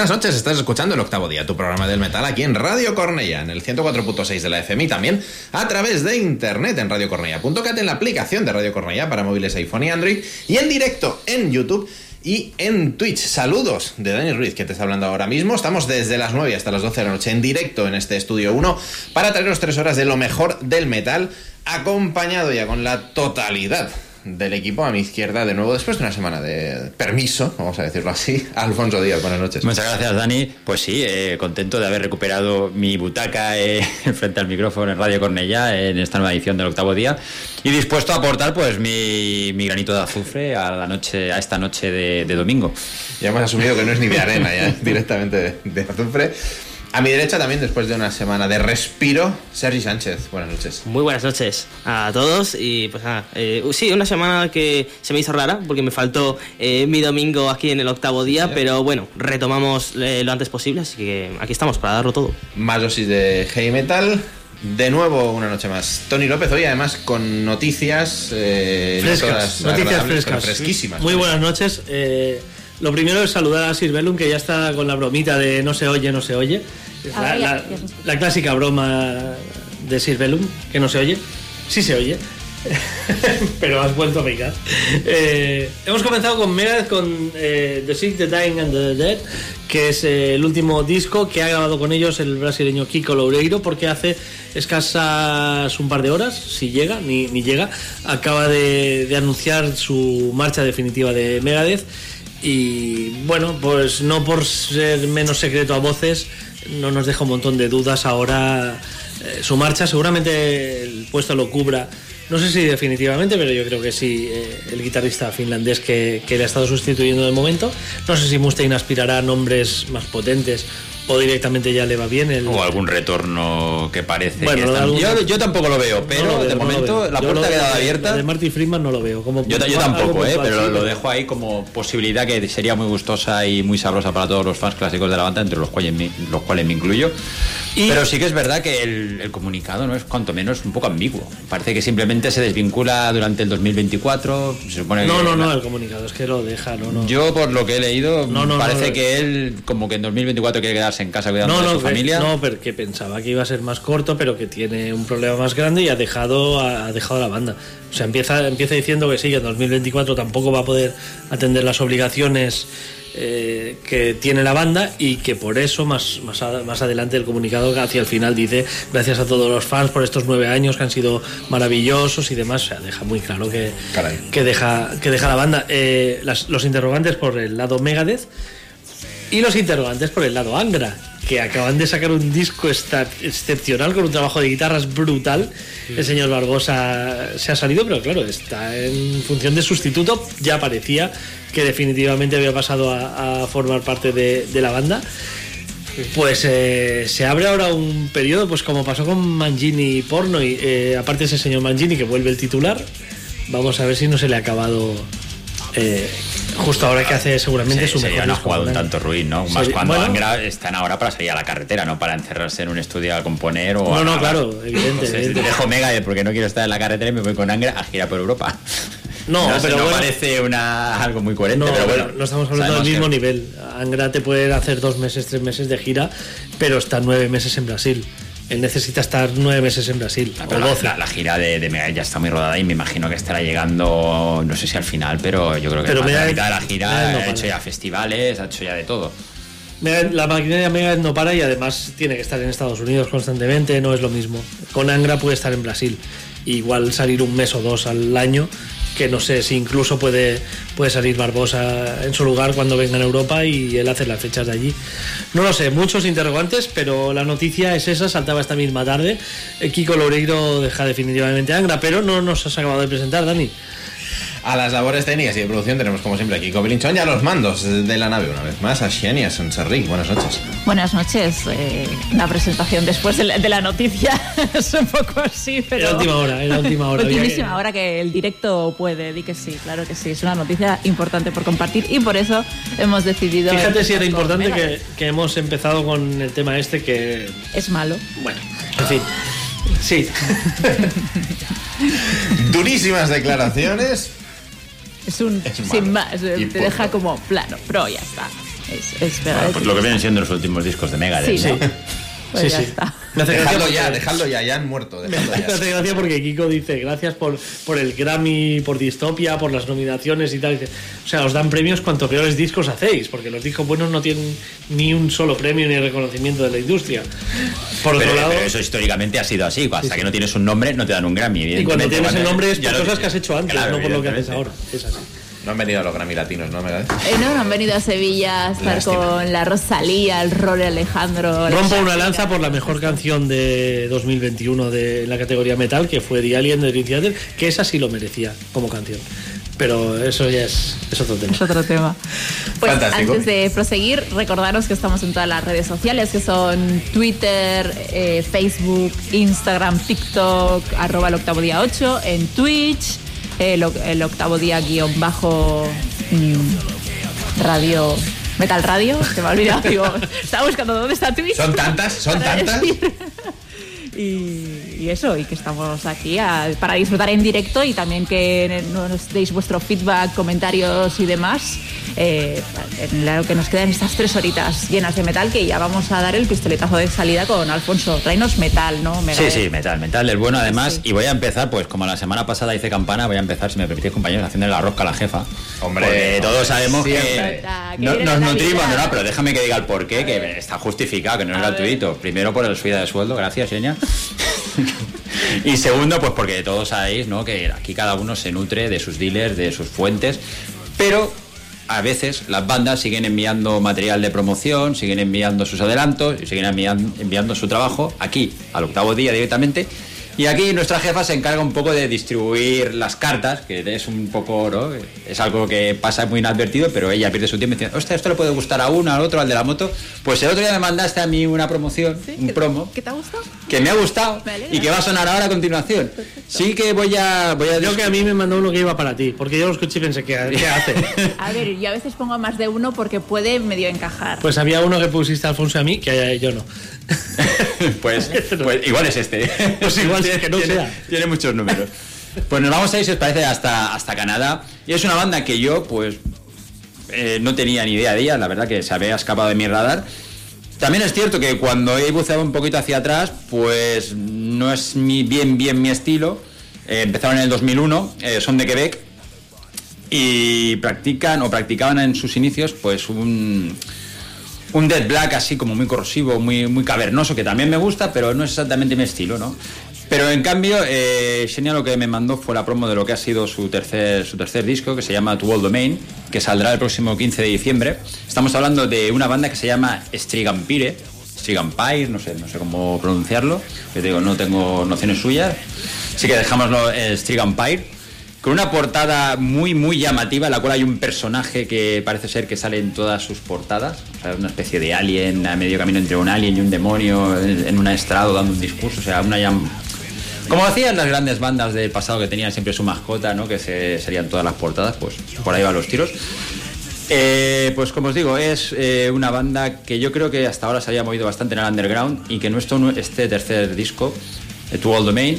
Buenas noches, estás escuchando el octavo día, tu programa del metal aquí en Radio Cornella, en el 104.6 de la FM y también a través de internet en radiocornella.cat, en la aplicación de Radio Cornella para móviles iPhone y Android y en directo en YouTube y en Twitch. Saludos de Daniel Ruiz, que te está hablando ahora mismo. Estamos desde las 9 hasta las 12 de la noche en directo en este estudio 1 para traeros tres horas de lo mejor del metal, acompañado ya con la totalidad del equipo a mi izquierda de nuevo después de una semana de permiso, vamos a decirlo así. Alfonso Díaz, buenas noches. Muchas gracias, Dani. Pues sí, eh, contento de haber recuperado mi butaca eh, frente al micrófono en Radio Cornellá en esta nueva edición del octavo día y dispuesto a aportar pues mi, mi granito de azufre a la noche, a esta noche de, de domingo. Ya hemos asumido que no es ni de arena, ya directamente de, de azufre. A mi derecha también, después de una semana de respiro, Sergi Sánchez. Buenas noches. Muy buenas noches a todos y pues nada, eh, sí, una semana que se me hizo rara porque me faltó eh, mi domingo aquí en el octavo día, Sí. pero bueno, retomamos eh, lo antes posible, así que aquí estamos para darlo todo. Más dosis de heavy metal. De nuevo, una noche más. Tony López, hoy además con noticias. eh, no Frescas, todas noticias frescas. Fresquísimas. Muy buenas noches. Eh, lo primero es saludar a Sir Bellum, que ya está con la bromita de no se oye, no se oye. La, la- escucha. la clásica broma de Sir Bellum, que no se oye. Sí se oye. Pero has vuelto a picar. Eh, hemos comenzado con Megadeth con eh, The Sick, The Dying and The Dead, que es eh, el último disco que ha grabado con ellos el brasileño Kiko Loureiro, porque hace escasas un par de horas, si llega, ni, ni llega, acaba de, de anunciar su marcha definitiva de Megadeth. Y bueno, pues no por ser menos secreto a voces, no nos deja un montón de dudas ahora eh, su marcha. Seguramente el puesto lo cubra, no sé si definitivamente, pero yo creo que sí, eh, el guitarrista finlandés que, que le ha estado sustituyendo de momento. No sé si Mustaine aspirará a nombres más potentes o directamente ya le va bien el... O algún retorno que parece Bueno, que están- algún- yo, yo tampoco lo veo, pero No lo veo, de momento la puerta ha quedado abierta. de Marty Friedman no lo veo. Como Yo, tampoco, eh, pero lo dejo ahí como posibilidad que sería muy gustosa y muy sabrosa para todos los fans clásicos de la banda, entre los cuales me, los cuales me incluyo. Y- pero sí que es verdad que el, el comunicado no es cuanto menos un poco ambiguo. Parece que simplemente se desvincula durante el 2024. Se supone No, que no, la- no, el comunicado es que lo deja, no, no. Yo por lo que he leído No, no, parece que él como que en 2024 quiere quedarse en casa cuidando No, de no, su que- familia. no, pero que pensaba que iba a ser más corto, pero que tiene un problema más grande y ha dejado, ha dejado la banda. O sea, empieza, empieza diciendo que sí, que en 2024 tampoco va a poder atender las obligaciones eh, que tiene la banda y que por eso más, más, a- más adelante el comunicado hacia el final dice gracias a todos los fans por estos nueve años que han sido maravillosos y demás. O sea, deja muy claro que, que, deja, que deja la banda. Eh, las- los interrogantes por el lado Megadeth y los interrogantes por el lado Angra, que acaban de sacar un disco excepcional con un trabajo de guitarras brutal. El señor Barbosa se ha salido, pero claro, está en función de sustituto. Ya parecía que definitivamente había pasado a, a formar parte de, de la banda. Pues eh, se abre ahora un periodo, pues como pasó con Mangini y Porno, y eh, aparte ese señor Mangini que vuelve el titular, vamos a ver si no se le ha acabado eh, justo ahora que hace seguramente Sí, su mejor una disco jugada un tanto ruin, ¿no? Más cuando bueno. Angra están ahora para salir a la carretera, no para encerrarse en un estudio a componer o No, a no, grabar. claro, evidente, Entonces, evidente. dejo Mega porque no quiero estar en la carretera y me voy con Angra a girar por Europa. No, pero no bueno. parece una, algo muy coherente, No, pero bueno. no estamos hablando del mismo que- nivel. Angra te puede hacer dos meses, tres meses de gira, pero está nueve meses en Brasil. Él necesita estar nueve meses en Brasil. Ah, pero la, la- la gira de, de Mega ya está muy rodada y me imagino que estará llegando, no sé si al final, pero yo creo que Pero de la Mega- mitad de la Mega gira no ha para. hecho ya festivales, ha hecho ya de todo. Mega- La maquinaria Mega no para y además tiene que estar en Estados Unidos constantemente, no es lo mismo. Con Angra puede estar en Brasil. Igual salir un mes o dos al año, que no sé si incluso puede, puede salir Barbosa en su lugar cuando venga a Europa y él hace las fechas de allí. No lo sé, muchos interrogantes, pero la noticia es esa, saltaba esta misma tarde. Eh, Kiko Loureiro deja definitivamente Angra, pero no nos has acabado de presentar, Dani. A las labores técnicas y de producción tenemos como siempre aquí Cobelinchón y a los mandos de la nave una vez más, a Xenia Sanserric. Buenas noches. Buenas noches. Eh, la presentación después de la, de la noticia es un poco así, pero. Era última hora, era última hora. que- Ultimísima hora que el directo puede, di que sí, claro que sí. Es una noticia importante por compartir y por eso hemos decidido. Fíjate si era importante que, que hemos empezado con el tema este que Es malo. Bueno, en fin. Sí. Durísimas declaraciones. Es un. Es sin más. eh, te deja como plano, pero ya está. Es, es Bueno, Megadeth. pues lo que vienen siendo los últimos discos de Megadeth, Sí, ¿no? ¿no? Pues sí, ya sí. está. Me Dejadlo ya, dejadlo ya, ya han muerto. Me Dejadlo ya. hace gracia porque Kiko dice gracias por, por el Grammy, por Distopia, por las nominaciones y tal. Dice, o sea, os dan premios cuanto peores discos hacéis, porque los discos buenos no tienen ni un solo premio ni reconocimiento de la industria. Por otro Pero, lado, pero eso históricamente ha sido así. Hasta que no tienes un nombre, no te dan un Grammy. y cuando tienes el nombre es por cosas que has hecho antes, Claro, no por lo que haces ahora. Es así. No han venido los Grammy latinos, ¿no? ¿Me Eh, no, no han venido a Sevilla a estar Lástima. con la Rosalía, el Rory Alejandro. la Rompo una lanza por la mejor canción de 2021 de la categoría metal, que fue The Alien de Dream Theater, que esa sí lo merecía como canción. Pero eso ya es, es otro tema. Es otro tema. Pues Fantástico. antes de proseguir, recordaros que estamos en todas las redes sociales, que son Twitter, eh, Facebook, Instagram, TikTok, arroba el octavo día 8, en Twitch, el, el octavo día guion bajo mm, radio, Metal Radio, se me ha olvidado, digo, estaba buscando dónde está Twitch. ¿Son tantas? ¿Son tantas? Y, y eso, y que estamos aquí a- para disfrutar en directo y también que nos deis vuestro feedback, comentarios y demás eh, en lo que nos quedan estas tres horitas llenas de metal que ya vamos a dar el pistoletazo de salida con Alfonso. Traenos metal, ¿no? Sí, sí, metal, metal del bueno además. Sí. Y voy a empezar, pues como la semana pasada hice campana, voy a empezar, si me permitís, compañeros, haciendo la rosca a la jefa. Hombre, Porque todos sabemos que que no- viene nos nutrimos, no, no, pero déjame que diga el porqué, que está justificado, que no es gratuito. Primero por el subida de sueldo, gracias, seña. y segundo, pues porque todos sabéis, ¿no? Que aquí cada uno se nutre de sus dealers, de sus fuentes, pero a veces las bandas siguen enviando material de promoción, siguen enviando sus adelantos y siguen envian- enviando su trabajo aquí, al octavo día directamente. Y aquí nuestra jefa se encarga un poco de distribuir las cartas, que es un poco, ¿no? Es algo que pasa muy inadvertido, pero ella pierde su tiempo diciendo, hostia, esto le puede gustar a uno, al otro, al de la moto. Pues el otro día me mandaste a mí una promoción, ¿Sí? un ¿Qué- promo, ¿Qué te ha gustado? que me ha gustado Me y que va a sonar ahora a continuación. Sí que voy a... Voy a Creo que a mí me mandó uno que iba para ti, porque yo lo escuché y pensé, ¿qué, qué hace? A ver, yo a veces pongo más de uno porque puede medio encajar. Pues había uno que pusiste a Alfonso y a mí, que yo no. pues, pues igual es este. Pues igual tiene, que no tiene- sea. tiene muchos números. Pues nos vamos a ir, si os parece, hasta, hasta Canadá. Y es una banda que yo, pues, eh, no tenía ni idea de ella. La verdad que se había escapado de mi radar. También es cierto que cuando he buceado un poquito hacia atrás, pues no es mi, bien, bien mi estilo. Eh, empezaron en el 2001, eh, son de Quebec y practican o practicaban en sus inicios, pues un, un Dead Black así como muy corrosivo, muy, muy cavernoso, que también me gusta, pero no es exactamente mi estilo, ¿no? Pero en cambio, eh, lo que me mandó fue la promo de lo que ha sido su tercer, su tercer disco, que se llama To All Domain, que saldrá el próximo 15 de diciembre. Estamos hablando de una banda que se llama Strigampire, Strigampire, no sé, no sé cómo pronunciarlo, que te digo, no tengo nociones suyas. Así que dejámoslo eh, Strigampire con una portada muy muy llamativa en la cual hay un personaje que parece ser que sale en todas sus portadas. O sea, una especie de alien a medio camino entre un alien y un demonio en un estrado dando un discurso. O sea una llam- como hacían las grandes bandas del pasado que tenían siempre su mascota no que se serían todas las portadas pues por ahí van los tiros. Eh, pues como os digo, es eh, una banda que yo creo que hasta ahora se había movido bastante en el underground y que nuestro, este tercer disco, eh, To All Domain,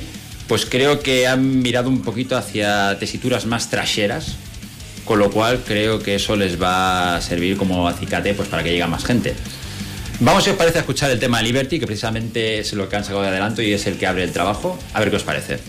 pues creo que han mirado un poquito hacia tesituras más trasheras, con lo cual creo que eso les va a servir como acicate pues, para que llegue más gente. Vamos, si os parece, a escuchar el tema Liberty, que precisamente es lo que han sacado de adelanto y es el que abre el trabajo. A ver qué os parece.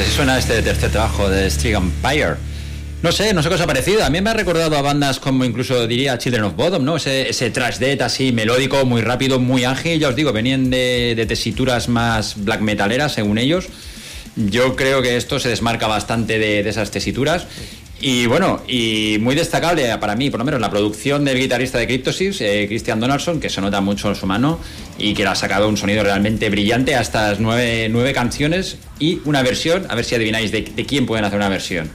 Así suena este tercer trabajo de Strig Empire. No sé, no sé qué os ha parecido. A mí me ha recordado a bandas como incluso diría Children of Bodom, ¿no? Ese, ese trash death así melódico, muy rápido, muy ágil. Ya os digo, venían de, tesituras más black metaleras, según ellos. Yo creo que esto se desmarca bastante de esas tesituras. Y bueno, y muy destacable para mí, por lo menos, la producción del guitarrista de Cryptosis, eh, Christian Donaldson, que se nota mucho en su mano y que le ha sacado un sonido realmente brillante a estas nueve, nueve canciones y una versión, a ver si adivináis de, de quién pueden hacer una versión.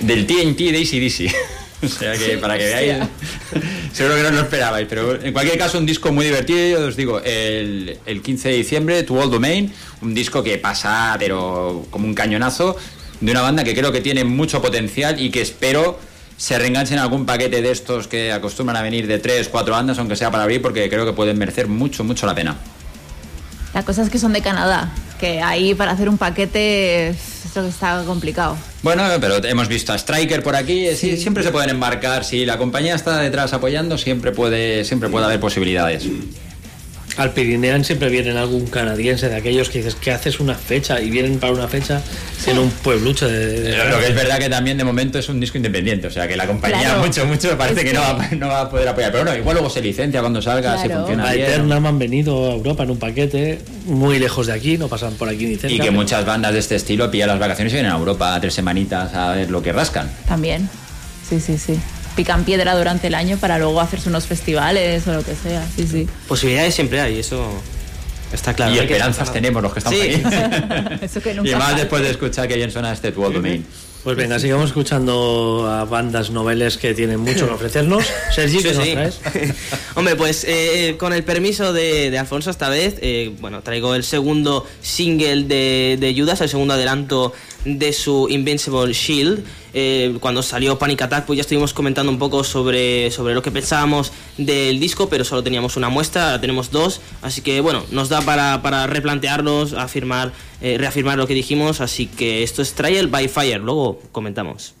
Del TNT de ACDC. o sea que para que veáis, seguro que no lo esperabais, pero en cualquier caso un disco muy divertido, os digo, el, el 15 de diciembre, To All Domain, un disco que pasa, pero como un cañonazo, de una banda que creo que tiene mucho potencial y que espero se reenganchen en algún paquete de estos que acostumbran a venir de 3, 4 bandas, aunque sea para abrir, porque creo que pueden merecer mucho, mucho la pena. La cosa es que son de Canadá, que ahí para hacer un paquete esto está complicado. Bueno, pero hemos visto a Striker por aquí, sí, siempre se pueden embarcar, si la compañía está detrás apoyando, siempre puede, siempre puede haber posibilidades. Al Pirinean siempre vienen algún canadiense de aquellos que dices que haces una fecha y vienen para una fecha en un pueblucho de, de- Lo que es verdad que también de momento es un disco independiente, o sea que la compañía Claro. mucho, mucho me parece Es que, no, va, no va a poder apoyar. Pero bueno, igual luego se licencia cuando salga, si Claro. funciona A. Eternam han venido a Europa en un paquete muy lejos de aquí, no pasan por aquí ni cerca. Y que pero- muchas bandas de este estilo pillan las vacaciones y vienen a Europa tres semanitas a ver lo que rascan. También. Sí, sí, sí. Pican piedra durante el año para luego hacerse unos festivales o lo que sea. Sí, sí. Posibilidades siempre hay, eso está claro. y Hay que- esperanzas tenemos los que estamos Sí. ahí. Eso que y nunca más falta. después de escuchar que bien suena este Tu All Domain. Pues venga, sigamos escuchando a bandas noveles que tienen mucho que ofrecernos. Sergi, ¿qué Sí, nos sí. traes? Hombre, pues eh, con el permiso de, de Alfonso esta vez, eh, bueno, traigo el segundo single de, de Judas, el segundo adelanto de su Invincible Shield. Eh, cuando salió Panic Attack, pues ya estuvimos comentando un poco sobre, sobre lo que pensábamos del disco, pero solo teníamos una muestra, ahora tenemos dos, así que bueno, nos da para, para replantearnos, afirmar, eh, reafirmar lo que dijimos, así que esto es Trial by Fire, luego comentamos.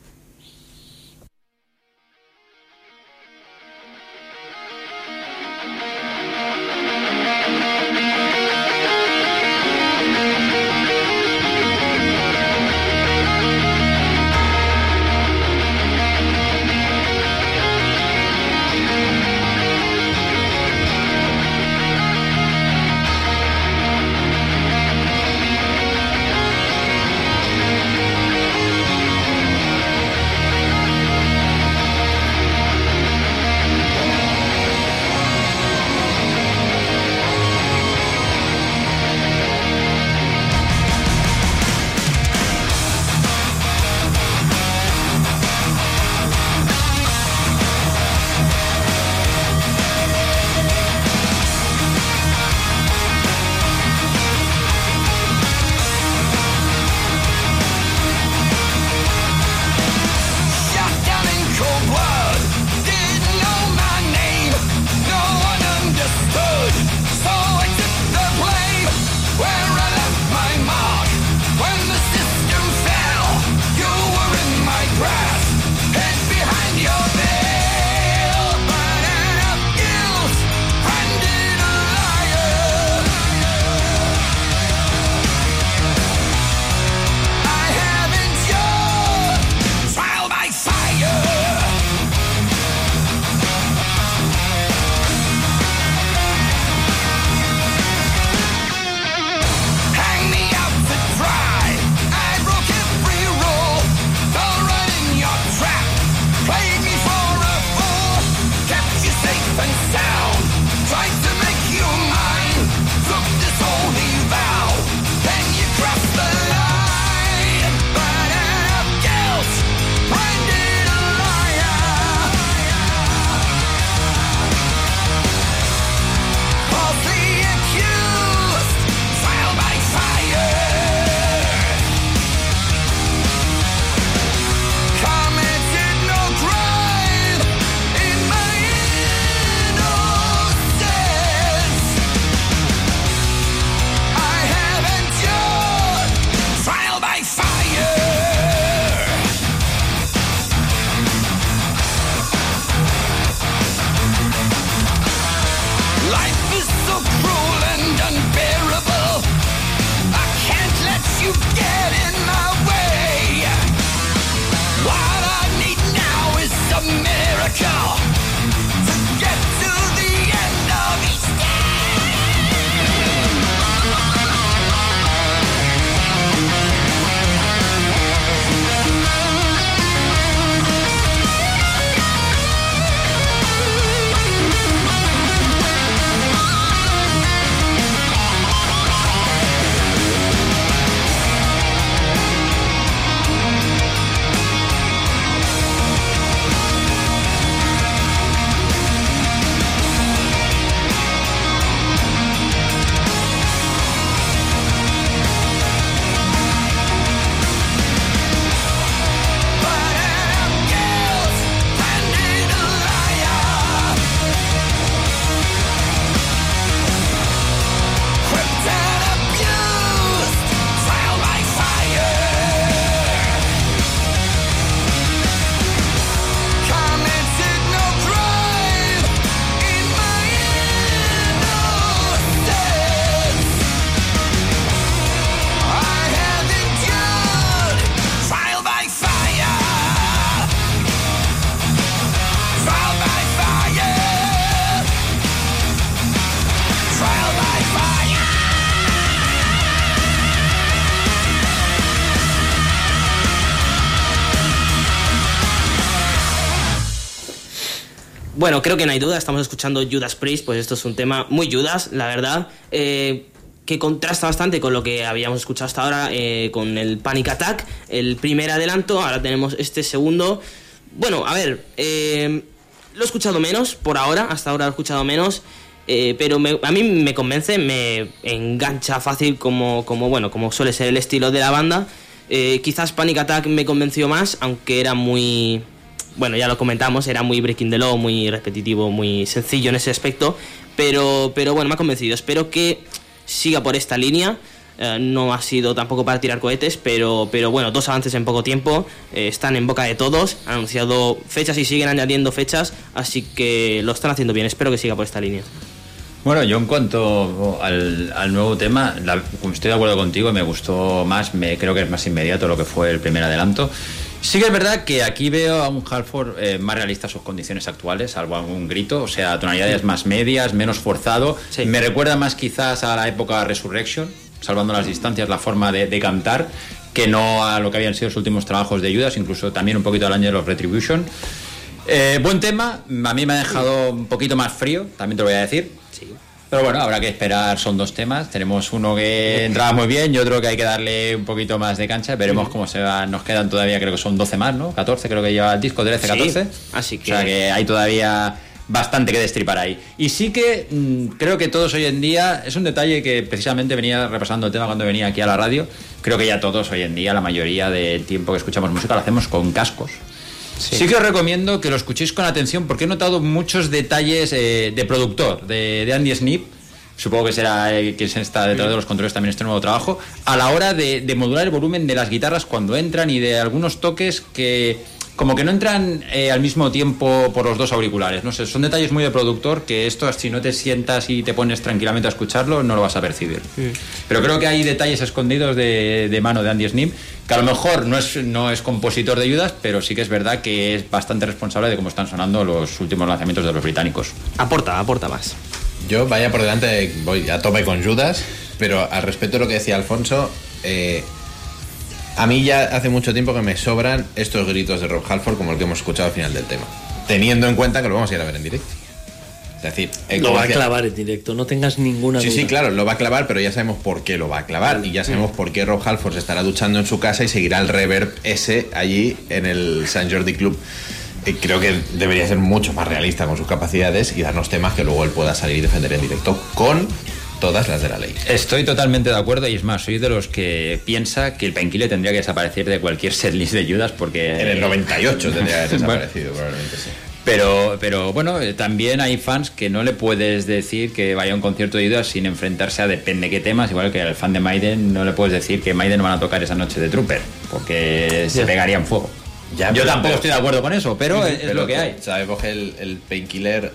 Bueno, creo que no hay duda, estamos escuchando Judas Priest, pues esto es un tema muy Judas, la verdad. Eh, que contrasta bastante con lo que habíamos escuchado hasta ahora eh, con el Panic Attack, el primer adelanto, ahora tenemos este segundo. Bueno, a ver, eh, lo he escuchado menos por ahora, hasta ahora lo he escuchado menos. pero a mí me convence, me engancha fácil como, como, bueno, como suele ser el estilo de la banda. Quizás Panic Attack me convenció más, aunque era muy, bueno, ya lo comentamos, era muy Breaking the Law, muy repetitivo, muy sencillo en ese aspecto, pero, pero bueno, me ha convencido. Espero que siga por esta línea. Eh, no ha sido tampoco para tirar cohetes, pero, pero bueno, dos avances en poco tiempo eh, están en boca de todos. Han anunciado fechas y siguen añadiendo fechas, así que lo están haciendo bien. Espero que siga por esta línea. Bueno, yo en cuanto al, al nuevo tema, la- estoy de acuerdo contigo, me gustó más, me, creo que es más inmediato lo que fue el primer adelanto. Sí que es verdad que aquí veo a un Halford eh, más realista a sus condiciones actuales, salvo algún grito, o sea, tonalidades más medias, menos forzado. Sí. Me recuerda más quizás a la época Resurrection, salvando las distancias, la forma de, de cantar, que no a lo que habían sido los últimos trabajos de Judas, incluso también un poquito al año de los Retribution. Eh, buen tema, a mí me ha dejado un poquito más frío, también te lo voy a decir. Pero bueno, habrá que esperar, son dos temas. Tenemos uno que entraba muy bien y otro que hay que darle un poquito más de cancha. Veremos cómo se va. Nos quedan todavía, creo que son 12 más, ¿no? 14 creo que lleva el disco, 13, Sí, 14. así que- O sea que hay todavía bastante que destripar ahí. Y sí que mm, creo que todos hoy en día, es un detalle que precisamente venía repasando el tema cuando venía aquí a la radio, creo que ya todos hoy en día, la mayoría del tiempo que escuchamos música lo hacemos con cascos. Sí. que os recomiendo que lo escuchéis con atención porque he notado muchos detalles eh, de productor, de, Andy Snip. Supongo que será eh, quien está detrás de los controles también este nuevo trabajo. A la hora de modular el volumen de las guitarras cuando entran y de algunos toques que como que no entran eh, al mismo tiempo por los dos auriculares. No sé, son detalles muy de productor que esto si no te sientas y te pones tranquilamente a escucharlo no lo vas a percibir. Pero creo que hay detalles escondidos de, de mano de Andy Snip, que a lo mejor no es, no es compositor de Judas, pero sí que es verdad que es bastante responsable de cómo están sonando los últimos lanzamientos de los británicos. Aporta, aporta más. Yo vaya por delante, voy a tope con Judas, pero al respecto de lo que decía Alfonso, eh, a mí ya hace mucho tiempo que me sobran estos gritos de Rob Halford como el que hemos escuchado al final del tema, teniendo en cuenta que lo vamos a ir a ver en directo. Es decir, eh, Lo va a clavar en directo, no tengas ninguna Sí, duda. sí, claro, lo va a clavar, pero ya sabemos por qué lo va a clavar y ya sabemos por qué Rob Halford se estará duchando en su casa y seguirá el reverb ese allí en el San Jordi Club. Eh, creo que debería ser mucho más realista con sus capacidades y darnos temas que luego él pueda salir y defender en directo con todas las de la ley. Estoy totalmente de acuerdo y es más, soy de los que piensa que el Painkiller tendría que desaparecer de cualquier setlist de Judas porque... En el 98 tendría que haber Bueno, desaparecido, probablemente sí. Pero, pero bueno, eh, también hay fans que no le puedes decir que vaya a un concierto de Judas sin enfrentarse a depende qué temas, igual que al fan de Maiden no le puedes decir que Maiden van a tocar esa noche de Trooper, porque se pegarían fuego. Ya, Yo tampoco estoy de acuerdo con eso, pero es, es Pero lo que hay. Sabemos que el, el painkiller,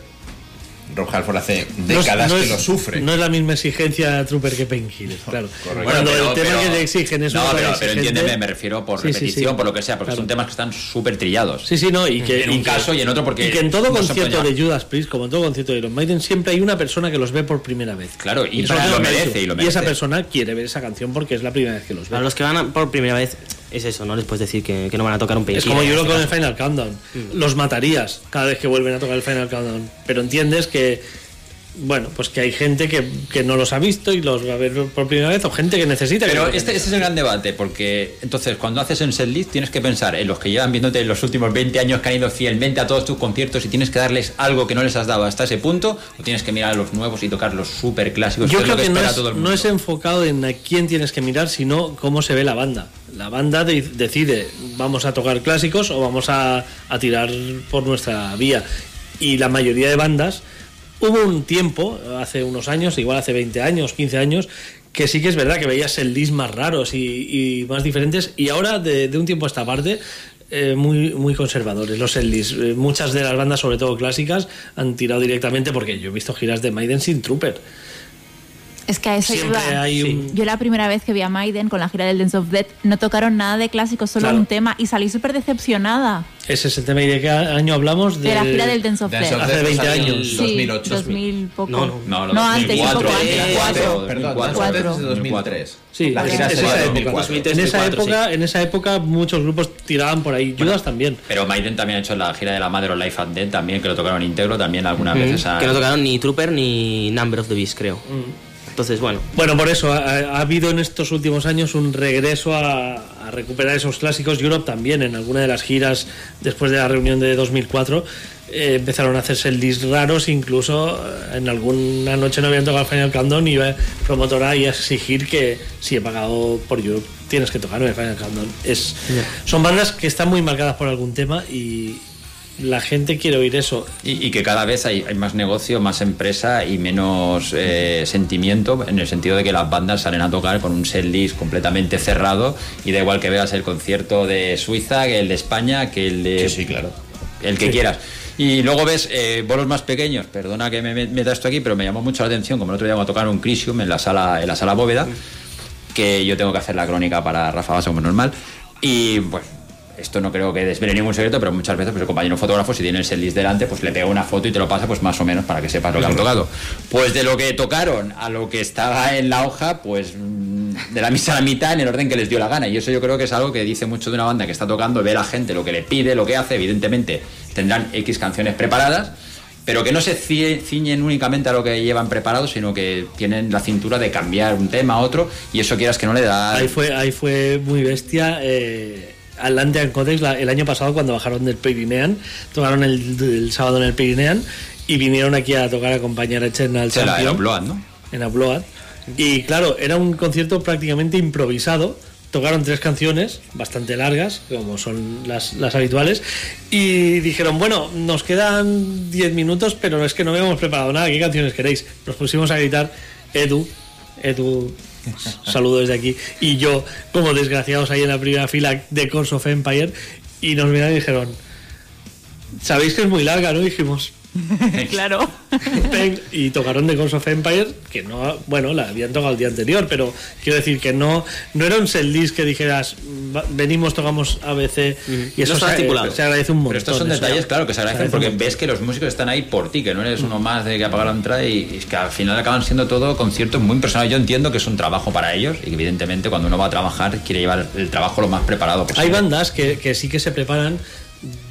Rob Halford hace No es- décadas no que es- lo sufre. No es la misma exigencia Trooper que Painkiller, claro. correcto. Cuando Bueno, el pero- tema pero- que le exigen es No, una pero, pero entiéndeme, me refiero por Sí, repetición, sí. por lo que sea, porque Claro. son temas que están súper trillados. Sí, sí, no, y que En un y que- caso y en otro porque y que en todo concierto de Judas Priest, como en todo concierto de Iron Maiden, siempre hay una persona que los ve por primera vez. Claro, y para- tengo lo merece, y lo esa merece. persona quiere ver esa canción porque es la primera vez que los ve. Para los que van a- por primera vez, es eso, no les puedes decir que, que no van a tocar un Es painkiller. como yo lo con el. Final Countdown. Mm. Los matarías cada vez que vuelven a tocar el Final Countdown. Pero entiendes que, bueno, pues que hay gente que, que no los ha visto y los va a ver por primera vez o gente que necesita que Pero los este, este es el gran debate, porque entonces cuando haces en setlist tienes que pensar en los que llevan viéndote los últimos 20 años que han ido fielmente a todos tus conciertos y tienes que darles algo que no les has dado hasta ese punto, o tienes que mirar a los nuevos y tocar los super clásicos. Yo es creo lo que, no, es, todo el no mundo. es enfocado en a quién tienes que mirar, sino cómo se ve la banda. La banda de- decide, vamos a tocar clásicos o vamos a, a tirar por nuestra vía. Y la mayoría de bandas, hubo un tiempo, hace unos años, igual hace 20 años, 15 años, que sí que es verdad que veías el list más raros y, más diferentes. Y ahora, de, de un tiempo a esta parte, eh, muy, muy conservadores los setlists. Eh, muchas de las bandas, sobre todo clásicas, han tirado directamente porque yo he visto giras de Maiden sin Trooper. Es que a eso Siempre iba. hay un- Yo la primera vez que vi a Maiden con la gira del Dance of Death no tocaron nada de clásicos, solo Claro. un tema y salí súper decepcionada. Ese es el tema. ¿Y de qué año hablamos? De la gira del Dance of Dance Death. of Hace Death 20 salió en años. Sí, 2008. 2000 poco. No, no. No, No, antes, un 2004, poco antes. 2004, Perdón, 2004. Dance of Death es de 2004. 2003. Sí, la gira es sería esa de época. 2004. En esa 2004, época, en esa época muchos grupos tiraban por ahí. Judas también. Pero Maiden también ha hecho la gira de la Madre o Life and Dead también, que lo tocaron íntegro también algunas Mm, veces. a- Que no tocaron ni Trooper ni Number of the Beast, creo. Entonces, bueno. Bueno, por eso ha, ha habido en estos últimos años un regreso a, a recuperar esos clásicos. Europe también, en alguna de las giras después de la reunión de 2004, eh, empezaron a hacerse list raros. Incluso eh, en alguna noche no habían tocado el Final Countdown y iba el promotor ahí a exigir que si he pagado por Europe tienes que tocar el Final Countdown. Es, Son bandas que están muy marcadas por algún tema y la gente quiere oír eso. Y, y que cada vez hay, hay más negocio, más empresa y menos eh, sentimiento, en el sentido de que las bandas salen a tocar con un setlist completamente cerrado y da igual que veas el concierto de Suiza, que el de España, que el de... Sí, sí, claro. El que Sí. quieras. Y luego ves eh, bolos más pequeños, perdona que me me- meta esto aquí, pero me llamó mucho la atención, como el otro día cuando tocaron un Crisium en la sala, en la sala bóveda, que yo tengo que hacer la crónica para Rafa Basa como normal. Y bueno, esto no creo que desvele ningún secreto, pero muchas veces pues, el compañero fotógrafo, si tiene el setlist delante, pues le pega una foto y te lo pasa pues más o menos para que sepas lo que han tocado. Pues de lo que tocaron a lo que estaba en la hoja, pues mm, de la misa a la mitad en el orden que les dio la gana. Y eso yo creo que es algo que dice mucho de una banda que está tocando, ve a la gente lo que le pide, lo que hace, evidentemente tendrán X canciones preparadas. Pero que no se ciñen únicamente a lo que llevan preparado, sino que tienen la cintura de cambiar un tema a otro, y eso quieras que no le da. Ahí fue, ahí fue muy bestia. Eh, Atlantean Codex la- el año pasado cuando bajaron del Pirinean, tocaron el, el sábado en el Pirinean y vinieron aquí a tocar a acompañar a Chen al Champion Upload, ¿no? en Upload. Y claro, era un concierto prácticamente improvisado. Tocaron tres canciones bastante largas, como son las, las habituales, y dijeron, bueno, nos quedan 10 minutos, pero es que no habíamos preparado nada, ¿qué canciones queréis? Nos pusimos a gritar, Edu, Edu, saludo desde aquí, y yo, como desgraciados ahí en la primera fila de Course of Empire, y nos miraron y dijeron, sabéis que es muy larga, ¿no? Dijimos, claro. Y tocaron The Ghost of Empire, que no, bueno, la habían tocado el día anterior, pero quiero decir que no, no era un setlist que dijeras, "Va- venimos, tocamos ABC, y eso No está se, estipulado. se agradece un montón. Pero estos son eso. detalles, claro, que se agradecen porque ves que los músicos están ahí por ti, que no eres uno más de que apaga la entrada y, y es que al final acaban siendo todo conciertos muy personales. Yo entiendo que es un trabajo para ellos y que evidentemente cuando uno va a trabajar quiere llevar el trabajo lo más preparado posible. Hay bandas que, que sí que se preparan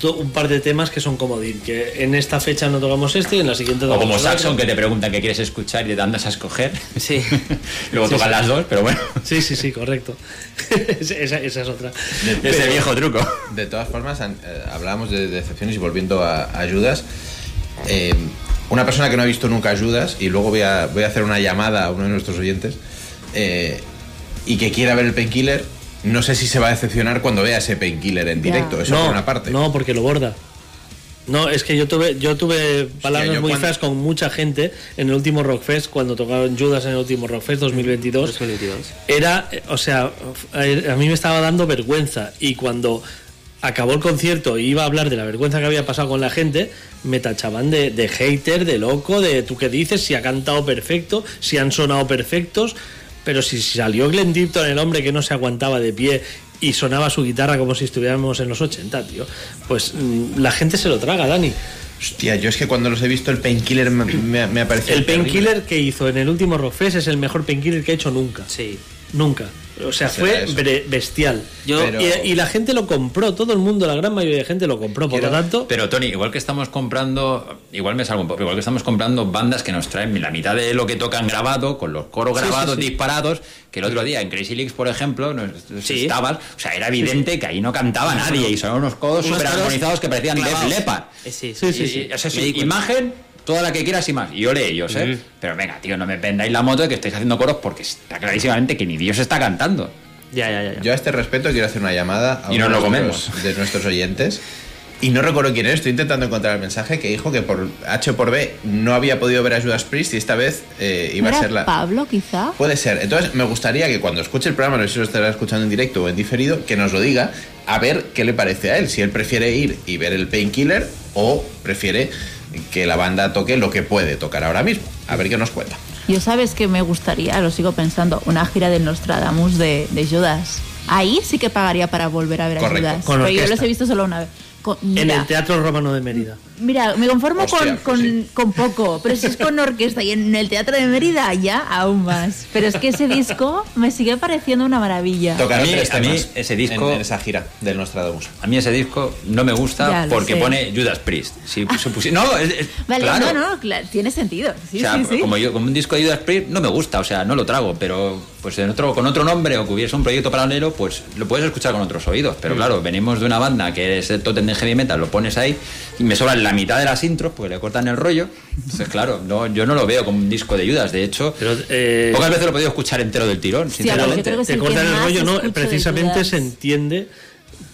do- un par de temas que son comodín, que en esta fecha no tocamos este y en la siguiente O como tocamos Saxon que te preguntan qué quieres escuchar y te dan a escoger. Sí. Luego Sí, tocan sí. las dos, pero bueno. Sí, sí, sí, correcto. esa, esa es otra. Ese viejo truco. De todas formas, eh, hablábamos de decepciones y volviendo a, a Judas. eh, una persona que no ha visto nunca Judas, y luego voy a, voy a hacer una llamada a uno de nuestros oyentes, eh, y que quiera ver el Painkiller, no sé si se va a decepcionar cuando vea ese Painkiller en directo. Eso no, por una parte. No, porque lo borda. No, es que yo tuve, yo tuve palabras yo muy cuando- feas con mucha gente en el último Rockfest, cuando tocaron Judas en el último Rockfest 2022. 2022. Era, eh, o sea, a a mí me estaba dando vergüenza y cuando acabó el concierto y iba a hablar de la vergüenza que había pasado con la gente, me tachaban de, de hater, de loco, de tú qué dices, si ha cantado perfecto, si han sonado perfectos, pero si salió Glenn Tipton, el hombre que no se aguantaba de pie y sonaba su guitarra como si estuviéramos en los 80, tío, pues mm, la gente se lo traga, Dani. Hostia, yo es que cuando los he visto el Painkiller me, me, me ha parecido. El painkiller que hizo en el último Rockfest es el mejor painkiller que ha hecho nunca. Sí. Nunca. O sea, fue bre- bestial. Yo- Pero- Y, y la gente lo compró, todo el mundo, la gran mayoría de gente lo compró. Por Quiero- lo tanto, Pero Tony, igual que estamos comprando, igual me salgo un poco, igual que estamos comprando bandas que nos traen la mitad de lo que tocan grabado, con los coros Sí, sí, grabados, sí. disparados, que el otro día en Crazy Leaks, por ejemplo, no Sí. estabas, o sea, era evidente que ahí no cantaba nadie y sonaban unos codos codos armonizados que parecían Def. Leppard. Sí, Sí, sí, sí, sí. Y- y- o sea, sí, Me di cuenta. imagen, toda la que quieras y más. Y yo le ellos, ¿eh? Pero venga, tío, no me vendáis la moto de que estáis haciendo coros porque está clarísimamente que ni Dios está cantando. Ya, ya, ya. Yo a este respecto quiero hacer una llamada a Y uno nos lo de nuestros- comemos. de nuestros oyentes. Y no recuerdo quién es, estoy intentando encontrar el mensaje que dijo que por H o por B no había podido ver a Judas Priest y esta vez eh, iba ¿No a ser la. Pablo, quizá? Puede ser. Entonces, me gustaría que cuando escuche el programa, no sé si lo estará escuchando en directo o en diferido, que nos lo diga, a ver qué le parece a él. Si él prefiere ir y ver el Painkiller o prefiere que la banda toque lo que puede tocar ahora mismo. A ver qué nos cuenta. Yo sabes que me gustaría, lo sigo pensando, una gira del Nostradamus de, de Judas. Ahí sí que pagaría para volver a ver a. Judas. Con Pero yo los he visto solo una vez. Con- en el Teatro Romano de Mérida. Mira, me conformo Hostia, con, pues con, sí. con poco, pero si es con orquesta y en el Teatro de Mérida, ya aún más. Pero es que ese disco me sigue pareciendo una maravilla. Tocaron A mí- a mí ese disco- en, en esa gira del Nostradamus. A mí ese disco no me gusta porque sé. pone Judas Priest. Si no, es- es- Vale, claro. no, no, claro, tiene sentido. Sí, o sea, sí, sí. como yo, como un disco de Judas Priest no me gusta, o sea, no lo trago, pero pues en otro, con otro nombre o que hubiese un proyecto paralelo, pues lo puedes escuchar con otros oídos. Mm. Pero claro, venimos de una banda que es el totem de heavy metal, lo pones ahí y me sobran la mitad de las intros porque le cortan el rollo. Entonces, claro, no, yo no lo veo como un disco de Judas. De hecho, Pero, eh, pocas veces lo he podido escuchar entero del tirón, sinceramente. creo que es te cortan el rollo, ¿no? Precisamente se entiende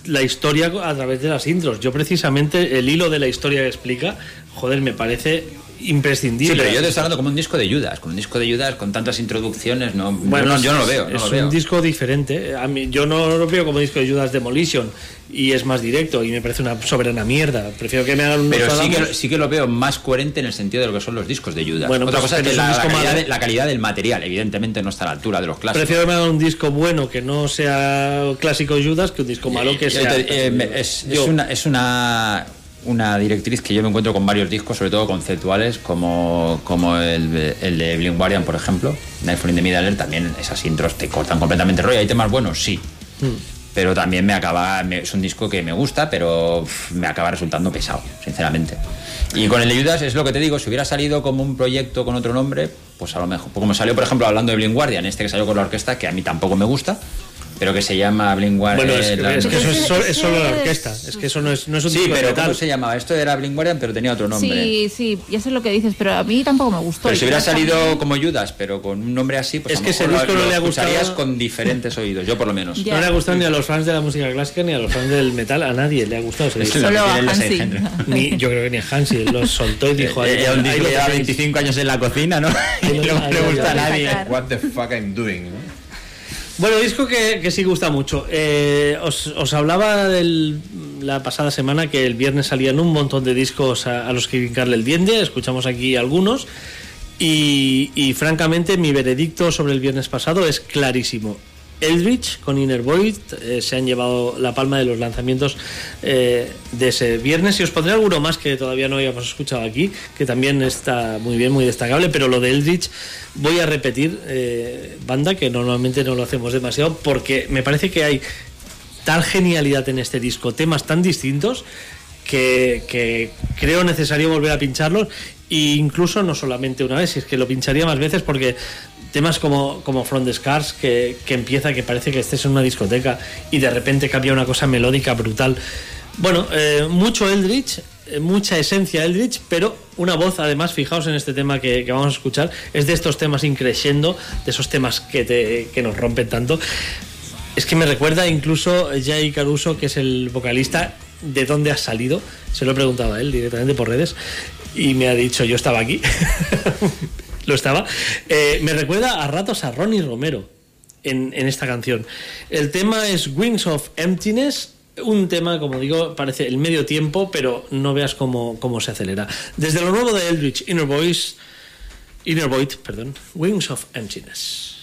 la historia a través de las intros. Yo precisamente el hilo de la historia que explica, joder, me parece imprescindible. Sí, pero yo te estoy hablando como un disco de Judas, con un disco de Judas con tantas introducciones, no, yo, no, yo no lo veo, no es lo un disco diferente. A mí, yo no lo veo como disco de Judas Demolition y es más directo y me parece una soberana mierda. Prefiero que me hagan un Pero sí que, sí que lo veo más coherente en el sentido de lo que son los discos de Judas. Bueno, Otra pues, cosa es que un la, calidad de- la calidad del material, evidentemente, no está a la altura de los clásicos. Prefiero que me hagan un disco bueno que no sea clásico Judas que un disco malo que sea. eh, es, una, es una, una directriz que yo me encuentro con varios discos, sobre todo conceptuales, como, como el, el de Blind Guardian, por ejemplo. Nightfall in the Middle también esas intros te cortan completamente el rollo. ¿Hay temas buenos? Sí. Pero también me acaba, me- es un disco que me gusta, pero me acaba resultando pesado, sinceramente. Y con el de Judas es lo que te digo, si hubiera salido como un proyecto con otro nombre, pues a lo mejor, como salió por ejemplo hablando de Blind Guardian, este que salió con la orquesta, que a mí tampoco me gusta, pero que se llama Blind Guardian. Bueno, es, que- la- es que eso es, solo, es solo la orquesta. es- que eso no es, no es un Sí, pero. ¿cómo se llamaba? Esto era Blind Guardian, pero tenía otro nombre. Sí, sí, ya sé lo que dices, pero a mí tampoco me gustó. Pero si hubiera salido también- como Judas, pero con un nombre así, pues Es a que ese disco lo, no le ha gustado- con diferentes oídos, yo por lo menos. Ya. No le ha gustado ni a los fans de la música clásica ni a los fans del metal. A nadie le ha gustado ese disco. Solo a Hansi. Ni, yo creo que ni a Hansi lo soltó y dijo: Eh, ahí, era un disco lleva tenéis. 25 años en la cocina, ¿no? Y no le gusta a nadie. What the fuck I'm doing, ¿no? Bueno, disco que, que sí gusta mucho. Eh, os, os hablaba del- la pasada semana que el viernes salían un montón de discos a, los que hincarle el diente. Escuchamos aquí algunos. Y, y, francamente, mi veredicto sobre el viernes pasado es clarísimo. Eldritch con Inner Void eh, se han llevado la palma de los lanzamientos eh, de ese viernes. Y os pondré alguno más que todavía no habíamos escuchado aquí, que también está muy bien, muy destacable, pero lo de Eldritch voy a repetir, eh, banda, que normalmente no lo hacemos demasiado, porque me parece que hay tal genialidad en este disco, temas tan distintos, que, creo necesario volver a pincharlos, e incluso no solamente una vez, es que lo pincharía más veces, porque temas como, como From the Scars, que, que empieza, que parece que estés en una discoteca y de repente cambia una cosa melódica brutal. Bueno, eh, mucho Eldritch, eh, mucha esencia Eldritch, pero una voz, además, fijaos en este tema que, que vamos a escuchar, es de estos temas increyendo, de esos temas que, te, que nos rompen tanto. Es que me recuerda incluso Jay Caruso, que es el vocalista, de dónde has salido. Se lo he preguntado a él directamente por redes y me ha dicho, yo estaba aquí. lo estaba. Eh, me recuerda a ratos a Ronnie Romero en, en esta canción. El tema es Wings of Emptiness. Un tema, como digo, parece el medio tiempo, pero no veas cómo, cómo se acelera. Desde lo nuevo de Eldritch, Inner Voice, Inner Void, perdón, Wings of Emptiness.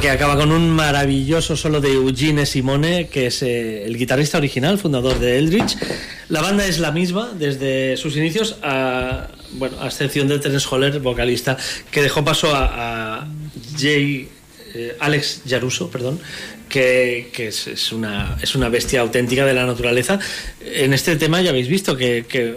Que acaba con un maravilloso solo de Eugene Simone, que es eh, el guitarrista original, fundador de Eldritch. La banda es la misma desde sus inicios, a, bueno, a excepción de Terence Holler, vocalista, que dejó paso a, a Jay, eh, Alex Yaruso, perdón, que, que es, es una, es una bestia auténtica de la naturaleza. En este tema ya habéis visto que, que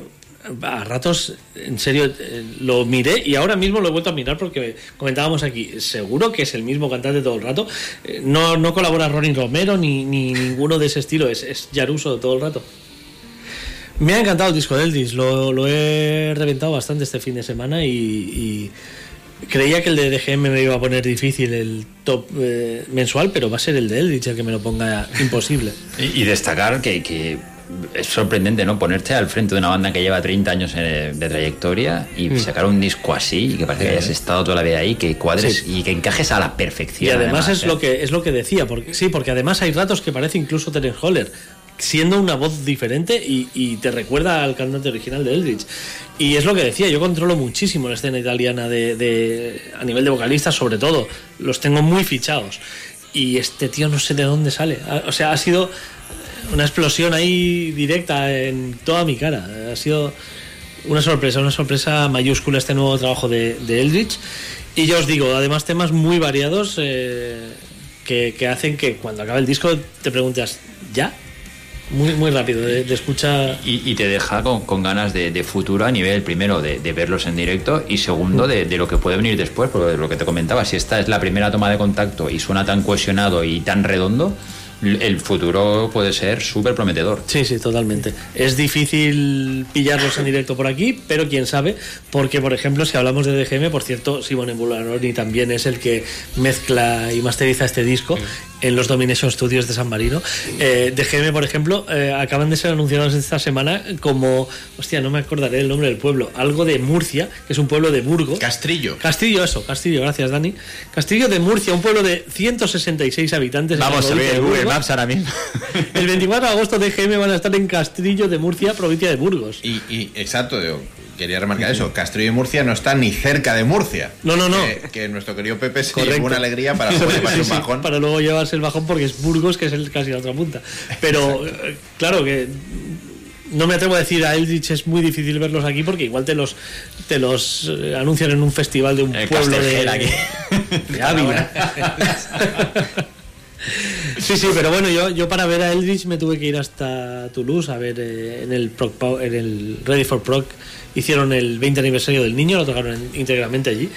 a ratos, en serio, eh, lo miré y ahora mismo lo he vuelto a mirar porque comentábamos aquí, seguro que es el mismo cantante todo el rato. Eh, No, no colabora Ronnie Romero ni, ni ninguno de ese estilo, es, es Yaruso todo el rato. Me ha encantado el disco de Eldritch, lo, lo he reventado bastante este fin de semana y, creía que el de DGM me iba a poner difícil el top eh, mensual, pero va a ser el de Eldritch el que me lo ponga imposible. Y, destacar que es sorprendente, ¿no? Ponerte al frente de una banda que lleva 30 años eh, de trayectoria y Mm. sacar un disco así y que parece que hayas estado toda la vida ahí, que cuadres y que encajes a la perfección. Y además, es ¿eh? lo que es lo que decía, porque sí, porque además hay ratos que parece incluso Terence Holler siendo una voz diferente y, y te recuerda al cantante original de Eldritch. Y es lo que decía, yo controlo muchísimo la escena italiana de, de- a nivel de vocalistas, sobre todo, los tengo muy fichados. Y este tío no sé de dónde sale. O sea, ha sido una explosión ahí directa en toda mi cara. Ha sido una sorpresa, una sorpresa mayúscula este nuevo trabajo de, Eldritch. Y yo os digo, además temas muy variados eh, que, hacen que cuando acabe el disco te preguntas, ¿ya? Muy, muy rápido, de, escucha... Y, te deja con, ganas de, futuro a nivel, primero, de, verlos en directo y segundo, de, lo que puede venir después, porque lo que te comentaba, si esta es la primera toma de contacto y suena tan cohesionado y tan redondo, el futuro puede ser súper prometedor. Sí, sí, totalmente. Es difícil pillarlos en directo por aquí, pero quién sabe, porque por ejemplo, si hablamos de DGM, por cierto, Simone Bularoni también es el que mezcla y masteriza este disco en los Domination Studios de San Marino. Eh, DGM, por ejemplo, eh, acaban de ser anunciados esta semana como, hostia, no me acordaré el nombre del pueblo, algo de Murcia, que es un pueblo de Burgos. Castrillo. Castillo, eso, Castillo, gracias Dani. Castillo de Murcia, un pueblo de 166 habitantes. Vamos a ver de Google. Maps ahora mismo. El 24 de agosto DGM van a estar en Castillo de Murcia, provincia de Burgos. Y, y- exacto, yo quería remarcar eso. Castrillo y Murcia no está ni cerca de Murcia. No, no, no. Que, que nuestro querido Pepe se Correcto. llevó una alegría para luego llevarse Sí, un sí, bajón. para luego llevarse el bajón porque es Burgos, que es el, casi la otra punta. Pero eh, claro que no me atrevo a decir a Eldritch es muy difícil verlos aquí porque igual te los te los eh, anuncian en un festival de un El pueblo de, aquí. de Ávila. Sí, sí, pero bueno, yo, yo para ver a Eldritch me tuve que ir hasta Toulouse a ver eh, en el Proc en el Ready for Proc hicieron el 20 aniversario del niño, lo tocaron en- íntegramente allí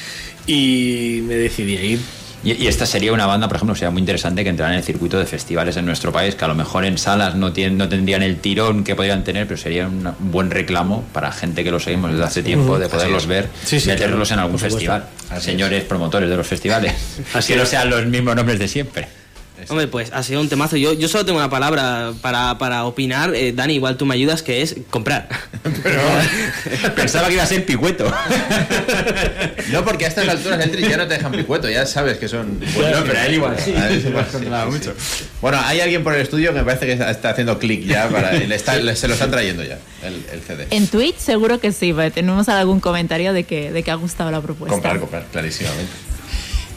y me decidí a ir. Y, y esta sería una banda, por ejemplo, sería muy interesante que entrara en el circuito de festivales en nuestro país, que a lo mejor en salas no, tienen, no tendrían el tirón que podrían tener, pero sería un buen reclamo para gente que lo seguimos desde hace tiempo, de poderlos ver, Sí, sí, meterlos claro, en algún festival. Señores promotores de los festivales, Así que no sean los mismos nombres de siempre. Hombre, pues ha sido un temazo. Yo, yo solo tengo una palabra para, para opinar. Eh, Dani, igual tú me ayudas, que es comprar. Pensaba que iba a ser picueto. No, porque a estas alturas el ya no te dejan picueto, ya sabes que son. Bueno, pero a él igual sí. A sí, sí, mucho. Bueno, hay alguien por el estudio que me parece que está haciendo clic ya para, le está- le- se lo están trayendo ya el, el CD. En Twitch seguro que sí, tenemos algún comentario de que, de que ha gustado la propuesta. Comprar, comprar, clarísimamente.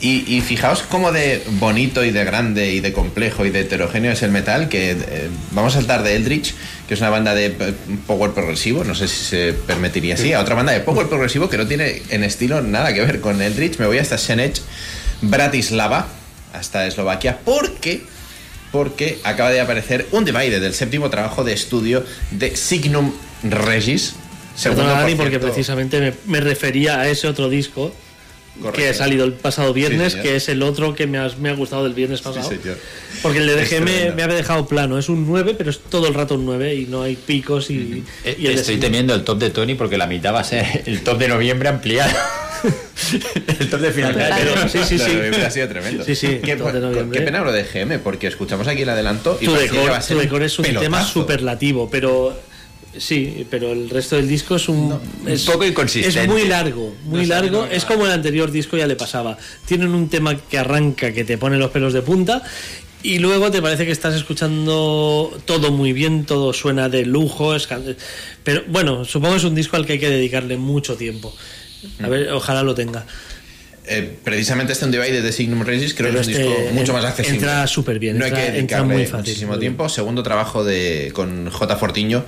Y, y fijaos cómo de bonito y de grande y de complejo y de heterogéneo es el metal, que eh, vamos a saltar de Eldritch, que es una banda de eh, power progresivo, no sé si se permitiría así, a otra banda de power progresivo que no tiene en estilo nada que ver con Eldritch, me voy hasta Senech, Bratislava, hasta Eslovaquia, porque porque acaba de aparecer un Divide del séptimo trabajo de estudio de Signum Regis. segundo, Perdona, por Dani, porque cierto- precisamente me, me refería a ese otro disco Correcto. que ha salido el pasado viernes, que es el otro que me, has- me ha gustado del viernes pasado. señor. Porque el de tremendo. me había dejado plano. Es un 9, pero es todo el rato un 9 y no hay picos y, Eh, y el de Estoy temiendo el top de Tony porque la mitad va a ser el top de noviembre ampliado. el top de final de año. Pero- sí, sí, sí. noviembre ha sido tremendo. Sí, sí, Qué, todo de noviembre. qué pena lo de GM, porque escuchamos aquí el adelanto y Tu parecía que decor, va a ser tu decor es un pelotazo. tema superlativo, pero sí, pero el resto del disco es un, es, un poco inconsistente. Es muy largo, muy No largo. nada. Es como el anterior disco ya le pasaba. Tienen un tema que arranca, que te pone los pelos de punta. Y luego te parece que estás escuchando todo muy bien, todo suena de lujo. es pero bueno, supongo que es un disco al que hay que dedicarle mucho tiempo. A ver, ojalá lo tenga. eh, precisamente este Undivided de Signum Regis creo Pero que es un este disco mucho más accesible. entra súper bien, No hay entra- que entra dedicarle muy fácil, muchísimo tiempo. Segundo trabajo de con J. Fortiño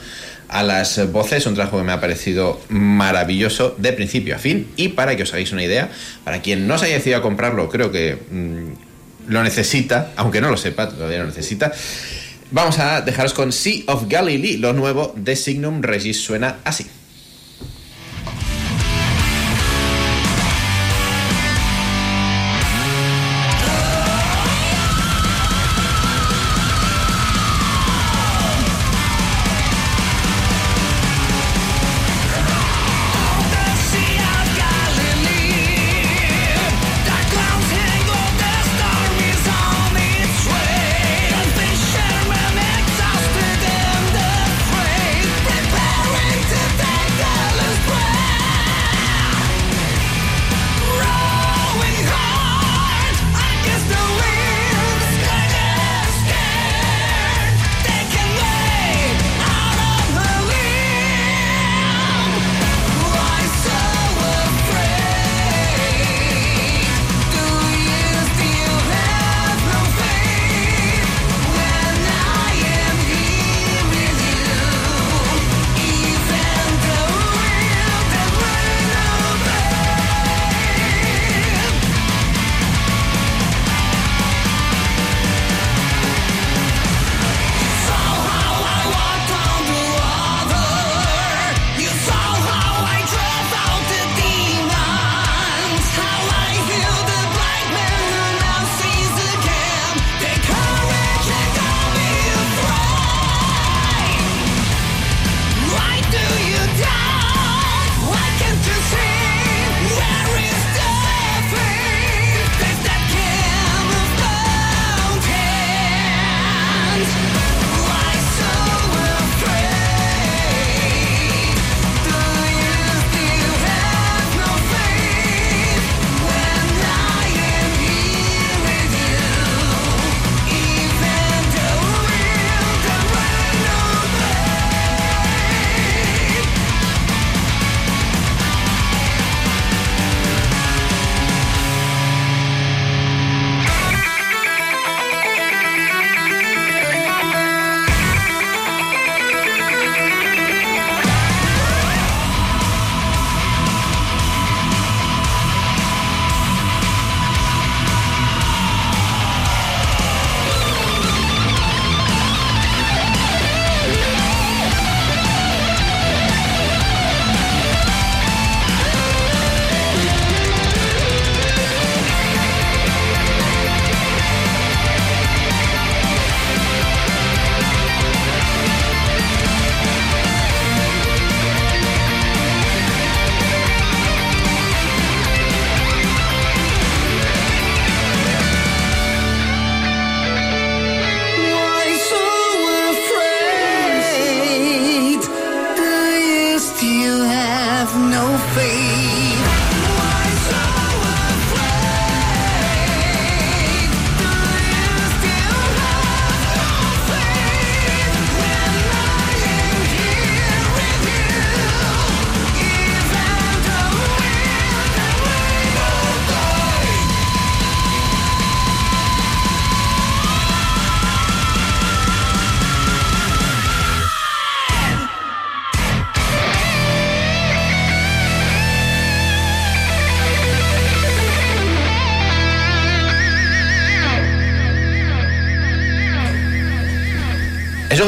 a las voces, un trabajo que me ha parecido maravilloso de principio a fin. Y para que os hagáis una idea, para quien no se haya decidido a comprarlo, creo que mm, lo necesita, aunque no lo sepa, todavía lo necesita. Vamos a dejaros con Sea of Galilee, lo nuevo de Signum Regis. Suena así.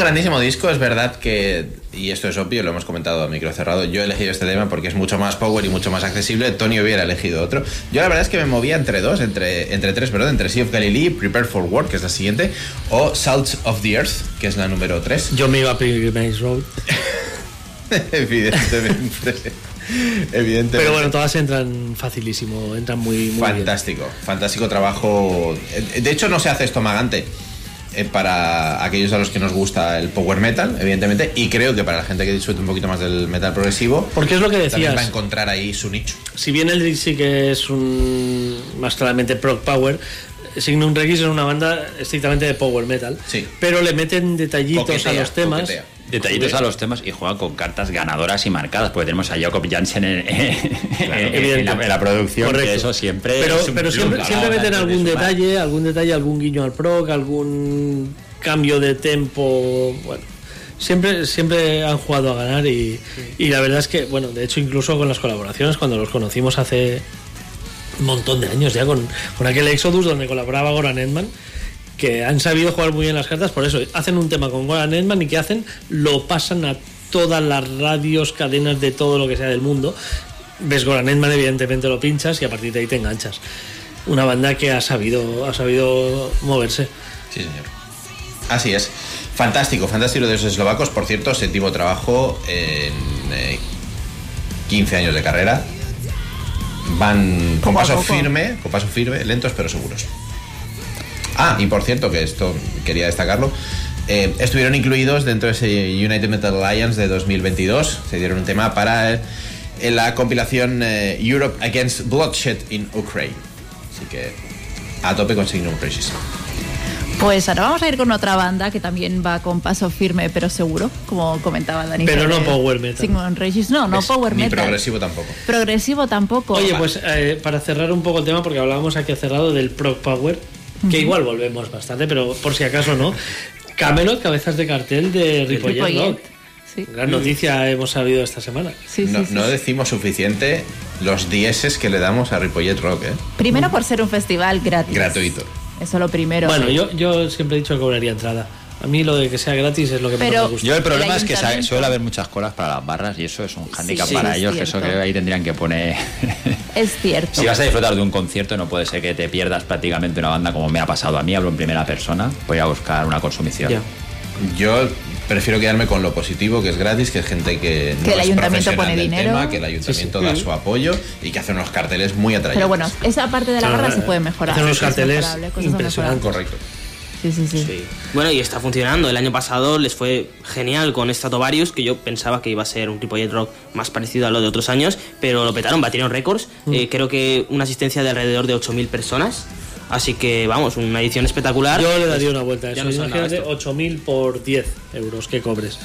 Grandísimo disco, es verdad que, y esto es obvio, lo hemos comentado a micro cerrado, yo he elegido este tema porque es mucho más power y mucho más accesible, Tony hubiera elegido otro. Yo la verdad es que me movía entre dos, entre, entre tres, perdón, entre Sea of Galilee, Prepare for War, que es la siguiente, o Salts of the Earth, que es la número 3. Yo me iba a Pilgrimage Road. Evidentemente. Evidentemente. Pero bueno, todas entran facilísimo, entran muy, muy bien. Fantástico, fantástico trabajo. De hecho, no se hace esto magante eh, para aquellos a los que nos gusta el power metal, evidentemente, y creo que para la gente que disfrute un poquito más del metal progresivo, Porque es lo que también decías. va a encontrar ahí su nicho. Si bien el sí que es un más claramente prog power, Signum Regis es una banda estrictamente de power metal. Sí. Pero le meten detallitos Coquetea, a los temas coquetea. Detallitos a los temas. Y juegan con cartas ganadoras y marcadas, porque tenemos a Jacob Janssen en, en- en la, evidente. en la producción, que eso siempre Pero, es siempre, siempre meten algún detalle, algún detalle, algún guiño al proc, algún cambio de tempo, bueno. Siempre, siempre han jugado a ganar y, y la verdad es que, bueno, de hecho incluso con las colaboraciones, cuando los conocimos hace un montón de años ya con, con aquel Exodus donde colaboraba Goran Edman, que han sabido jugar muy bien las cartas, por eso hacen un tema con Goran Edman y que hacen, lo pasan a todas las radios, cadenas de todo lo que sea del mundo. Ves Goran Edman, evidentemente lo pinchas y a partir de ahí te enganchas. Una banda que ha sabido, ha sabido moverse. Sí, señor. Así es. Fantástico, fantástico de los eslovacos. Por cierto, séptimo trabajo en eh, 15 años de carrera. Van con paso firme, con paso firme, lentos pero seguros. Ah, y por cierto, que esto quería destacarlo. eh, estuvieron incluidos dentro de ese United Metal Alliance de 2022. Se dieron un tema para eh, en la compilación eh, Europe Against Bloodshed in Ukraine. Así que a tope con Signum Regis. Pues ahora vamos a ir con otra banda que también va con paso firme pero seguro, como comentaba Dani. Pero no power metal. Sigmund Regis, no, no power Ni metal. progresivo tampoco. Progresivo tampoco. Oye, pues eh, para cerrar un poco el tema, porque hablábamos aquí cerrado del Proc Power, que igual volvemos bastante, pero por si acaso no. Camelot, cabezas de cartel de Ripollet, Ripollet, Rock. Sí, Gran noticia hemos sabido esta semana. sí, no, sí, no sí. decimos suficiente los dieces que le damos a Ripollet Rock, ¿eh? Primero por ser un festival gratis. Gratuito. Eso lo primero. Bueno, yo, yo siempre he dicho que cobraría entrada. A mí lo de que sea gratis es lo que Pero- menos me gusta. Yo el problema El es que suele haber muchas colas para las barras y eso es un hándicap sí, para es ellos, que eso que ahí tendrían que poner... Es cierto. si vas a disfrutar de un concierto no puede ser que te pierdas prácticamente una banda como me ha pasado a mí, hablo en primera persona, voy a buscar una consumición. Yo prefiero quedarme con lo positivo, que es gratis, que es gente que, no Que el es ayuntamiento pone del dinero. tema, que el ayuntamiento da su apoyo y que hace unos carteles muy atrayentes. Pero bueno, esa parte de la barra se puede mejorar. Hacer unos es carteles impresionantes. Correcto. Sí, sí, sí. Sí. Bueno, y está funcionando. El año pasado les fue genial con Stratovarius, que yo pensaba que iba a ser un Ripollet Rock más parecido a lo de otros años, pero lo petaron, batieron récords. Mm. Eh, creo que una asistencia de alrededor de 8.000 personas. Así que, vamos, una edición espectacular. Yo le daría una vuelta a Ya eso. no Imagínate esto. 8.000 por 10 euros que cobres.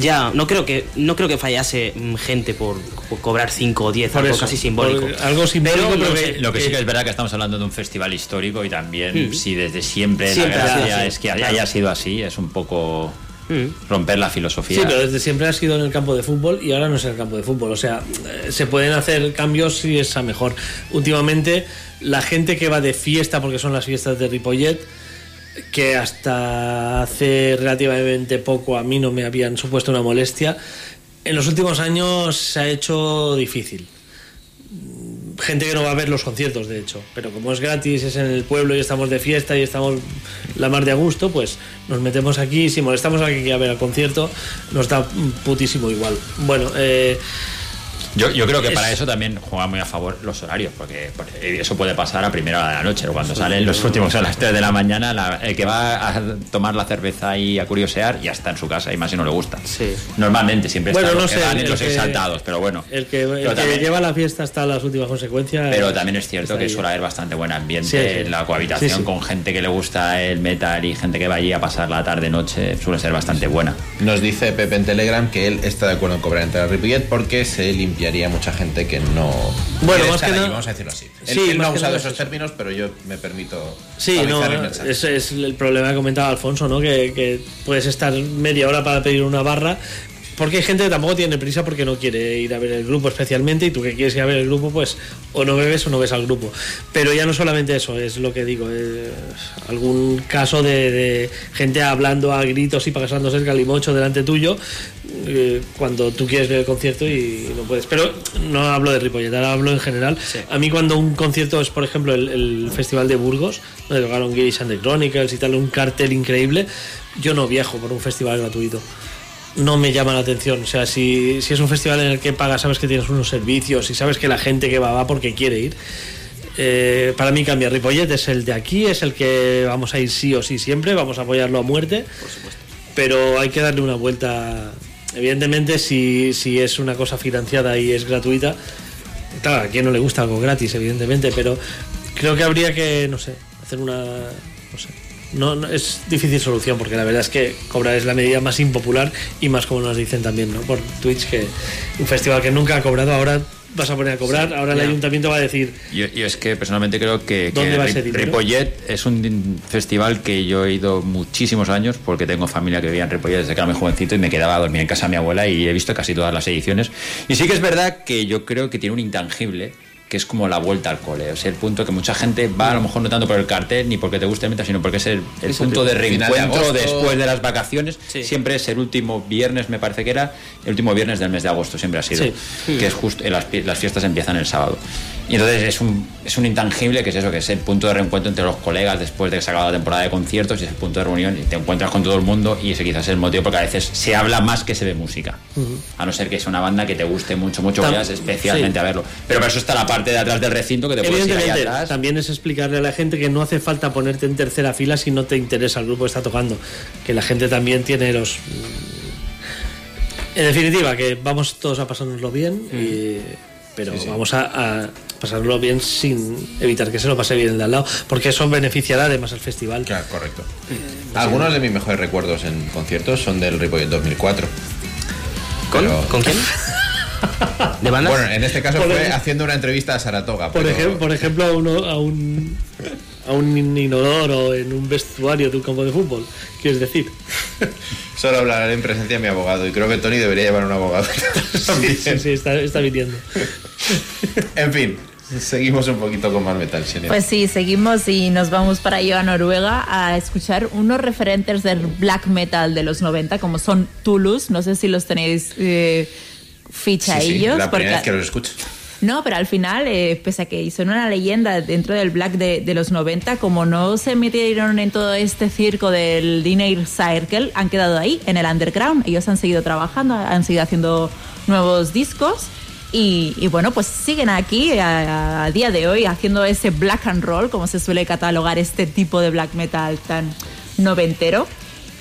Ya, no creo que no creo que fallase mm, gente por, por cobrar 5 o 10, Por algo eso, casi simbólico. algo simbólico, Pero, que- Lo que sí que es verdad que estamos hablando de un festival histórico y también Mm. si desde siempre, Siempre la gracia así, es que claro. haya sido así, es un poco Mm. romper la filosofía. Sí, pero desde siempre ha sido en el campo de fútbol y ahora no es en el campo de fútbol. O sea, eh, se pueden hacer cambios si es a mejor. Últimamente, la gente que va de fiesta, porque son las fiestas de Ripollet, que hasta hace relativamente poco a mí no me habían supuesto una molestia, en los últimos años se ha hecho difícil. Gente que no va a ver los conciertos, de hecho, pero como es gratis, es en el pueblo y estamos de fiesta y estamos la mar de a gusto, pues nos metemos aquí. Si molestamos a que quiera ver el concierto, nos da putísimo igual. Bueno, eh, Yo, yo creo que Es- para eso también juega muy a favor los horarios, porque, porque eso puede pasar a primera hora de la noche, o cuando salen los últimos a las 3 de la mañana, la- el que va a tomar la cerveza y a curiosear ya está en su casa, y más si no le gusta. Sí. Normalmente siempre Bueno, están no los que sé, van y el los que- exaltados, pero bueno. el que, el que también- lleva la fiesta hasta las últimas consecuencias. Pero también es cierto que suele haber bastante buen ambiente, Sí, sí. la cohabitación Sí, sí. con gente que le gusta el metal y gente que va allí a pasar la tarde-noche suele ser bastante buena. Nos dice Pepe en Telegram que él está de acuerdo en cobrar entrada a Ripollet porque se limpiaría mucha gente que no. Bueno, más que Vamos a decirlo así. Sí, él no ha usado esos es eso. términos, pero yo me permito. Sí, no, el ese es el problema que comentaba Alfonso, ¿no? Que, que puedes estar media hora para pedir una barra. Porque hay gente que tampoco tiene prisa porque no quiere ir a ver el grupo especialmente y tú que quieres ir a ver el grupo, pues o no bebes o no ves al grupo. Pero ya no solamente eso, es lo que digo, es algún caso de, de gente hablando a gritos y pasándose el calimocho delante tuyo eh, cuando tú quieres ver el concierto y no puedes. Pero no hablo de Ripollet, ahora hablo en general. A mí cuando un concierto es, por ejemplo, el, el Festival de Burgos, donde tocaron Girish and the Chronicles y tal, un cartel increíble, yo no viajo por un festival gratuito. No me llama la atención. O sea, si, si es un festival en el que pagas, sabes que tienes unos servicios y sabes que la gente que va va porque quiere ir. eh, para mí cambia. Ripollet es el de aquí, es el que vamos a ir sí o sí siempre, vamos a apoyarlo a muerte. Pero hay que darle una vuelta. Evidentemente, si, si es una cosa financiada y es gratuita, claro, a quien no le gusta algo gratis, evidentemente, pero creo que habría que, no sé, hacer una. No sé. No, no- es difícil solución porque la verdad es que cobrar es la medida más impopular y más como nos dicen también ¿no? por Twitch que un festival que nunca ha cobrado ahora vas a poner a cobrar, ahora el ayuntamiento va a decir Yo, yo es que personalmente creo que, ¿Dónde que va ese? Ripollet es un festival que yo he ido muchísimos años porque tengo familia que vivía en Ripollet desde que era muy jovencito y me quedaba a dormir en casa de mi abuela y he visto casi todas las ediciones. Y sí que es verdad que yo creo que tiene un intangible que es como la vuelta al cole, o sea, el punto que mucha gente va a lo mejor no tanto por el cartel ni porque te guste el metal, sino porque es el, Es punto de de reencuentro agosto. después de las vacaciones, Sí. siempre es el último viernes, me parece que era, el último viernes del mes de agosto, siempre ha sido, Sí. que es justo, las fiestas empiezan el sábado. Y entonces es un, es un intangible que es eso, que es el punto de reencuentro entre los colegas después de que se acaba la temporada de conciertos y es el punto de reunión y te encuentras con todo el mundo y ese quizás es el motivo porque a veces se habla más que se ve música. A no ser que sea una banda que te guste mucho, mucho, Tam- vayas especialmente sí. a verlo. Pero para eso está la parte de atrás del recinto que te puedes ir ahí atrás. también es explicarle a la gente que no hace falta ponerte en tercera fila si no te interesa el grupo que está tocando. Que la gente también tiene los. En definitiva, que vamos todos a pasárnoslo bien, y- pero vamos a, a pasárnoslo bien sin evitar que se lo pase bien el de al lado, porque eso beneficiará además al festival. Claro, correcto. Algunos de mis mejores recuerdos en conciertos son del Ripollet 2004. ¿Con, Pero- ¿Con quién? ¿De bandas? Bueno, en este caso Por fue ejemplo- haciendo una entrevista a Saratoga. Por, pero- ejem- por ejemplo, a, uno, a un a un inodoro en un vestuario de un campo de fútbol, quieres decir. Solo hablaré en presencia de mi abogado y creo que Tony debería llevar un abogado. Sí, sí, sí, está, está viniendo. En fin, seguimos un poquito con más metal. Pues sí, seguimos y nos vamos para allá a Noruega a escuchar unos referentes del black metal de los 90, como son Toulouse. No sé si los tenéis eh, ficha Sí, sí, ellos. la porque- primera vez que los escucho. No, pero al final, eh, pese a que son una leyenda dentro del black de, los 90, como no se metieron en todo este circo del Dinner Circle, han quedado ahí, en el underground. Ellos han seguido trabajando, han seguido haciendo nuevos discos. Y, bueno, pues siguen aquí a, día de hoy haciendo ese black and roll, como se suele catalogar este tipo de black metal tan noventero.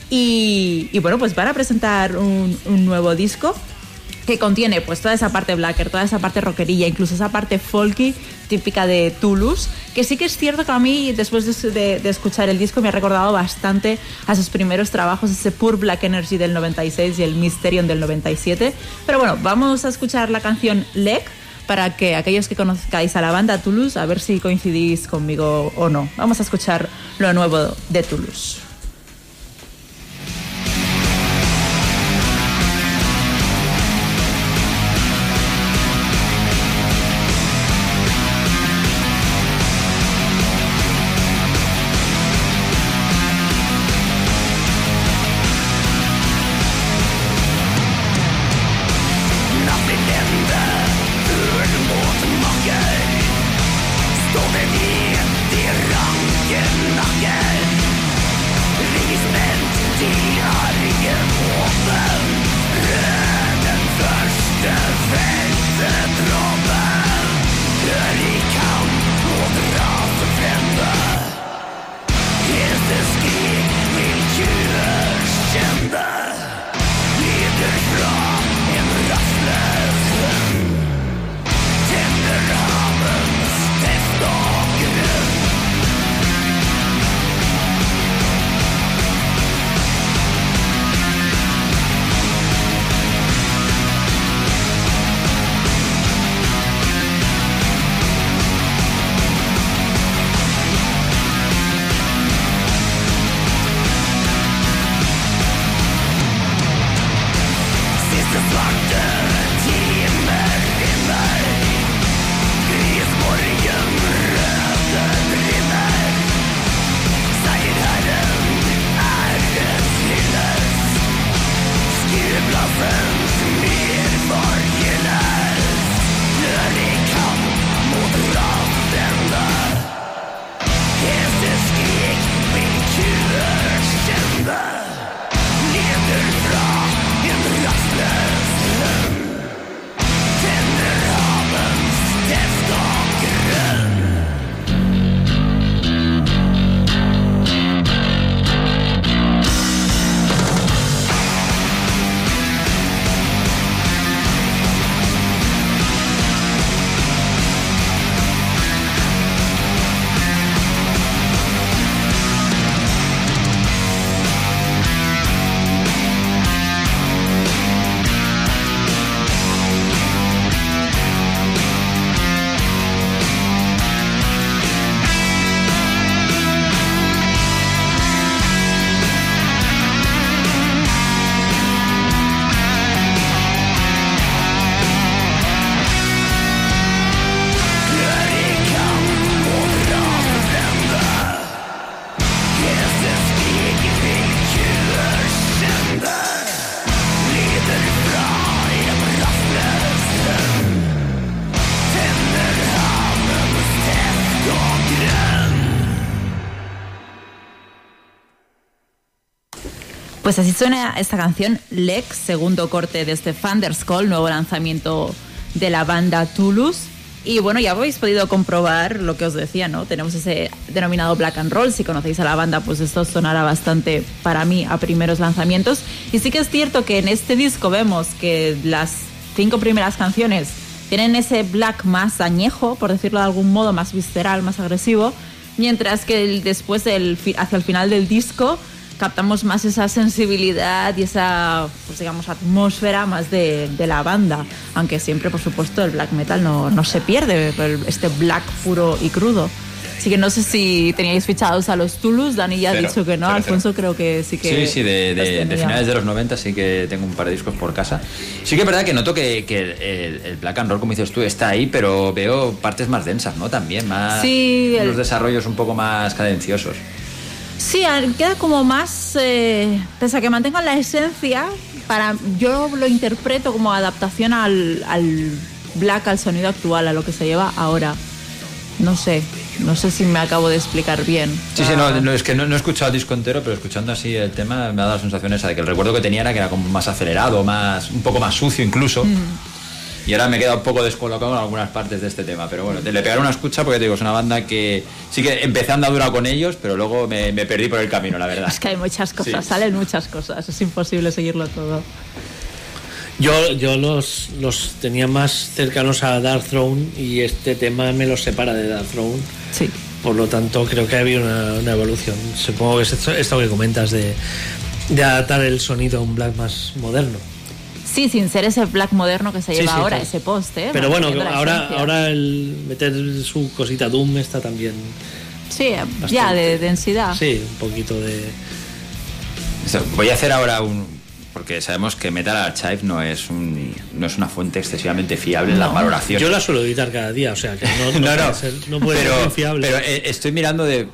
Y, y bueno, pues van a presentar un nuevo disco que contiene pues toda esa parte blacker, toda esa parte rockerilla, incluso esa parte folky típica de Toulouse, que sí que es cierto que a mí después de, de- escuchar el disco me ha recordado bastante a sus primeros trabajos, ese Pure Black Energy del 96 y el Mysterium del 97. Pero bueno, vamos a escuchar la canción Leg para que aquellos que conozcáis a la banda Toulouse, a ver si coincidís conmigo o no. Vamos a escuchar lo nuevo de Toulouse. Así suena esta canción, Lex, segundo corte de este Thunderscall, nuevo lanzamiento de la banda Toulouse. Y bueno, ya habéis podido comprobar lo que os decía, ¿no? Tenemos ese denominado Black and Roll. Si conocéis a la banda, pues esto sonará bastante para mí a primeros lanzamientos. Y sí que es cierto que en este disco vemos que las cinco primeras canciones tienen ese black más añejo, por decirlo de algún modo, más visceral, más agresivo. Mientras que después, el, hacia el final del disco, captamos más esa sensibilidad y esa, pues digamos, atmósfera más de, de la banda. Aunque siempre, por supuesto, el black metal no, no se pierde, este black puro y crudo. Así que no sé si teníais fichados a los Toulouse, Dani ya ha Cero, dicho que no, cero, Alfonso creo que sí que... Sí, sí, de, de- de finales de los 90 sí que tengo un par de discos por casa. Sí que es verdad que noto que, que el, el black and roll, como dices tú, está ahí, pero veo partes más densas, ¿no? También, más... Sí, el- Los desarrollos un poco más cadenciosos. Sí, queda como más, eh, pese a que mantengan la esencia, para yo lo interpreto como adaptación al, al black, al sonido actual, a lo que se lleva ahora. No sé, no sé si me acabo de explicar bien. Sí, sí, Ah, no, no, es que no, no he escuchado el disco entero, pero escuchando así el tema me ha dado la sensación esa de que el recuerdo que tenía era que era como más acelerado, más un poco más sucio incluso. Mm. Y ahora me he quedado un poco descolocado en algunas partes de este tema, pero bueno, te le pegaré una escucha porque te digo, es una banda que sí que empecé andadura con ellos, pero luego me, me perdí por el camino, la verdad. Es que hay muchas cosas, Sí. salen muchas cosas, es imposible seguirlo todo. Yo, yo los, los tenía más cercanos a Dark Throne y este tema me los separa de Dark Throne. Sí. Por lo tanto, creo que ha habido una, una evolución. Supongo que es esto, esto que comentas de, de adaptar el sonido a un black más moderno. Sí, sin ser ese black moderno que se lleva sí, ahora, claro. ese post, ¿eh? Pero bueno, ahora, ahora el meter su cosita Doom está también. Sí, ya, de densidad. Sí, un poquito de. Voy a hacer ahora un... Porque sabemos que Metal Archive no es, un, no es una fuente excesivamente fiable en la No, valoración. Yo la suelo editar cada día, o sea que no, no, no, puede no, ser, no puede pero, ser fiable. pero, eh, estoy mirando de-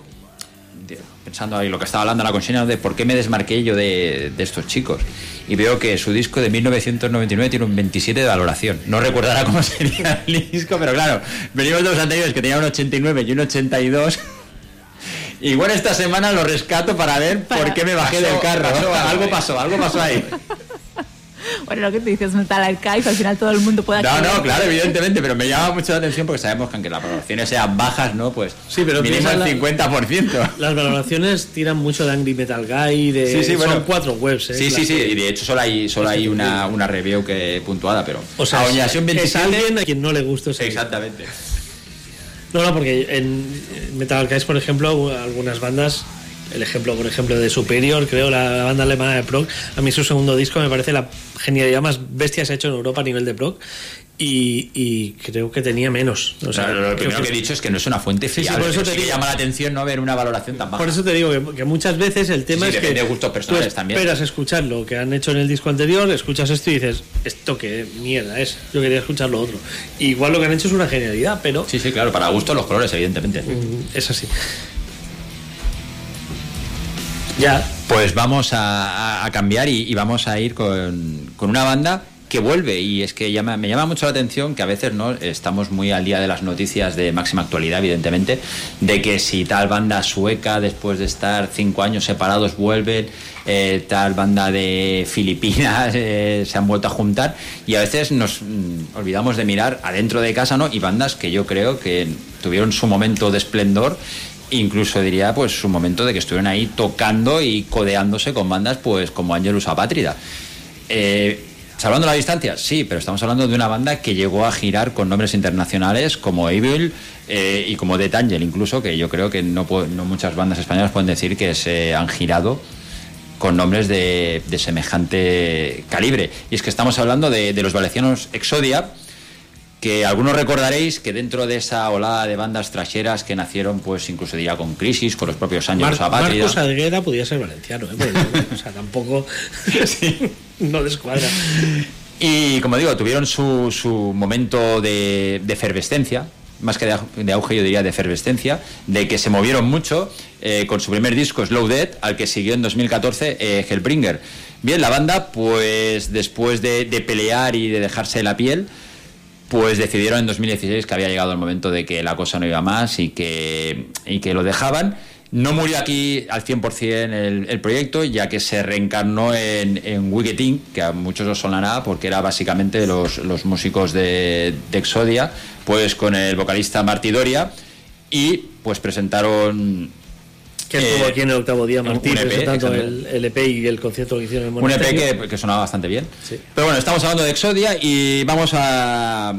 pensando ahí lo que estaba hablando la consigna de por qué me desmarqué yo de, de estos chicos y veo que su disco de 1999 tiene un 27 de valoración no recordará cómo sería el disco pero claro venimos de los anteriores que tenían un 89 y un 82 Igual esta semana lo rescato para ver por qué me bajé Pasó- del carro. pasó algo ahí. pasó, algo pasó ahí. Bueno, lo que te dices Metal Archive, al final todo el mundo puede No, acceder. no, claro, evidentemente, pero me llama mucho la atención porque sabemos que aunque las valoraciones sean bajas, ¿no? Pues Sí, pero mínimo el la- 50%. Las valoraciones tiran mucho de Angry Metal Guy, de, Sí, sí, bueno. son cuatro webs. ¿eh? Sí, sí, sí, y de hecho solo hay, solo hay una, una review que puntuada, pero. O sea, a es, Oñación es 27. alguien a quien no le gusta ese Exactamente. No, no, porque en Metal Archives, por ejemplo, algunas bandas, el ejemplo, por ejemplo, de Superior, creo, la, la banda alemana de prog, a mí su segundo disco me parece la genialidad más bestia que se ha hecho en Europa a nivel de prog. Y, y creo que tenía menos. O sea, lo primero que he dicho es que no es una fuente Sí, sí, fiable. por eso te sí que digo. llama la atención no ver una valoración tan baja. Por eso te digo que, que muchas veces el tema Sí, es que de gustos personales tú también. esperas escuchar lo que han hecho en el disco anterior, escuchas esto y dices, esto qué mierda es, yo quería escuchar lo otro. Igual lo que han hecho es una genialidad, pero Sí, sí, claro, para gusto los colores, evidentemente. mm, es así. Ya, Pues vamos a, cambiar y, vamos a ir con, con una banda que vuelve y es que llama, me llama mucho la atención que a veces no estamos muy al día de las noticias de máxima actualidad, evidentemente, de que si tal banda sueca después de estar cinco años separados vuelven, eh, tal banda de Filipinas eh, se han vuelto a juntar y a veces nos mm, olvidamos de mirar adentro de casa, ¿no? Y bandas que yo creo que tuvieron su momento de esplendor incluso diría pues su momento de que estuvieron ahí tocando y codeándose con bandas pues como Angelus Apátrida. Eh, ¿Salvando la distancia? Sí, pero estamos hablando de una banda que llegó a girar con nombres internacionales como Evil eh, y como Death Angel, incluso, que yo creo que no, no muchas bandas españolas pueden decir que se han girado con nombres de, de semejante calibre. Y es que estamos hablando de, de los valencianos Exodia, que algunos recordaréis que dentro de esa olada de bandas trasheras que nacieron, pues incluso diría con Crisis, con los propios Ángelos Mar-. Marcos Alguera podía ser valenciano, ¿eh? Porque, o sea, tampoco no descuadra. Y como digo, tuvieron su, su momento de, de efervescencia, más que de, au- de auge, yo diría de efervescencia, de que se movieron mucho eh, con su primer disco Slow Dead, al que siguió en 2014 eh, Hellbringer. Bien, la banda, pues después de, de pelear y de dejarse la piel, pues decidieron en 2016 que había llegado el momento de que la cosa no iba más y que, y que lo dejaban. No murió aquí al 100% el, el proyecto, ya que se reencarnó en, en Wicked que a muchos os sonará porque era básicamente los, los músicos de, de Exodia, pues con el vocalista Marty Doria, y pues presentaron Que Eh, estuvo aquí en el octavo día, Martín, EP, presentando el, el EP y el concierto que hicieron en Un EP que, que sonaba bastante bien. Sí. Pero bueno, estamos hablando de Exodia y vamos a,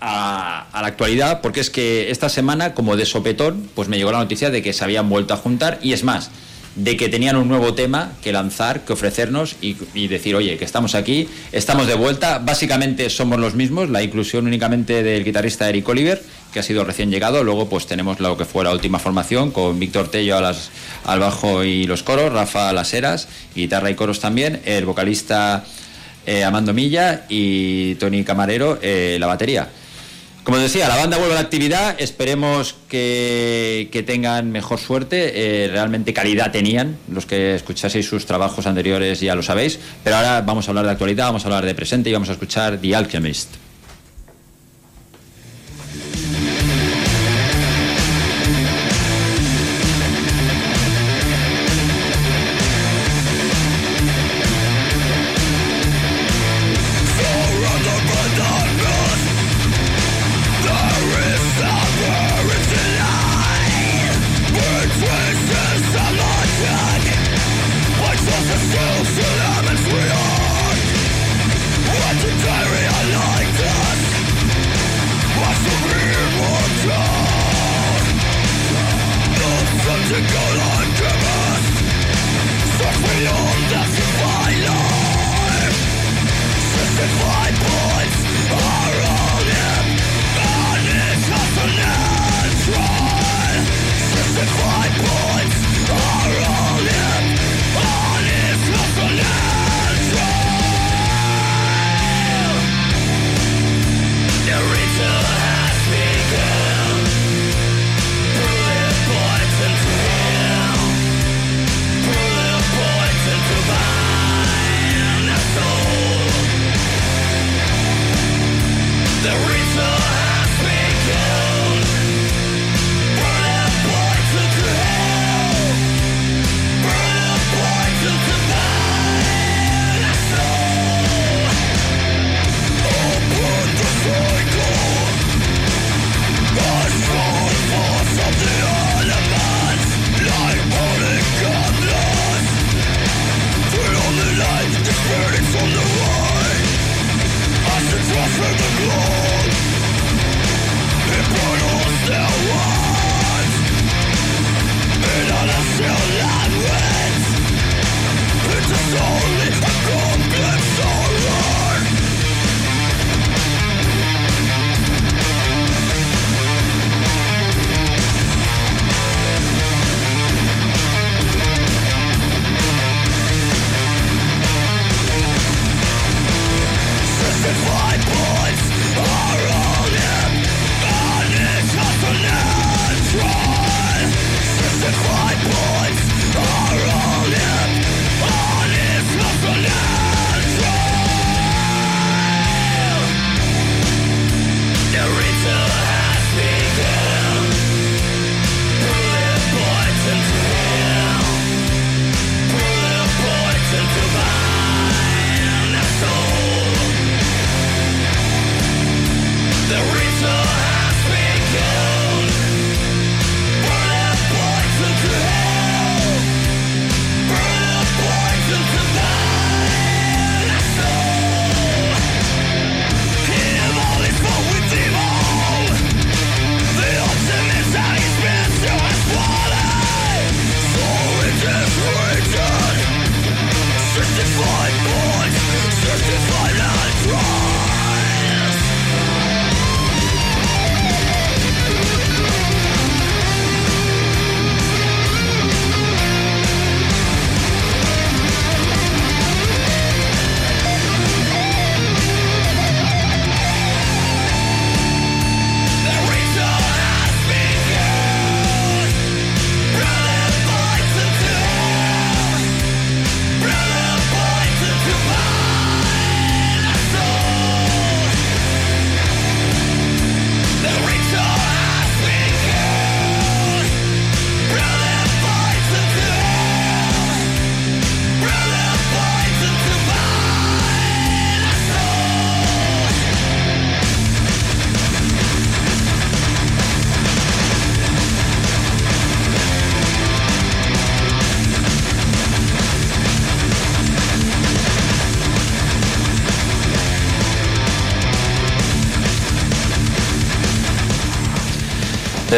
a, a la actualidad, porque es que esta semana, como de sopetón, pues me llegó la noticia de que se habían vuelto a juntar y es más, de que tenían un nuevo tema que lanzar, que ofrecernos y, decir, oye, que estamos aquí, estamos de vuelta, básicamente somos los mismos, la inclusión únicamente del guitarrista Eric Oliver, que ha sido recién llegado, luego pues tenemos lo que fue la última formación con Víctor Tello al bajo y los coros, Rafa a guitarra y coros también, el vocalista eh, Amando Milla y Tony Camarero eh, la batería. Como decía, la banda vuelve a la actividad, esperemos que, que tengan mejor suerte, eh, realmente calidad tenían, los que escuchaseis sus trabajos anteriores ya lo sabéis, pero ahora vamos a hablar de actualidad, vamos a hablar de presente y vamos a escuchar The Alchemist.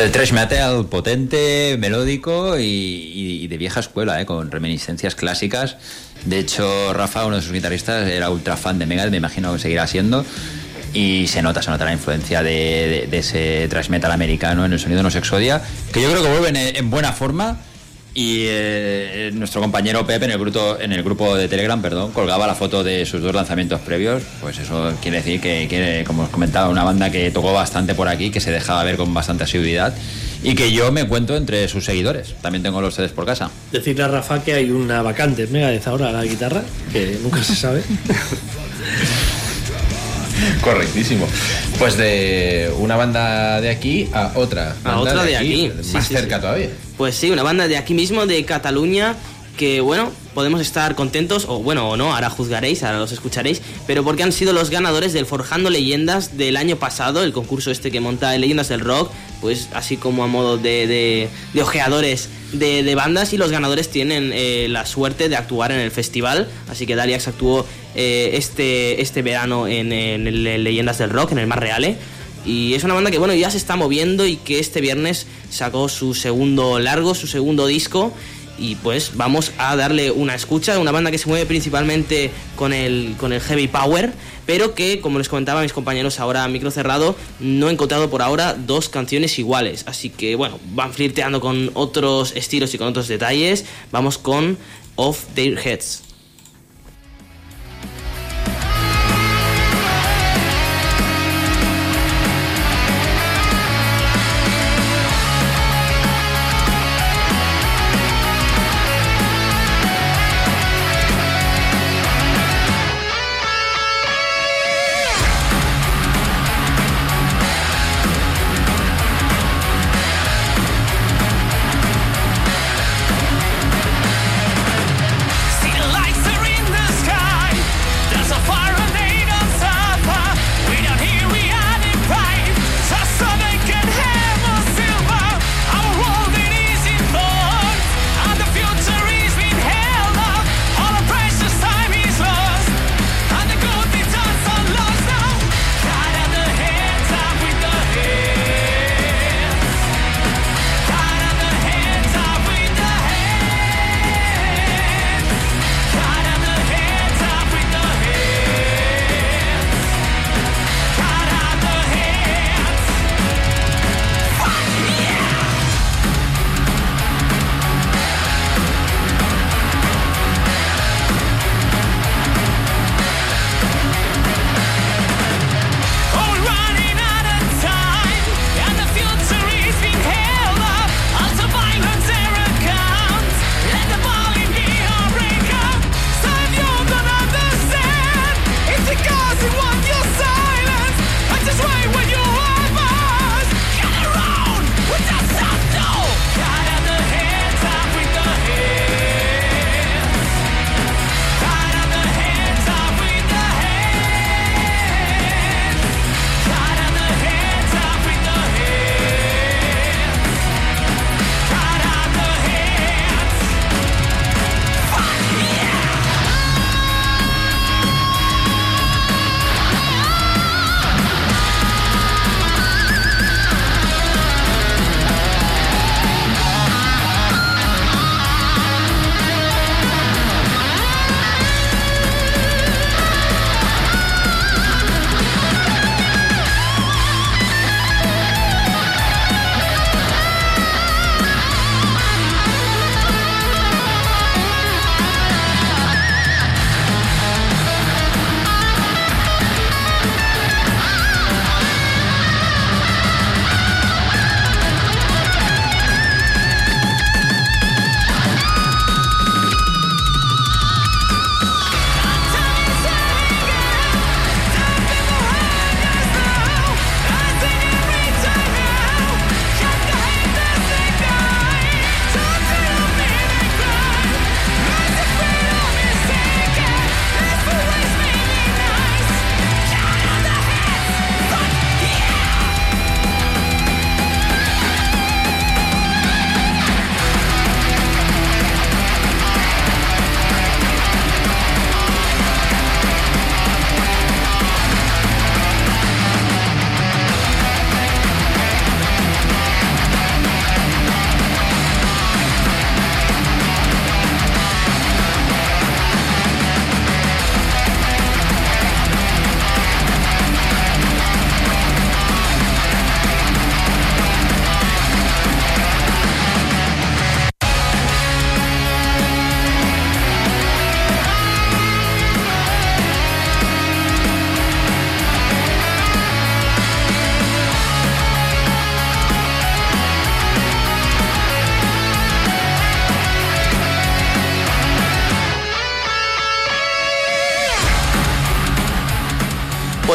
De thrash metal potente, melódico y, de vieja escuela, ¿eh? con reminiscencias clásicas. De hecho, Rafa, uno de sus guitarristas, era ultra fan de Megadeth, me imagino que seguirá siendo. Y se nota, se nota la influencia de, ese thrash metal americano en el sonido de Nos Exodia, que yo creo que vuelven en, en buena forma. Y eh, nuestro compañero Pepe en el grupo en el grupo de Telegram, perdón, colgaba la foto de sus dos lanzamientos previos. Pues eso quiere decir que, que, como os comentaba, una banda que tocó bastante por aquí, que se dejaba ver con bastante asiduidad y que yo me cuento entre sus seguidores. También tengo los CDs por casa. Decirle a Rafa que hay una vacante en Megadeth ahora a la guitarra, que nunca se sabe. Correctísimo. Pues de una banda de aquí a otra. A banda otra de aquí. Más Sí, sí, cerca sí. todavía. Pues sí, una banda de aquí mismo, de Cataluña, que bueno, podemos estar contentos, o bueno, o no, ahora juzgaréis, ahora los escucharéis, pero porque han sido los ganadores del Forjando Leyendas del año pasado, el concurso este que monta Leyendas del Rock, pues así como a modo de, de, de ojeadores de, de bandas, y los ganadores tienen eh, la suerte de actuar en el festival, así que Daliax actuó eh, este, este verano en, en el Leyendas del Rock, en el Mar Reale. Y es una banda que bueno ya se está moviendo y que este viernes sacó su segundo largo, su segundo disco. Y pues vamos a darle una escucha, una banda que se mueve principalmente con el, con el heavy power, pero que, como les comentaba a mis compañeros ahora a micro cerrado, no he encontrado por ahora dos canciones iguales. Así que bueno, van flirteando con otros estilos y con otros detalles. Vamos con Off Their Heads.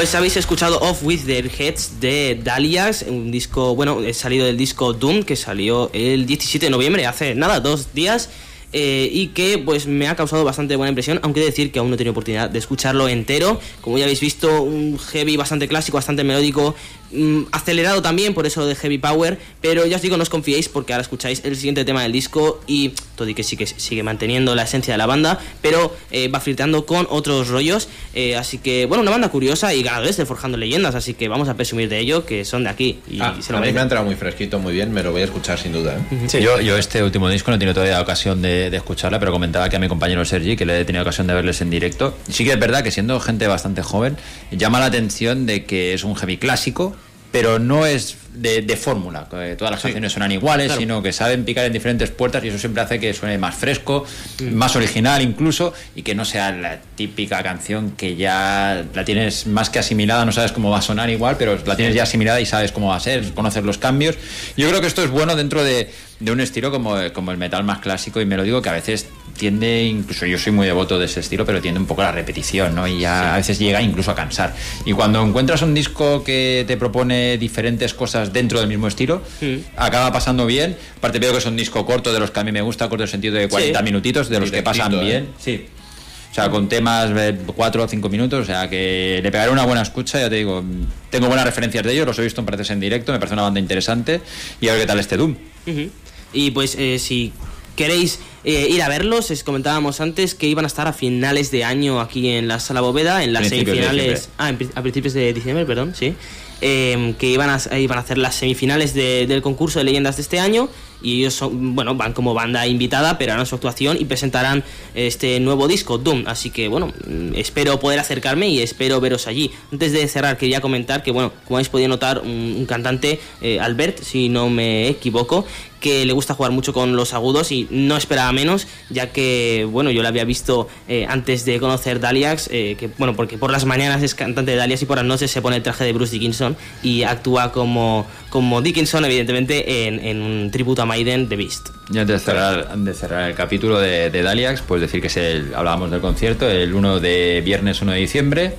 Pues habéis escuchado Off With Their Heads de Dalias, un disco, bueno, he salido del disco Doom que salió el 17 de noviembre, hace nada, dos días. eh, y que pues me ha causado bastante buena impresión, aunque decir que aún no he tenido oportunidad de escucharlo entero. Como ya habéis visto, un heavy bastante clásico, bastante melódico, mm, acelerado también, por eso de heavy power. Pero ya os digo, no os confiéis porque ahora escucháis el siguiente tema del disco y todo y que sí que sigue manteniendo la esencia de la banda, pero eh, va flirteando con otros rollos. eh, así que, bueno, una banda curiosa y ganadores de Forjando Leyendas, así que vamos a presumir de ello, que son de aquí. Y, Ah, se lo a mí me ha entrado muy fresquito, muy bien, me lo voy a escuchar sin duda. ¿eh? Yo, yo este último disco no he tenido todavía ocasión de, de escucharla, pero comentaba que a mi compañero Sergi, que le he tenido ocasión de verles en directo, sí que es verdad que siendo gente bastante joven, llama la atención de que es un heavy clásico, pero no es de, de fórmula, que todas las canciones suenan iguales, Claro. sino que saben picar en diferentes puertas y eso siempre hace que suene más fresco, más original incluso, y que no sea la típica canción que ya la tienes más que asimilada, no sabes cómo va a sonar igual, pero la tienes ya asimilada y sabes cómo va a ser, conoces los cambios. Yo creo que esto es bueno dentro de, de un estilo como, como el metal más clásico y melódico que a veces tiende, incluso yo soy muy devoto de ese estilo, pero tiende un poco a la repetición, ¿no? Y ya a veces llega incluso a cansar. Y cuando encuentras un disco que te propone diferentes cosas dentro del mismo estilo, acaba pasando bien. Aparte veo que es un disco corto de los que a mí me gusta, corto en el sentido de 40 Sí. minutitos, de los que pasan ¿eh? bien. Sí. O sea, con temas de 4 o 5 minutos, o sea, que le pegaré una buena escucha, ya te digo, tengo buenas referencias de ellos, los he visto en partes en directo, me parece una banda interesante y a ver qué tal este Doom. Y pues eh, si queréis eh, ir a verlos, os comentábamos antes que iban a estar a finales de año aquí en la sala bóveda, en las Principios semifinales. Ah, en a principios de diciembre, perdón, sí. Eh, que iban a, iban a hacer las semifinales de- del concurso de leyendas de este año y ellos son, bueno, van como banda invitada, pero harán su actuación y presentarán este nuevo disco, Doom. Así que, bueno, mm, espero poder acercarme y espero veros allí. Antes de cerrar, quería comentar que, bueno, como habéis podido notar, un, un cantante, eh, Albert, si no me equivoco, que le gusta jugar mucho con los agudos y no esperaba menos, ya que, bueno, yo la había visto eh, antes de conocer Daliax, eh, que, bueno, porque por las mañanas es cantante de Daliax y por las noches se pone el traje de Bruce Dickinson y actúa como, como Dickinson, evidentemente, en, en un tributo a Maiden de Beast. Y antes de cerrar, de cerrar el capítulo de, de Daliax, pues decir que es hablábamos del concierto, el 1 de viernes 1 de diciembre,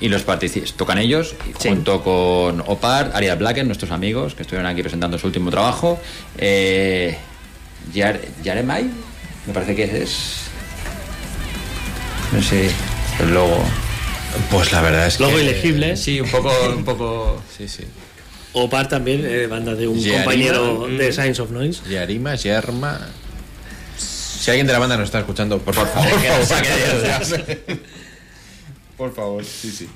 y los partici- tocan ellos, Sí. junto con Opar, Aria Blacken, nuestros amigos, que estuvieron aquí presentando su último trabajo, eh, Yar- Yaremai, me parece que es... No sé, el logo. Pues la verdad es Logo que... ilegible. Sí, un poco... Un poco Sí, sí. Opar también, eh, banda de un Yarima, compañero de mm. Science of Noise. Yarima, Yerma... Si alguien de la banda nos está escuchando, por favor, por favor, por favor, sí, sí.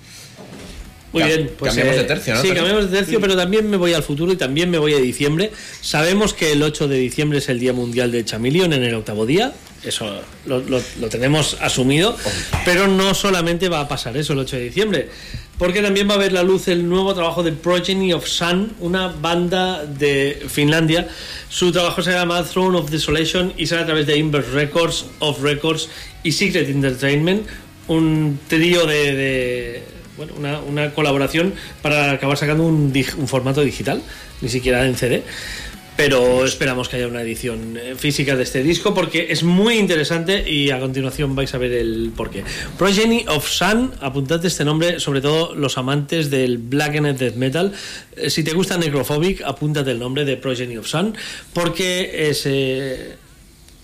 Muy bien, pues cambiamos de tercio, ¿no? Sí, cambiamos de tercio, pero también me voy al futuro y también me voy a diciembre. Sabemos que el 8 de diciembre es el Día Mundial de Chameleon en el octavo día. Eso lo, lo- lo tenemos asumido. Pero no solamente va a pasar eso el 8 de diciembre. Porque también va a ver la luz el nuevo trabajo de Progeny of Sun, una banda de Finlandia. Su trabajo se llama Throne of Desolation y sale a través de Inverse Records, Off Records y Secret Entertainment. Un trío de, bueno, una, una colaboración para acabar sacando un formato digital, ni siquiera en CD. Pero esperamos que haya una edición eh, física de este disco porque es muy interesante y a continuación vais a ver el porqué. Progeny of Sun, apuntad este nombre, sobre todo los amantes del Black and Death Metal. Eh, Si te gusta Necrophobic, apúntate el nombre de Progeny of Sun porque es. eh,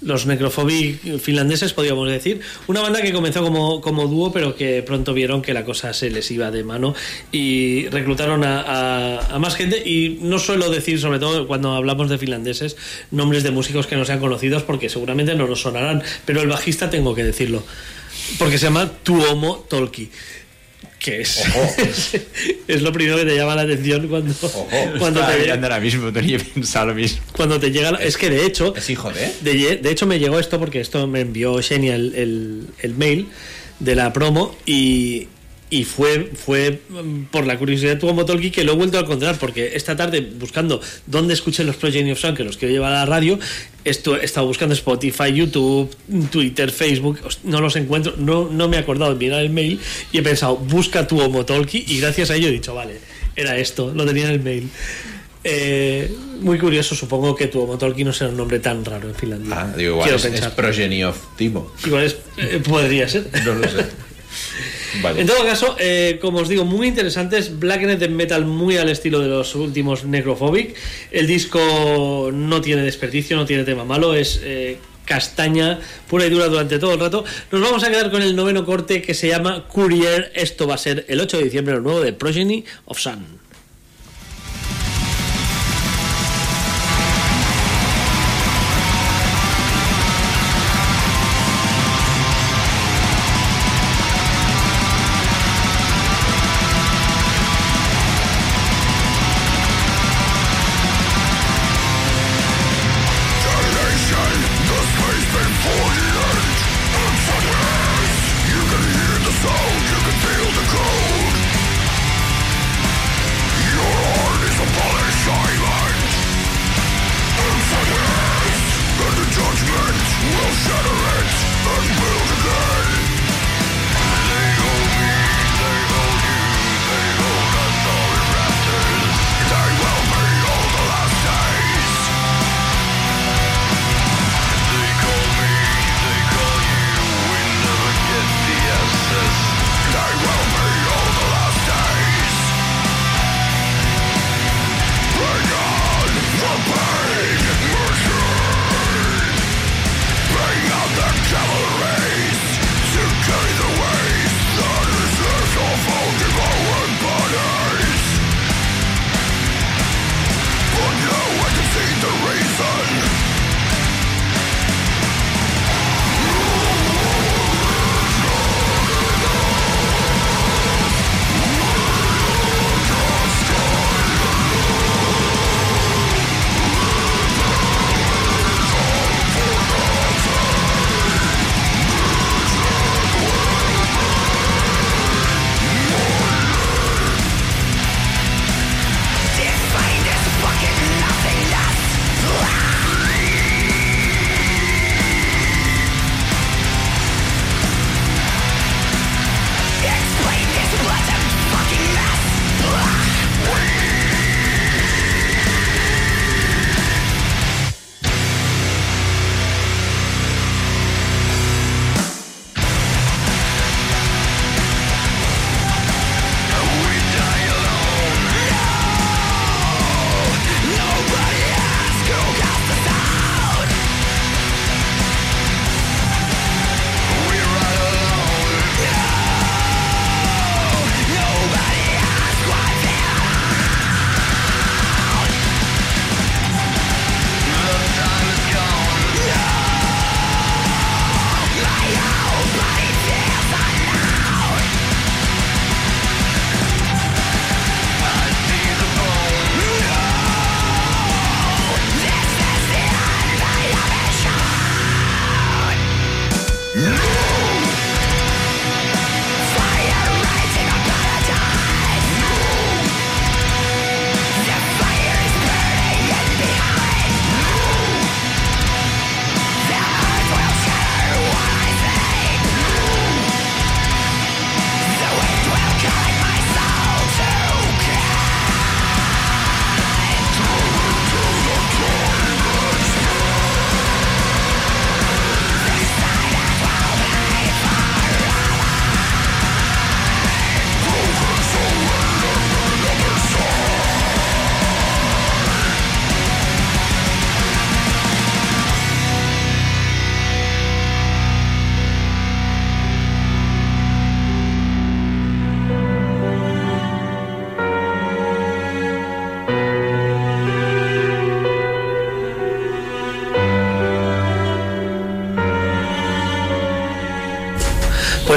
los necrophobic finlandeses, podríamos decir. Una banda que comenzó como, dúo, pero que pronto vieron que la cosa se les iba de mano y reclutaron a, a- a más gente. Y no suelo decir, sobre todo cuando hablamos de finlandeses, nombres de músicos que no sean conocidos porque seguramente no nos sonarán. Pero el bajista tengo que decirlo, porque se llama Tuomo Tolki. Que es, es lo primero que te llama la atención cuando, cuando, Estaba te, mirando ahora mismo, tenía pensado lo mismo. cuando te llega. la- Es que de hecho, Es hijo de... de, hecho, me llegó esto porque esto me envió Xenia el, el- el mail de la promo y, y fue, fue mm, por la curiosidad de tu Tolki que lo he vuelto a encontrar porque esta tarde buscando dónde escuché los Progeny of Sound que los quiero llevar a la radio esto, he estado buscando Spotify, YouTube, Twitter, Facebook, no los encuentro, no, no me he acordado de mirar el mail y he pensado, busca tu Tolki y gracias a ello he dicho, vale, era esto, lo tenía en el mail. Eh, muy curioso, supongo que tu Tolki no será un nombre tan raro en Finlandia. Ah, digo, igual Quiero es, es. Progeny of Timo. Igual es, eh, podría ser. No lo sé. En todo caso, eh, como os digo, muy interesantes. Blackened en metal muy al estilo de los últimos Necrophobic. El disco no tiene desperdicio, no tiene tema malo, es eh, castaña pura y dura durante todo el rato. Nos vamos a quedar con el noveno corte que se llama Courier. Esto va a ser el 8 de diciembre, lo nuevo de Progeny of Sun.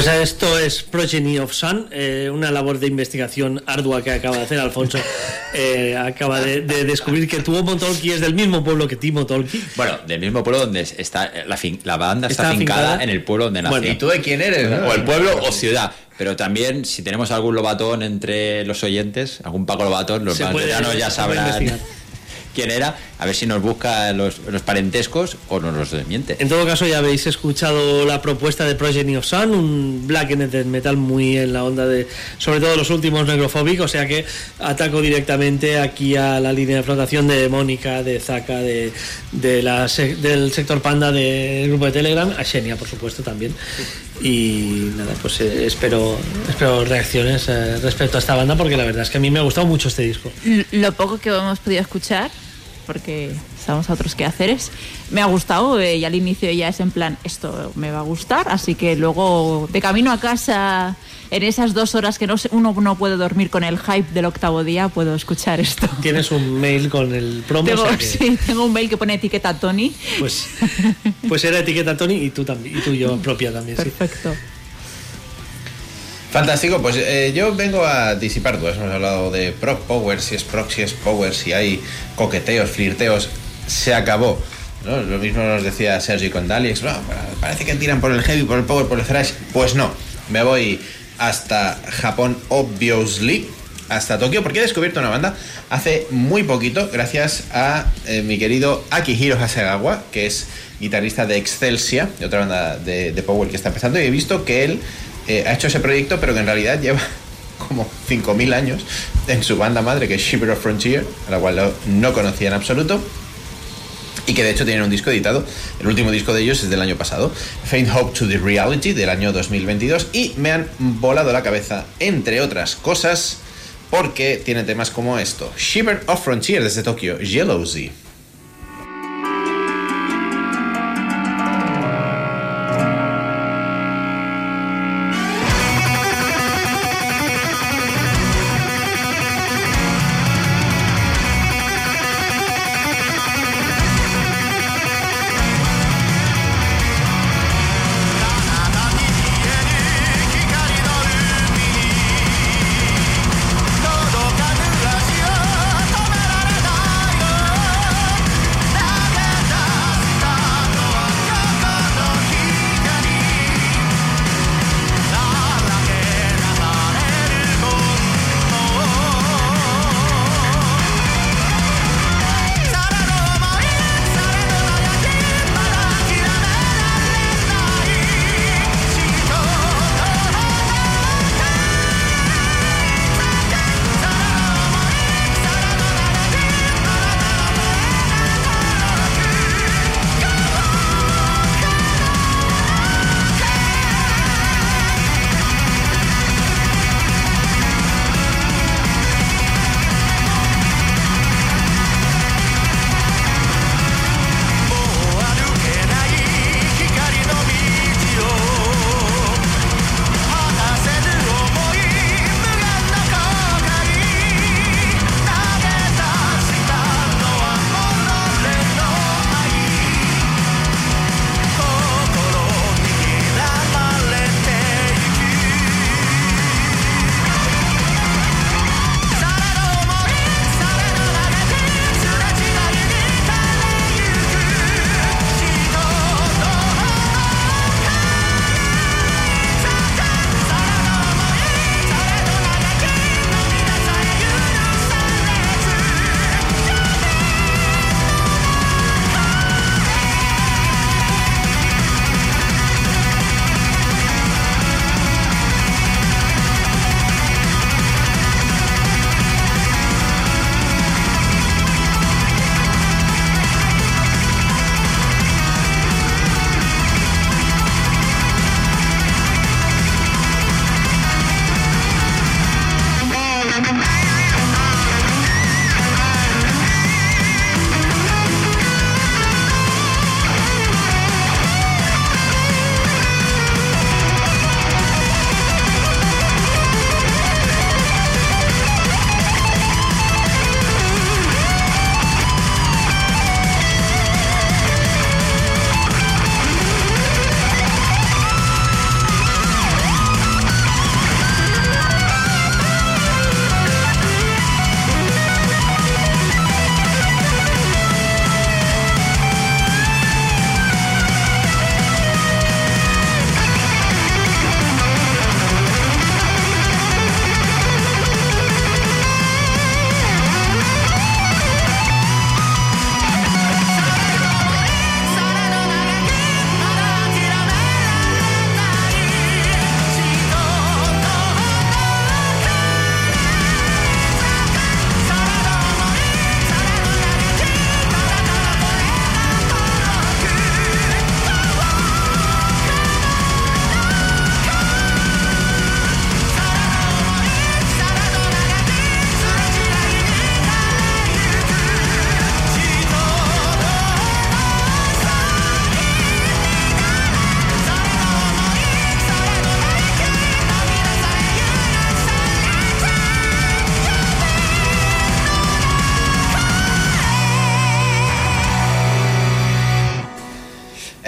Pues esto es Progeny of Sun, eh, una labor de investigación ardua que acaba de hacer Alfonso. Eh, acaba de, de descubrir que Tuomo Tolki es del mismo pueblo que Timo Tolki. Bueno, del mismo pueblo donde está la, fin- la banda está, Está fincada en el pueblo donde nació. Bueno. ¿Y tú de quién eres? no? O el pueblo o ciudad. Pero también, si tenemos algún lobatón entre los oyentes, algún Paco Lobatón, los puede- ya sabrán investigar. Quién era, a ver si nos busca los, los parentescos o nos los desmiente. En todo caso, ya habéis escuchado la propuesta de Project of Sun, un black and death metal muy en la onda de, sobre todo los últimos Necrophobic, o sea que ataco directamente aquí a la línea de flotación de Mónica, de Zaka, de, de la sec- del sector panda del grupo de Telegram, a Xenia, por supuesto, también. Y nada, pues eh, espero, espero reacciones eh, respecto a esta banda, porque la verdad es que a mí me ha gustado mucho este disco. Lo poco que hemos podido escuchar, porque estamos a otros quehaceres, me ha gustado eh, y al inicio ya es en plan, esto me va a gustar, así que luego de camino a casa, en esas dos horas que no uno no puede dormir con el hype del octavo día, puedo escuchar esto. Tienes un mail con el promo, o Tengo, sea que- sí, tengo un mail que pone etiqueta Tony. pues, pues era etiqueta Tony y tú también, y tú y yo propia también, sí. Fantástico, pues eh, yo vengo a disipar dudas. Hemos hablado de Proc Power, si es Proc, si es Power, si hay coqueteos, flirteos. Se acabó. Lo mismo nos decía Sergi con Dalix. "No, parece que tiran por el heavy, por el power, por el thrash. Pues no, me voy hasta Japón, obviously, hasta Tokio, porque he descubierto una banda hace muy poquito, gracias a eh, mi querido Akihiro Hasegawa, que es guitarrista de Excelsia, de otra banda de Power que está empezando, y he visto que él eh, ha hecho ese proyecto, pero que en realidad lleva como 5.000 años en su banda madre, que es Shiver of Frontier, a la cual no- no conocía en absoluto. Y que de hecho tienen un disco editado. El último disco de ellos es del año pasado. Faint Hope to the Reality del año 2022. Y me han volado la cabeza, entre otras cosas, porque tiene temas como esto. Shiver of Frontier desde Tokio. Yellow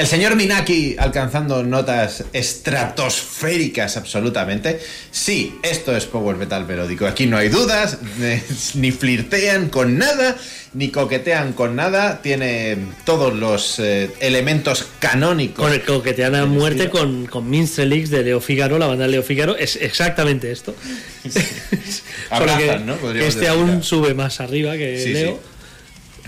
señor Minaki alcanzando notas estratosféricas absolutamente. Sí, esto es power metal melódico. Aquí no hay dudas, ni flirtean con nada, ni coquetean con nada. Tiene todos los eh, elementos canónicos. Con el coquetean a muerte con, con Minstrelix de Leo Figaro, la banda de Leo Figaro, es exactamente esto. Que Abrazan, ¿no? Podríamos este decir, aún sube más arriba que Sí, Leo. sí.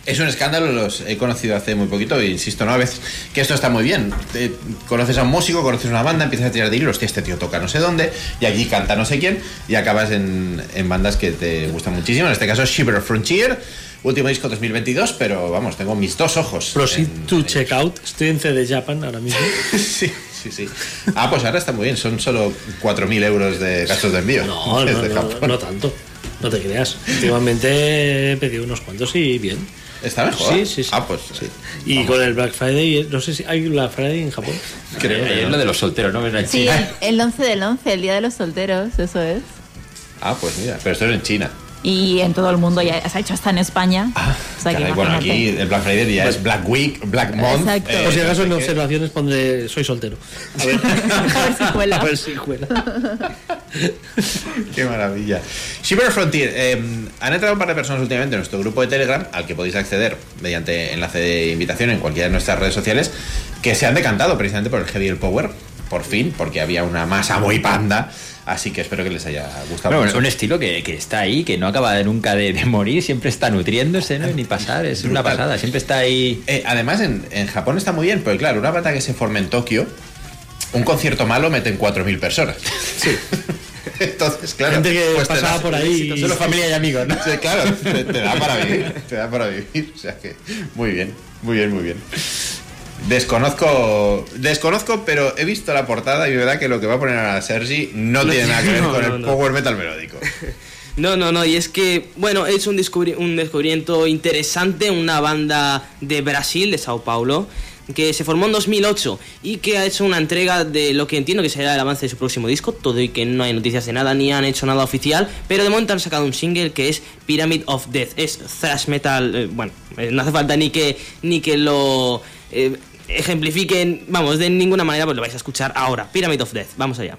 Es un escándalo, los he conocido hace muy poquito e insisto, ¿no? A veces que esto está muy bien. Te- conoces a un músico, conoces una banda, empiezas a tirar de hostia, este tío toca no sé dónde, y aquí canta no sé quién, y acabas en, en bandas que te gustan muchísimo. En este caso, Shiver Frontier, último disco 2022, pero vamos, tengo mis dos ojos. Proceed en- to en- check out. Estoy en CD Japan ahora mismo. sí, sí, sí. Ah, pues ahora está muy bien, son solo 4.000 euros de gastos de envío. No, no, no, no tanto. No te creas. Últimamente he pedido unos cuantos y bien. ¿Está mejor? Sí, sí, sí. Ah, pues Sí. Y con el Black Friday, no sé si hay Black Friday en Japón. creo que es no. lo de los solteros, ¿no? Sí, el, el 11 del 11, el Día de los Solteros, eso es. Ah, pues mira, pero esto es en China. Y en todo el mundo ya se ha hecho hasta en España. Ah, o sea que caray, bueno, aquí el Black Friday ya es Black Week, Black Month. Exacto. eh, Por si acaso en observaciones pondré soy soltero. A ver, A ver si cuela. A ver si cuela. Qué maravilla. Shiver Frontier, eh, han entrado un par de personas últimamente en nuestro grupo de Telegram, al que podéis acceder mediante enlace de invitación en cualquiera de nuestras redes sociales, que se han decantado precisamente por el Heavy y el Power, por fin, porque había una masa muy panda. Así que espero que les haya gustado. Bueno, un estilo que, que está ahí, que no acaba nunca de, de morir, siempre está nutriéndose, ¿no? Ni pasar, es una Brutal. pasada, siempre está ahí. Eh, además, en, en Japón está muy bien, porque claro, una banda que se forma en Tokio, un concierto malo meten 4.000 personas. Sí. Entonces, claro. Gente que pues pasaba por ahí. Solo familia y amigos, ¿no? Sí, claro, te, te da para vivir, te da para vivir. O sea que, muy bien, muy bien, muy bien. Desconozco, desconozco, pero he visto la portada y verdad que lo que va a poner a Sergi no, tiene nada que ver no, con no, el power metal melódico. No, no, no, y es que, bueno, es un, descubri- un descubrimiento interesante, una banda de Brasil, de Sao Paulo, que se formó en 2008 y que ha hecho una entrega de lo que entiendo que será el avance de su próximo disco, todo y que no hay noticias de nada ni han hecho nada oficial, pero de momento han sacado un single que es Pyramid of Death, es thrash metal, eh, bueno, eh, no hace falta ni que, ni que lo eh, ejemplifiquen, vamos, de ninguna manera, pues lo vais a escuchar ahora, Pyramid of Death, vamos allá.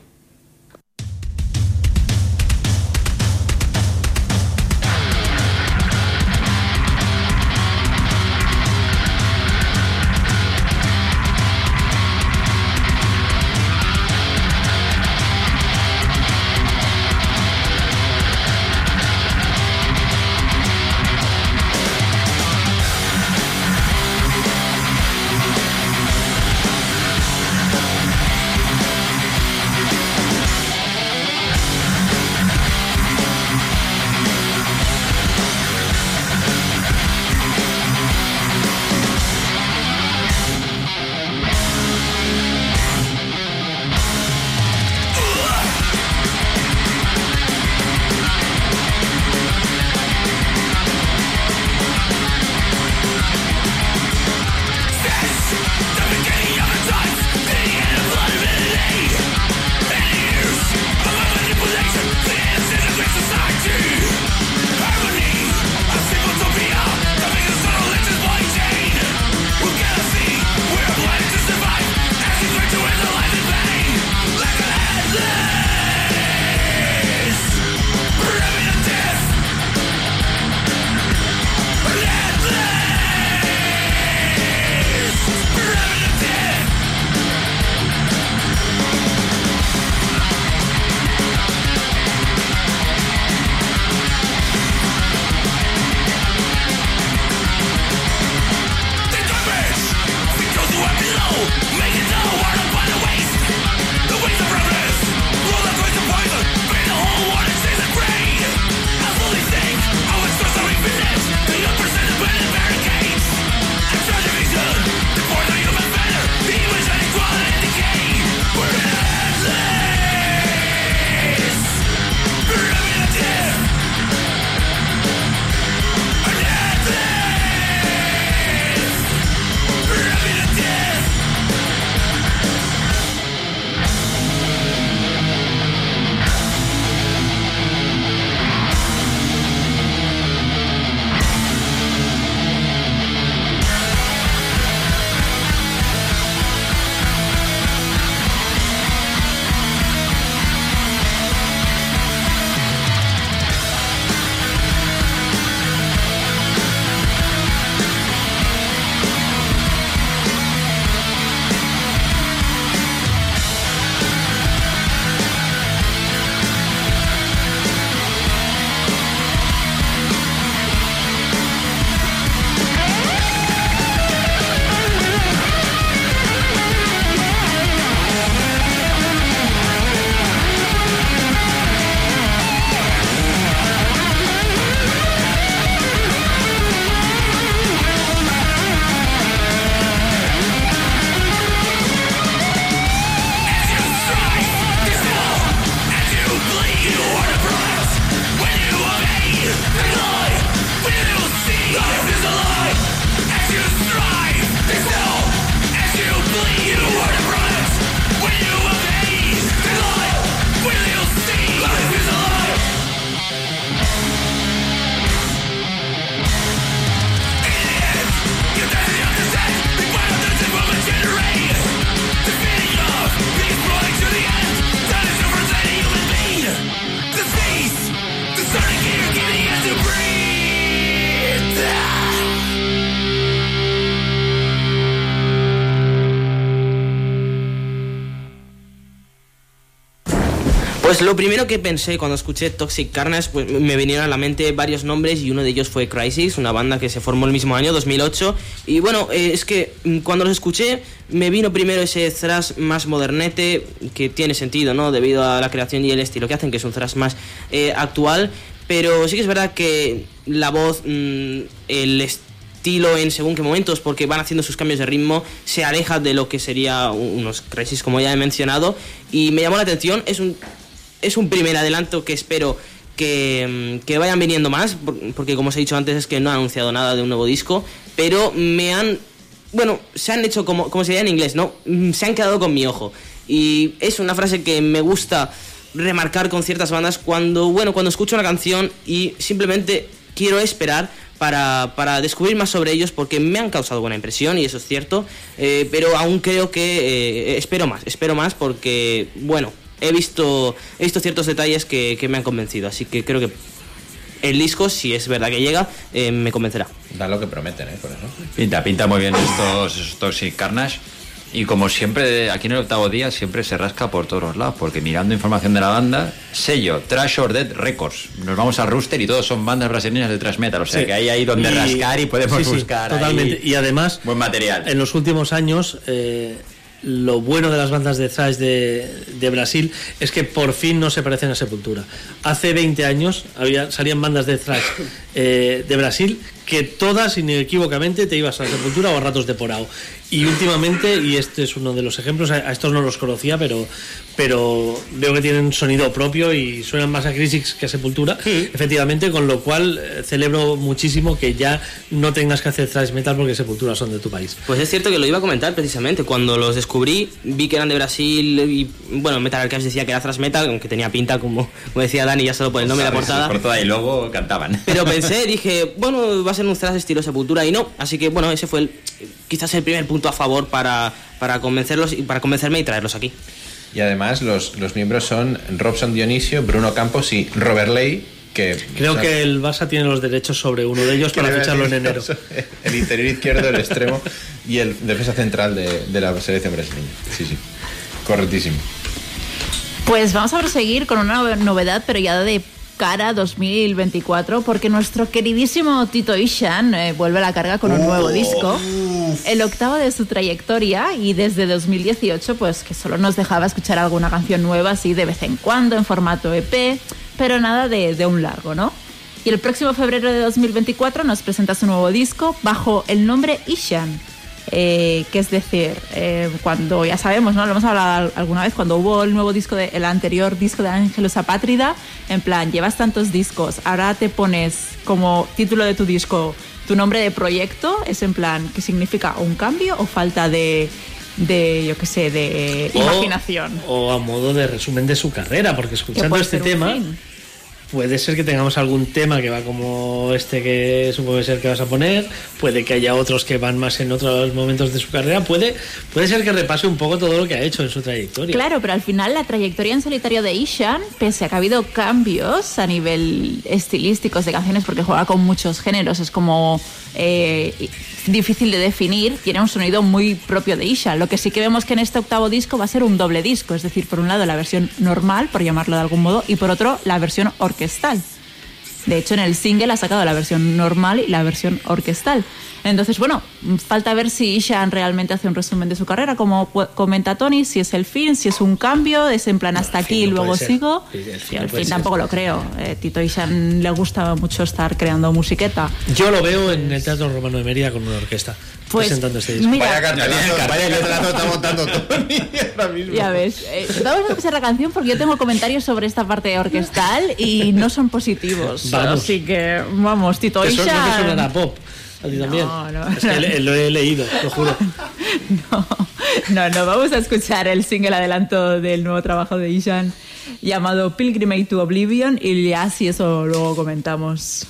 Pues lo primero que pensé cuando escuché Toxic Carnage, pues me vinieron a la mente varios nombres y uno de ellos fue Crisis, una banda que se formó el mismo año, 2008. Y bueno, eh, es que mm, cuando los escuché me vino primero ese thrash más modernete, que tiene sentido, ¿no? Debido a la creación y el estilo que hacen, que es un thrash más eh, actual. Pero sí que es verdad que la voz, mm, el estilo en según qué momentos, porque van haciendo sus cambios de ritmo, se aleja de lo que sería un- unos Crisis, como ya he mencionado. Y me llamó la atención, es un es un primer adelanto que espero que, mm, que vayan viniendo más, por- porque como os he dicho antes es que no han anunciado nada de un nuevo disco, pero me han, bueno, se han hecho como, como se diría en inglés, ¿no? Mm, Se han quedado con mi ojo. Y es una frase que me gusta remarcar con ciertas bandas cuando, bueno, cuando escucho una canción y simplemente quiero esperar para, para descubrir más sobre ellos porque me han causado buena impresión y eso es cierto, eh, pero aún creo que eh, espero más, espero más porque, bueno, he visto, he visto ciertos detalles que, que me han convencido, así que creo que el disco, si es verdad que llega, eh, me convencerá. Da lo que prometen, ¿eh? Por eso. Pinta, pinta muy bien estos, estos Toxic Carnage. Y como siempre, aquí en el octavo día siempre se rasca por todos los lados, porque mirando información de la banda, sello Trash or Dead Records. Nos vamos al rooster y todos son bandas brasileñas de thrash metal, o sea Sí. que hay ahí donde Y- rascar y podemos sí, sí, buscar. ahí totalmente. Y además, buen material. en los últimos años, eh, lo bueno de las bandas de thrash de, Brasil es que por fin no se parecen a Sepultura. Hace 20 años había, salían bandas de thrash eh, de Brasil que todas inequívocamente te ibas a Sepultura o a Ratos de Porao. Y últimamente, y este es uno de los ejemplos, a, estos no los conocía, pero, pero veo que tienen sonido propio y suenan más a Crisis que a Sepultura, efectivamente, con lo cual eh, celebro muchísimo que ya no tengas que hacer thrash metal porque Sepultura son de tu país. Pues es cierto que lo iba a comentar precisamente. Cuando los descubrí, vi que eran de Brasil y, bueno, Metal Archives decía que era thrash metal, aunque tenía pinta, como, como decía Dani, ya solo por el nombre y la portada. Por toda y luego cantaban. Pero pensé, dije, bueno, va a ser un thrash estilo Sepultura y no. Así que, bueno, ese fue el, quizás el primer punto a favor para, para convencerlos y para convencerme y traerlos aquí. Y además los, los miembros son Robson Dionisio, Bruno Campos y Robert Ley, que... Creo que el Barça tiene los derechos sobre uno de ellos para ficharlo en enero. El interior izquierdo, el extremo y el defensa central de, de la selección brasileña. Sí, sí. Correctísimo. Pues vamos a proseguir con una nove- novedad, pero ya de cara 2024, porque nuestro queridísimo Tito Ishan eh, vuelve a la carga con un nuevo disco, el octavo de su trayectoria y desde 2018, pues que solo nos dejaba escuchar alguna canción nueva así de vez en cuando en formato EP, pero nada de, de un largo, ¿no? Y el próximo febrero de 2024 nos presenta su nuevo disco bajo el nombre Ishan. Eh, que es decir, eh, cuando ya sabemos, ¿no? Lo hemos hablado al- alguna vez, cuando hubo el nuevo disco, de, el anterior disco de Ángelus Apátrida, en plan, llevas tantos discos, ahora te pones como título de tu disco tu nombre de proyecto, es en plan, ¿qué significa? ¿Un cambio o falta de, de yo qué sé, de O- imaginación? O, a modo de resumen de su carrera, porque Que escuchando este tema, fin. Puede ser que tengamos algún tema que va como este que supongo ser que vas a poner, puede que haya otros que van más en otros momentos de su carrera, puede, puede ser que repase un poco todo lo que ha hecho en su trayectoria. Claro, pero al final la trayectoria en solitario de Ishan, pese a que ha habido cambios a nivel estilísticos de canciones, porque juega con muchos géneros, es como eh, difícil de definir, tiene un sonido muy propio de Ishan. Lo que sí que vemos que en este octavo disco va a ser un doble disco, es decir, por un lado la versión normal, por llamarlo de algún modo, y por otro la versión orquestal. De hecho, en el single ha sacado la versión normal y la versión orquestal. Entonces, bueno, falta ver si Ishan realmente hace un resumen de su carrera, como comenta Tony, si es el fin, si es un cambio, es en plan hasta aquí y no luego sigo. El fin Yo el fin ser. tampoco lo creo. Eh, Tito Ishan le gusta mucho estar creando musiqueta. Yo lo veo en el Teatro Romano de Mérida con una orquesta Pues, presentando este disco. mira, Vaya cartelazo, vaya letrazo está montando Tony ahora mismo. Ya ves, eh, vamos a empezar la canción porque yo tengo comentarios sobre esta parte orquestal y no son positivos. Vamos. Así que, vamos, Tito Eso no te Ishan. sonará pop. A ti también. no, es que le- lo he leído, lo juro. No. No, no, vamos a escuchar el single adelanto del nuevo trabajo de Ishan llamado Pilgrimage to Oblivion y ya si eso luego comentamos.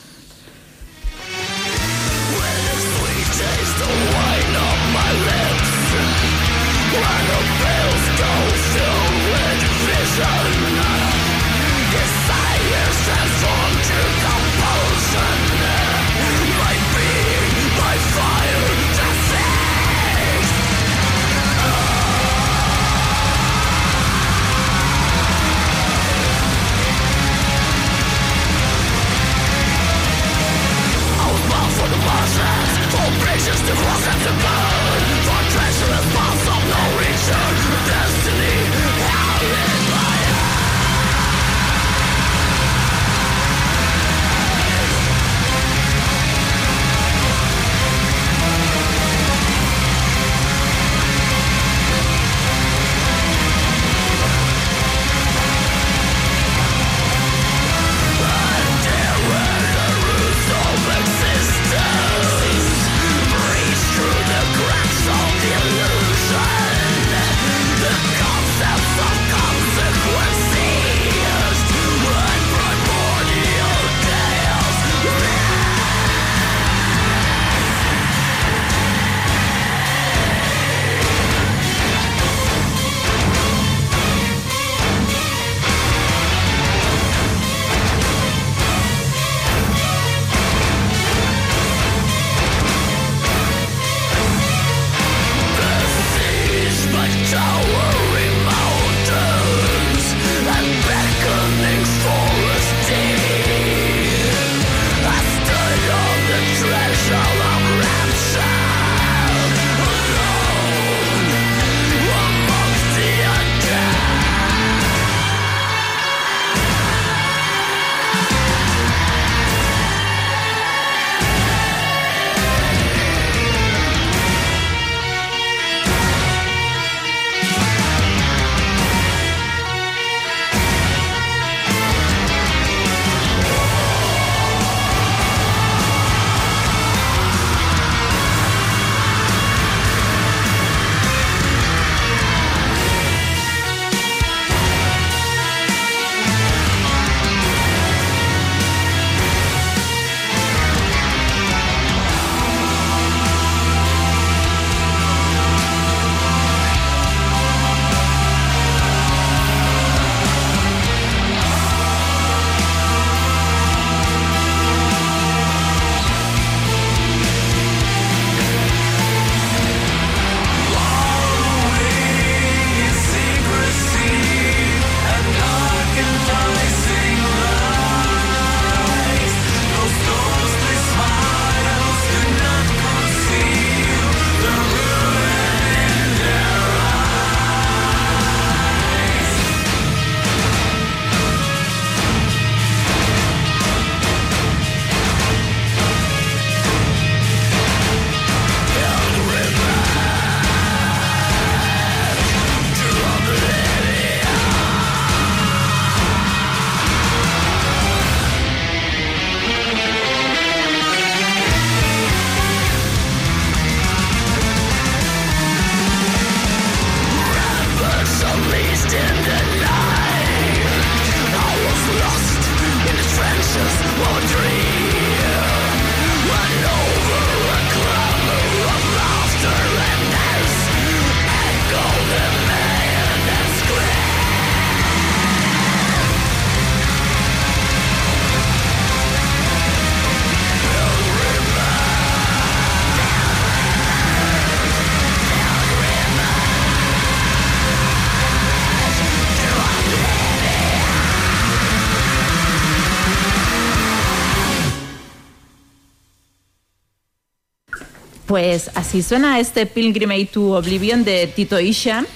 Pues así suena este Pilgrimage to Oblivion de Tito Ishan.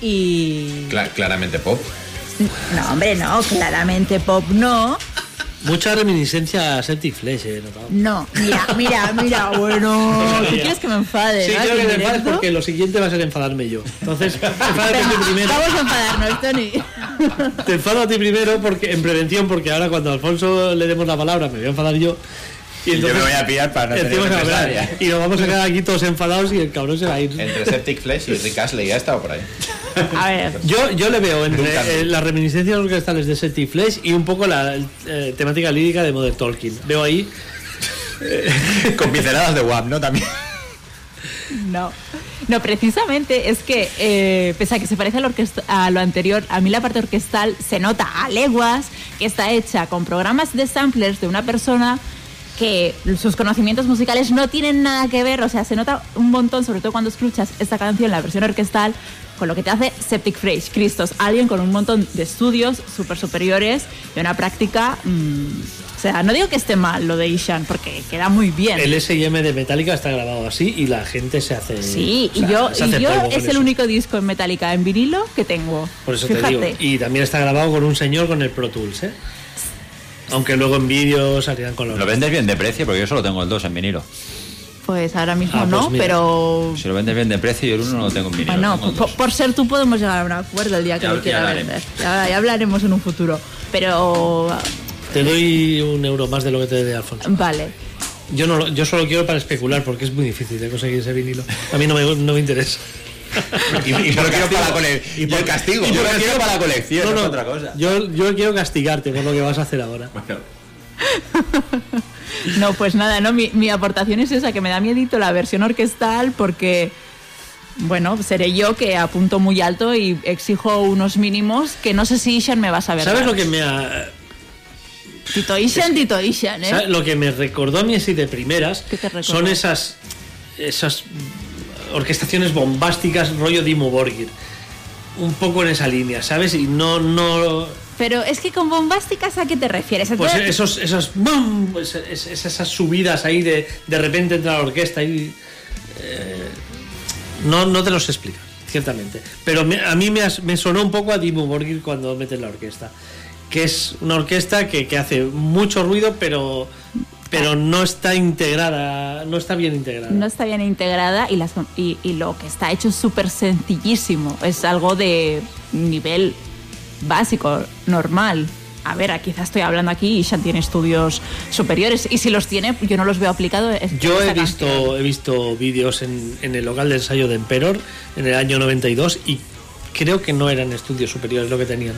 Y. Cla- claramente pop. No, hombre, no, claramente pop no. Mucha reminiscencia a Celtic Flesh, he notado. No, mira, mira, mira, bueno. ¿Tú quieres que me enfade? Sí, no? creo que te en enfades porque lo siguiente va a ser enfadarme yo. Entonces, enfádate Venga, tú primero. Vamos a enfadarnos, Tony. Te enfado a ti primero porque en prevención, porque ahora cuando a Alfonso le demos la palabra me voy a enfadar yo. Y Yo me voy a pillar para no tener encima se va a pegar. represalia. Y nos vamos a quedar aquí todos enfadados y el cabrón se va a ir. Entre Septic Flesh y Rick Astley, ya ha estado por ahí. A ver, Yo, yo le veo entre Nunca. eh, las reminiscencias orquestales de Septic Flesh y un poco la eh, temática lírica de Modern Talking. Veo ahí. Con pinceladas de WAP, ¿no? También. no. No, precisamente es que, eh, pese a que se parece a lo, a lo anterior, a mí la parte orquestal se nota a leguas que está hecha con programas de samplers de una persona que sus conocimientos musicales no tienen nada que ver, o sea, se nota un montón, sobre todo cuando escuchas esta canción, la versión orquestal, con lo que te hace Septic Fresh, Cristos, alguien con un montón de estudios súper superiores y una práctica... mm, o sea, no digo que esté mal lo de Ishan, porque queda muy bien. El SM de Metallica está grabado así y la gente se hace. Sí, o sea, y yo, y yo es el eso. único disco en Metallica en vinilo que tengo. Por eso Fíjate. te digo. Y también está grabado con un señor con el Pro Tools, ¿eh? Aunque luego en vídeo salían con los. Lo vendes bien de precio, porque yo solo tengo el 2 en vinilo. Pues ahora mismo Ah, pues no, mira. pero Si lo vendes bien de precio, yo el 1 no lo tengo en vinilo. bueno, por, por ser tú podemos llegar a un acuerdo el día que Ya- lo quiera vender. Ya, ya hablaremos en un futuro. Pero Te doy un euro más de lo que te dé Alfonso. vale. Yo, no, yo solo quiero para especular porque es muy difícil de conseguir ese vinilo. A mí no me, no me interesa. Y, y por, quiero castigo, para la cole- y por castigo. y yo lo quiero para la colección, No, no, no, es otra cosa. Yo, yo quiero castigarte por lo que vas a hacer ahora. Bueno, No, pues nada, no, mi, mi aportación es esa, que me da miedito la versión orquestal porque, bueno, seré yo que apunto muy alto y exijo unos mínimos que no sé si Ishan me va a saber. ¿Sabes lo que me ha, Tito Ishan, Tito Ishan, ¿eh? ¿sabes lo que me recordó a mí así de primeras? ¿Qué te recordó? Son esas esas orquestaciones bombásticas rollo Dimo Borgir. Un poco en esa línea, ¿sabes? Y no no Pero es que con bombásticas, ¿a qué te refieres? pues Entonces- esos esas ¡bum! Es- es- es- esas subidas ahí de de repente entra la orquesta y eh, no no te los explica ciertamente pero me- a mí me, as- me sonó un poco a Dimo Borgir cuando meten la orquesta que es una orquesta que, que hace mucho ruido pero pero no está integrada no está bien integrada no está bien integrada y, las, y, y lo que está hecho es súper sencillísimo. Es algo de nivel básico, normal. A ver, quizás estoy hablando aquí y Shan tiene estudios superiores. Y si los tiene, yo no los veo aplicados. Yo he visto, canción. he visto vídeos en, en el local de ensayo de Emperor en el año 92 y creo que no eran estudios superiores lo que tenían.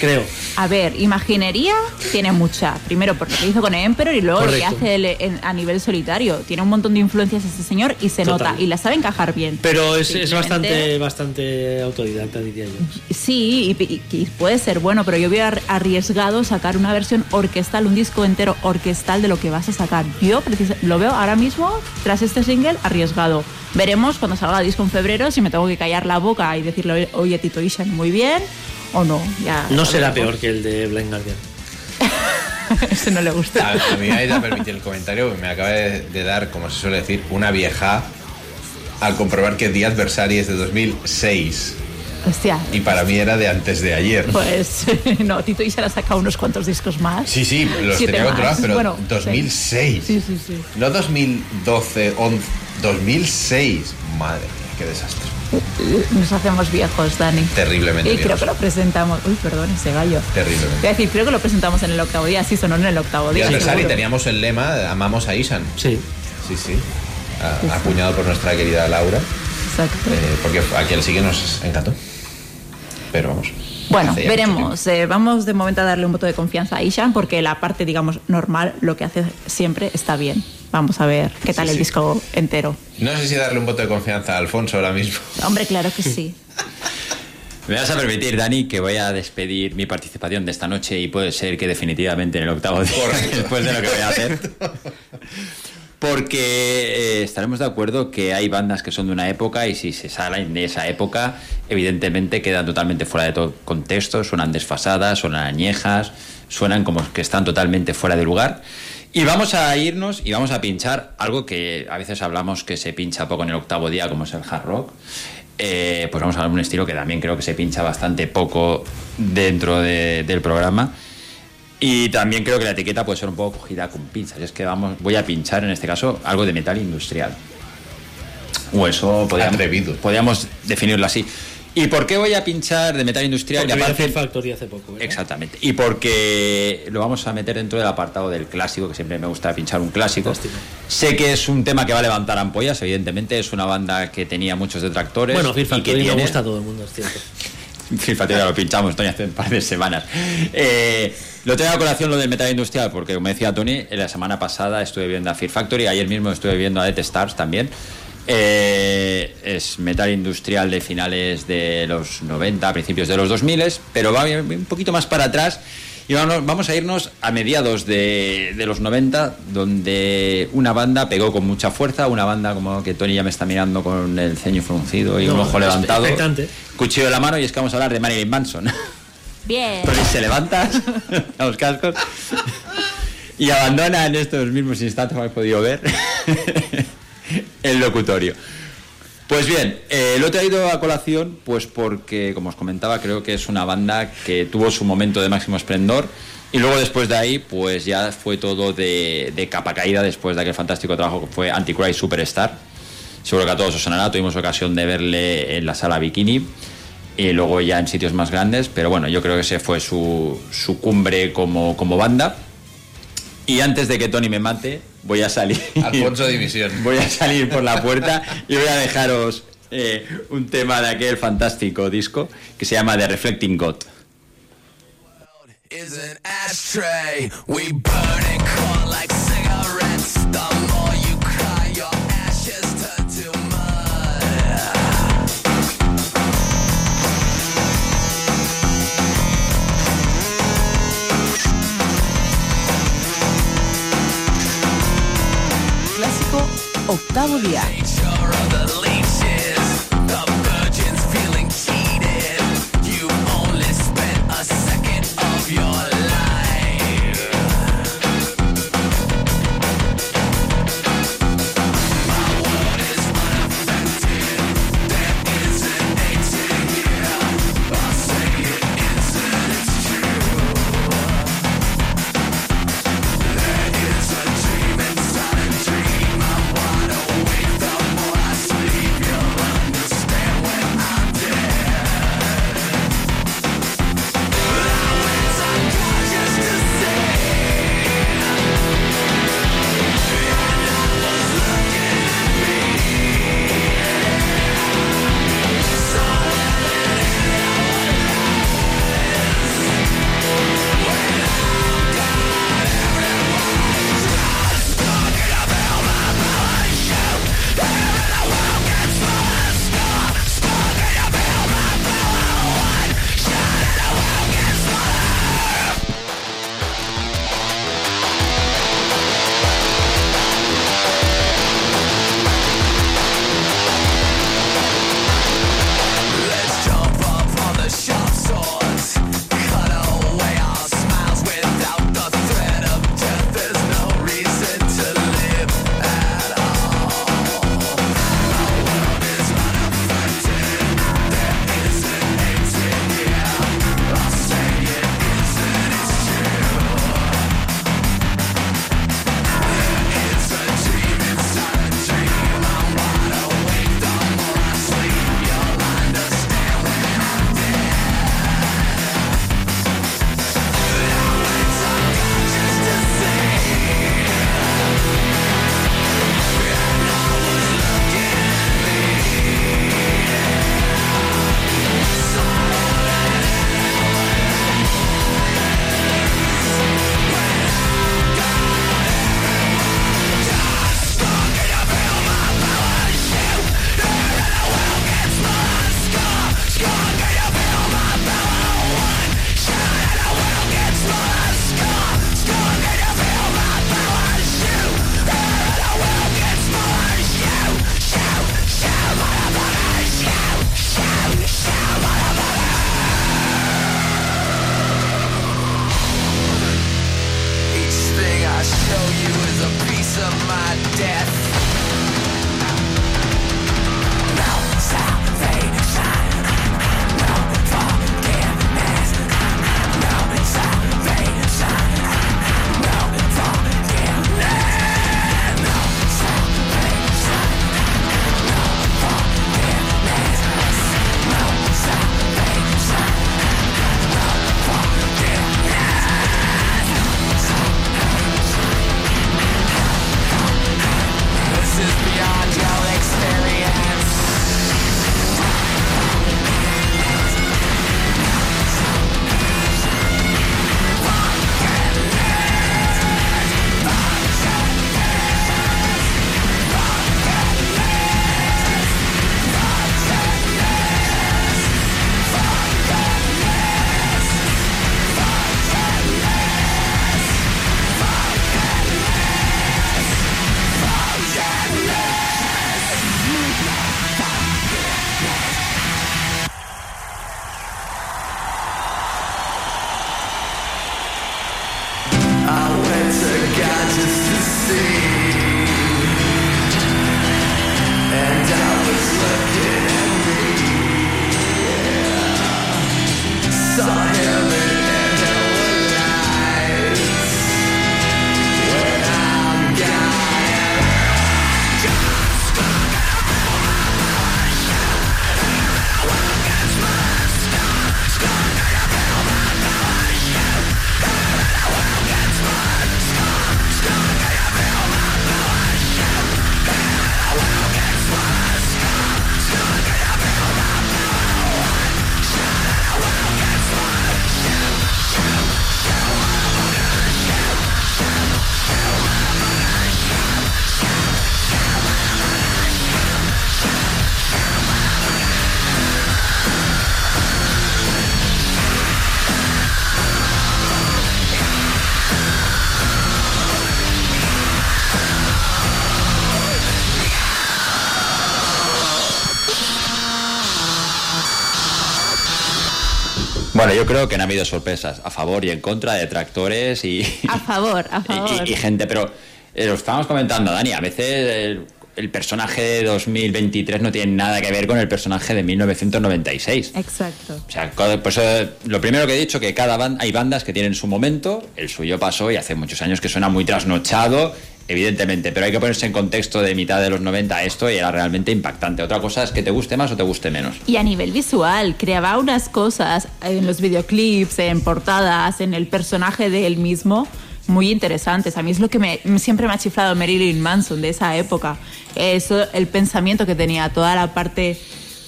Creo. A ver, imaginería tiene mucha. Primero por lo que hizo con Emperor y luego lo que Correcto. hace él en- a nivel solitario. Tiene un montón de influencias este señor y se Total. nota. Y la sabe encajar bien. Pero es, es bastante, bastante autodidacta, diría yo. Sí, y, y- y puede ser bueno, pero yo ar- arriesgado sacar una versión orquestal, un disco entero orquestal de lo que vas a sacar. Yo lo veo ahora mismo, tras este single, arriesgado. Veremos cuando salga el disco en febrero si me tengo que callar la boca y decirle, oye, Tito Ishan, muy bien, o no. Ya No será peor que el de Blind Guardian. Ese no le gusta. A, a mí me vais a permitir el comentario, me acaba de, de dar, como se suele decir, una vieja al comprobar que The Adversary es de 2006 Hostia. y para mí era de antes de ayer. Pues no, Tito Ishan ha sacado unos cuantos discos más. Sí, sí, los Siete tenía más. controlados, pero Bueno, 2006. Sí, sí, sí. No 2012, 11, 2006. Madre mía, qué desastre. Nos hacemos viejos, Dani. Terriblemente Y creo que lo presentamos. Uy, perdón, ese gallo. Terriblemente. Voy a decir, creo que lo presentamos en el octavo día. Sí, sonó en el octavo día. Seguro. teníamos el lema Amamos a Isan. Sí. Sí, sí. A- acuñado por nuestra querida Laura. Exacto. eh, porque a quien sí que nos encantó. Pero vamos. Bueno, veremos. Eh, vamos de momento a darle un voto de confianza a Ishan porque la parte, digamos, normal, lo que hace siempre está bien. Vamos a ver qué tal Sí, el sí. disco entero. No sé si darle un voto de confianza a Alfonso ahora mismo. Hombre, claro que sí. Me vas a permitir, Dani, que voy a despedir mi participación de esta noche y puede ser que definitivamente en el octavo día, Correcto. después de lo que voy a hacer. Porque eh, estaremos de acuerdo que hay bandas que son de una época y si se salen de esa época, evidentemente quedan totalmente fuera de todo contexto, suenan desfasadas, suenan añejas, suenan como que están totalmente fuera de lugar. Y vamos a irnos y vamos a pinchar algo que a veces hablamos que se pincha poco en el octavo día, como es el hard rock. Eh, pues vamos a hablar de un estilo que también creo que se pincha bastante poco dentro de- del programa. Y también creo que la etiqueta puede ser un poco cogida con pinzas. Es que vamos, voy a pinchar en este caso algo de metal industrial. O eso podríamos, Atrevido. podríamos definirlo así. ¿Y por qué voy a pinchar de metal industrial? Porque Y aparte- Factory hace poco. ¿verdad? Exactamente. Y porque lo vamos a meter dentro del apartado del clásico, que siempre me gusta pinchar un clásico. Fantástico. Sé que es un tema que va a levantar ampollas, evidentemente. Es una banda que tenía muchos detractores. Bueno, Fear y que Factory me tiene- gusta a todo el mundo, es cierto. Fear Factory ya lo pinchamos, Tony, hace un par de semanas. Eh, lo traigo a colación lo del metal industrial, porque como decía Tony, la semana pasada estuve viendo a Fear Factory, ayer mismo estuve viendo a Death Stars también. Eh, es metal industrial de finales de los 90, principios de los 2000, pero va un poquito más para atrás. Y vamos, vamos a irnos a mediados de, de los 90, donde una banda pegó con mucha fuerza, una banda como que Tony ya me está mirando con el ceño fruncido y un No, ojo es levantado expectante. cuchillo en la mano y es que vamos a hablar de Marilyn Manson. Bien. Se levanta a los cascos y abandona en estos mismos instantes, como habéis podido ver, el locutorio. Pues bien, eh, lo he traído a colación pues porque, como os comentaba, creo que es una banda que tuvo su momento de máximo esplendor y luego después de ahí pues ya fue todo de, de capa caída después de aquel fantástico trabajo que fue Antichrist Superstar. Seguro que a todos os sonará, tuvimos ocasión de verle en la sala Bikini y luego ya en sitios más grandes, pero bueno, yo creo que ese fue su, su cumbre como, como banda. Y antes de que Tony me mate, voy a salir. Alfonso Dimisión. Voy a salir por la puerta y voy a dejaros eh, un tema de aquel fantástico disco que se llama The Reflecting God. Octavo día. Yo creo que no ha habido sorpresas a favor y en contra, detractores y, A favor, a favor. y- y gente, pero eh, lo estábamos comentando, Dani, a veces el, el personaje de 2023 no tiene nada que ver con el personaje de 1996. Exacto. O sea, por eso, lo primero que he dicho, que cada banda, hay bandas que tienen su momento, el suyo pasó y hace muchos años que suena muy trasnochado, evidentemente, pero hay que ponerse en contexto de mitad de los 90 a esto y era realmente impactante. Otra cosa es que te guste más o te guste menos. Y a nivel visual, creaba unas cosas en los videoclips, en portadas, en el personaje de él mismo, muy interesantes. A mí es lo que me, siempre me ha chiflado Marilyn Manson de esa época. Eso, el pensamiento que tenía, toda la parte,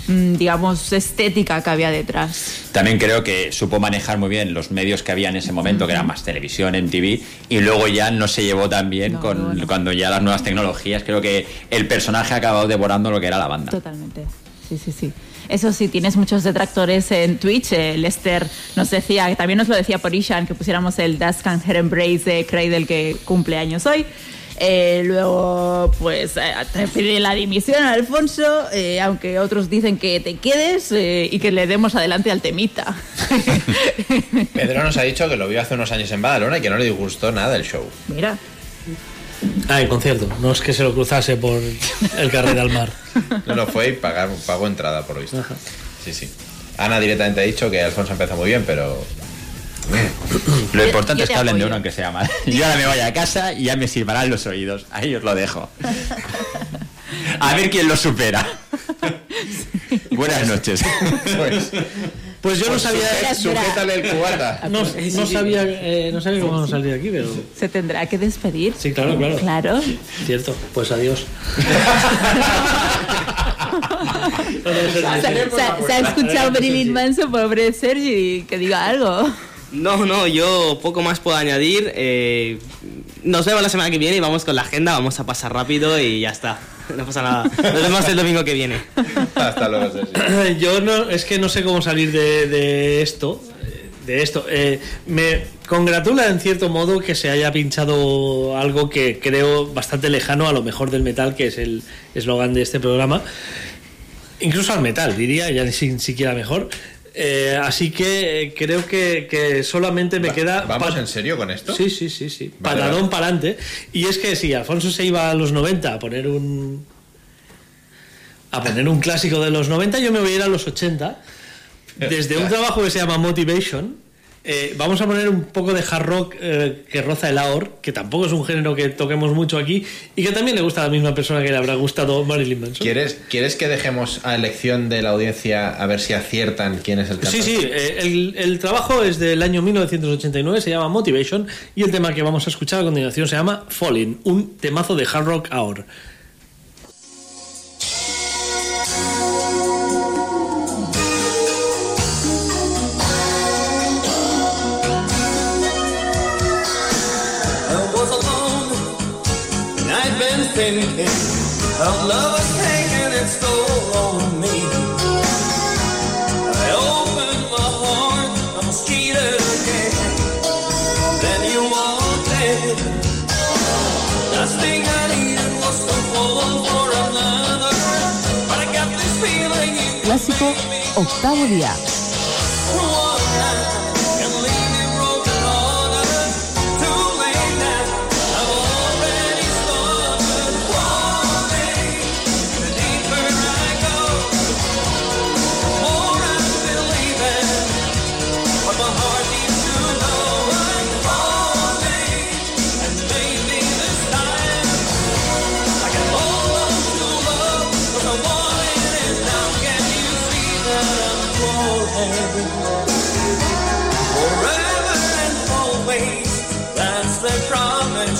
digamos, estética que había detrás. También creo que supo manejar muy bien los medios que había en ese momento, que era más televisión, MTV, y luego ya no se llevó tan bien No, con, no. cuando ya las nuevas tecnologías. Creo que el personaje ha acabado devorando lo que era la banda. Totalmente. Sí, sí, sí. Eso sí, tienes muchos detractores en Twitch. Eh, Lester nos decía, también nos lo decía por Ishan, que pusiéramos el and Her Embrace de Cradle que cumple años hoy. Eh, luego, pues, eh, te pide la dimisión a Alfonso, eh, aunque otros dicen que te quedes eh, y que le demos adelante al temita. Pedro nos ha dicho que lo vio hace unos años en Badalona y que no le disgustó nada el show. Mira, Ah, el concierto. No es que se lo cruzase por el carril al mar. No lo fue y pagar, pagó entrada, por lo visto. Sí, sí. Ana directamente ha dicho que Alfonso empezó muy bien, pero. Lo importante yo es que hablen de uno aunque sea mal. Yo ahora me voy a casa y ya me silbarán los oídos. Ahí os lo dejo. A ver quién lo supera. Buenas noches. Pues, Pues yo no sabía. espera, espera. sujétale el cubata. No, no sabía, eh, no sabía cómo salir de aquí, pero. se tendrá que despedir. Sí, claro, claro. Claro. Cierto. Pues adiós. Se, se- se ha escuchado Marilyn Manson, pobre Sergi, que diga algo. No, no, yo poco más puedo añadir. eh, nos vemos la semana que viene y vamos con la agenda, vamos a pasar rápido y ya está. No pasa nada. Nos vemos el domingo que viene. Hasta luego. Yo no, es que no sé cómo salir de, de esto. De esto. Eh, me congratula en cierto modo que se haya pinchado algo que creo bastante lejano a lo mejor del metal, que es el eslogan de este programa. Incluso al metal, diría, ya ni sin- siquiera mejor. Eh, así que eh, creo que, que solamente me Va- queda. ¿Vamos en serio con esto? Sí, sí, sí, sí. Vale, Patadón vale. para adelante. Y es que si Alfonso se iba a los 90 a poner un. a poner un clásico de los 90, yo me voy a ir a los 80. Desde un trabajo que se llama Motivation. Eh, vamos a poner un poco de hard rock eh, que roza el AOR, que tampoco es un género que toquemos mucho aquí y que también le gusta a la misma persona que le habrá gustado Marilyn Manson. ¿Quieres, ¿Quieres que dejemos a elección de la audiencia a ver si aciertan quién es el cantante? Sí, sí, eh, el, el trabajo es del año 1989, se llama Motivation y el tema que vamos a escuchar a continuación se llama Falling, un temazo de hard rock ahora. I'd of love has taken its on me. I opened my heart, I was cheated again. Then you walked in. Last thing I needed was to fall for another, but I got this feeling you Clásico octavo día.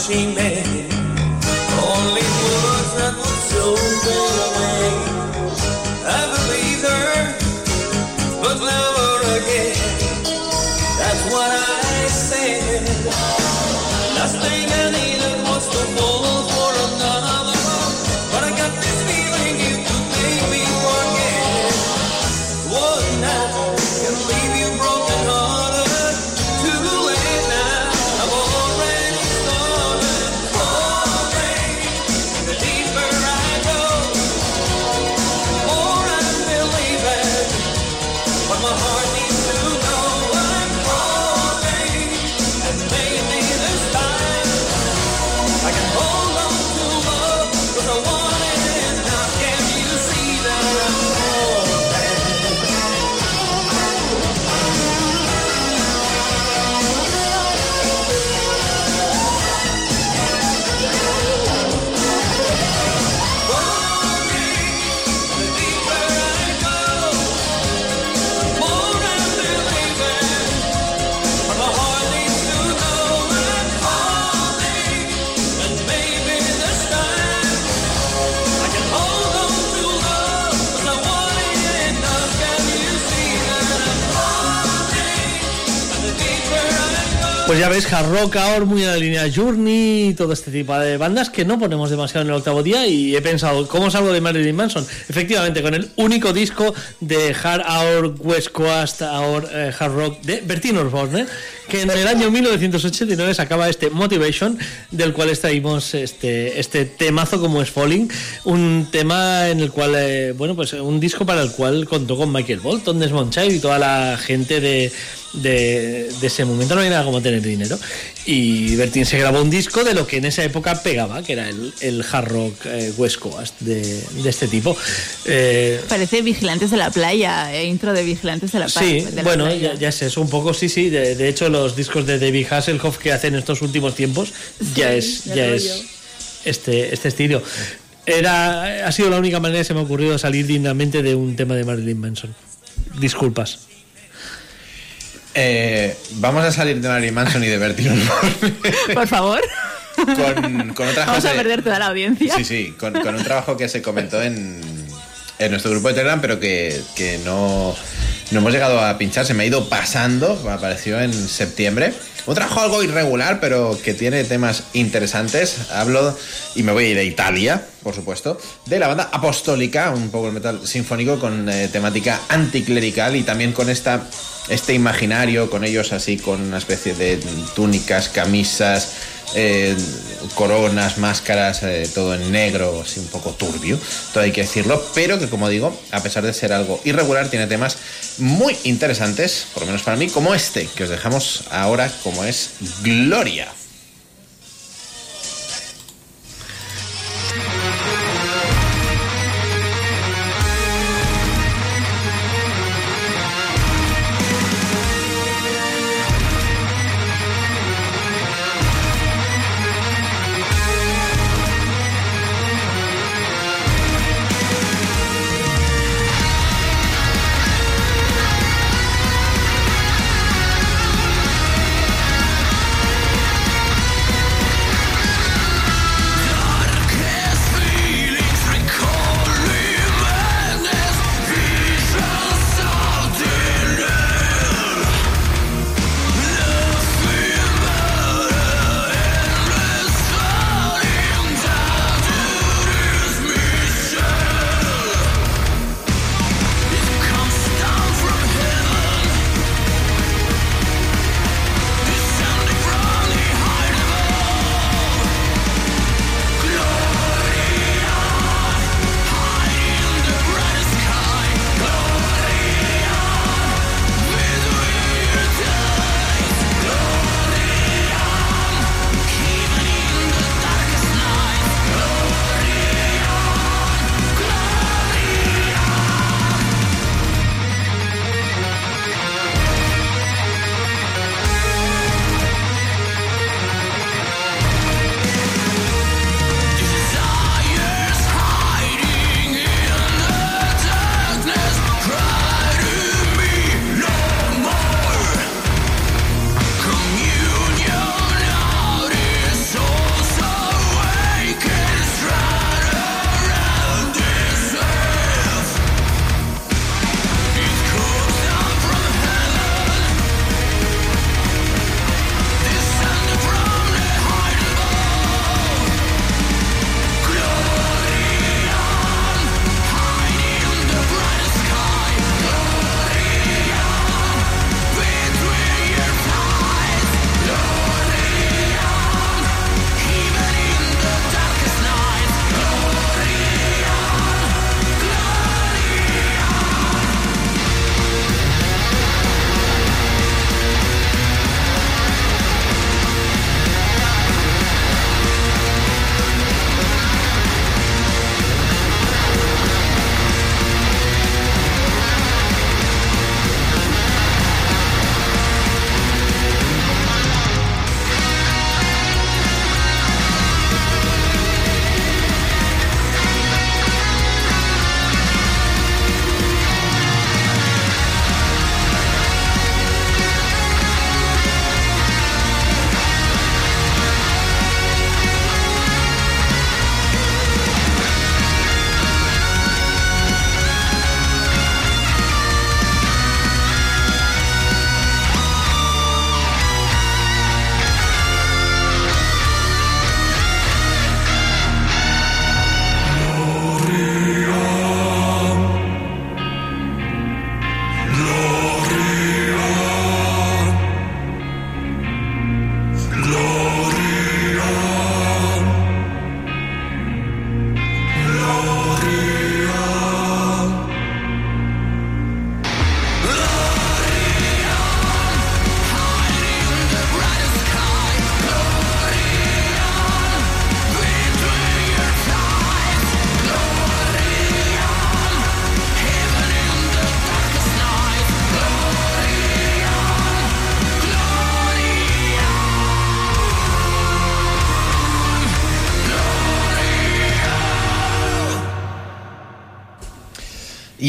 She made. Ya ves, Hard Rock ahora muy en la línea Journey y todo este tipo de bandas que no ponemos demasiado en el octavo día y he pensado, ¿cómo salgo de Marilyn Manson? Efectivamente, con el único disco de Hard Hour West Coast Hour eh, Hard Rock de Bertino Osborne, que en el año 1989 sacaba este Motivation, del cual extraímos este, este temazo como es Falling, un tema en el cual, eh, bueno, pues un disco para el cual contó con Michael Bolton, Desmond Child y toda la gente de, de, de ese momento. No hay nada como tener dinero. Y Bertín se grabó un disco de lo que en esa época pegaba, que era el, el hard rock eh, West Coast de, de este tipo. Eh, Parece Vigilantes de la Playa, eh, intro de Vigilantes de la, Sí, de la bueno, Playa. ya, ya es eso, un poco, sí, sí. De, de hecho, los discos de David Hasselhoff que hacen estos últimos tiempos ya es, ya es este, este estilo. Era, ha sido la única manera que se me ha ocurrido salir dignamente de un tema de Marilyn Manson. Disculpas. Eh, vamos a salir de Marilyn Manson y de Bertino Por favor. con, con otra Vamos a perder toda la audiencia. Sí, sí, con, con un trabajo que se comentó en, en nuestro grupo de Telegram, pero que, que no, no hemos llegado a pinchar, se me ha ido pasando, apareció en septiembre. Un trabajo algo irregular, pero que tiene temas interesantes. Hablo, y me voy a ir a Italia, por supuesto, de la banda Apostólica, un power metal sinfónico con eh, temática anticlerical y también con esta, este imaginario, con ellos así, con una especie de túnicas, camisas, eh, coronas, máscaras, eh, todo en negro, así un poco turbio, todo hay que decirlo, pero que como digo, a pesar de ser algo irregular, tiene temas muy interesantes, por lo menos para mí, como este, que os dejamos ahora, como es Gloria. Gloria,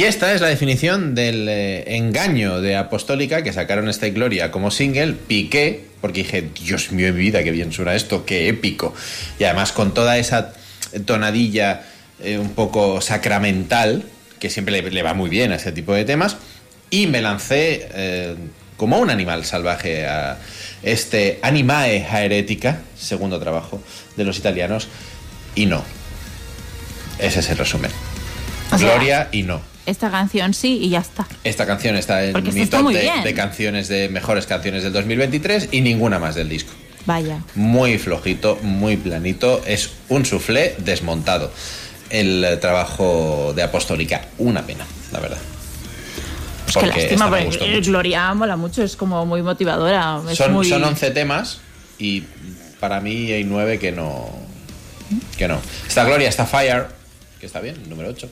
Y esta es la definición del eh, engaño de Apostólica que sacaron esta Gloria como single, piqué, porque dije, Dios mío, mi vida, qué bien suena esto, qué épico. Y además con toda esa tonadilla eh, un poco sacramental, que siempre le, le va muy bien a ese tipo de temas, y me lancé eh, como un animal salvaje a este Animae Heretica, segundo trabajo de los italianos, y no. Ese es el resumen. O sea- Gloria y no. Esta canción sí y ya está. Esta canción está en Porque mi está top de, canciones de mejores canciones del 2023 y ninguna más del disco. Vaya. Muy flojito, muy planito. Es un soufflé desmontado. El trabajo de Apostólica, una pena, la verdad. Porque lástima, porque eh. Gloria mola mucho, es como muy motivadora. Es Son, muy... son 11 temas y para mí hay 9 que no. Que no. Está Gloria, está Fire, que está bien, número 8.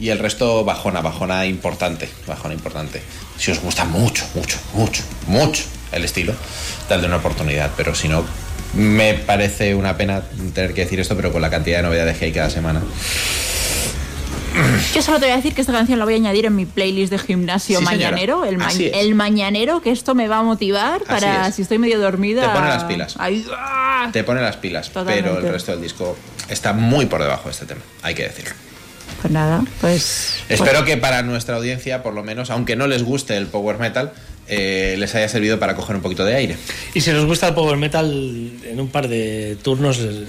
Y el resto bajona, bajona importante, bajona importante. Si os gusta mucho, mucho, mucho, mucho el estilo, dadle una oportunidad, pero si no, me parece una pena tener que decir esto, pero con la cantidad de novedades que hay cada semana. Yo solo te voy a decir que esta canción la voy a añadir en mi playlist de gimnasio Sí, mañanero. El, ma- el mañanero, que esto me va a motivar para es. si estoy medio dormida. Te pone las pilas. ¡ah! Te pone las pilas, Totalmente. pero el resto del disco está muy por debajo de este tema, hay que decirlo. Pues nada, pues. Espero que para nuestra audiencia, por lo menos, aunque no les guste el power metal, eh, les haya servido para coger un poquito de aire. Y si nos gusta el power metal, en un par de turnos eh,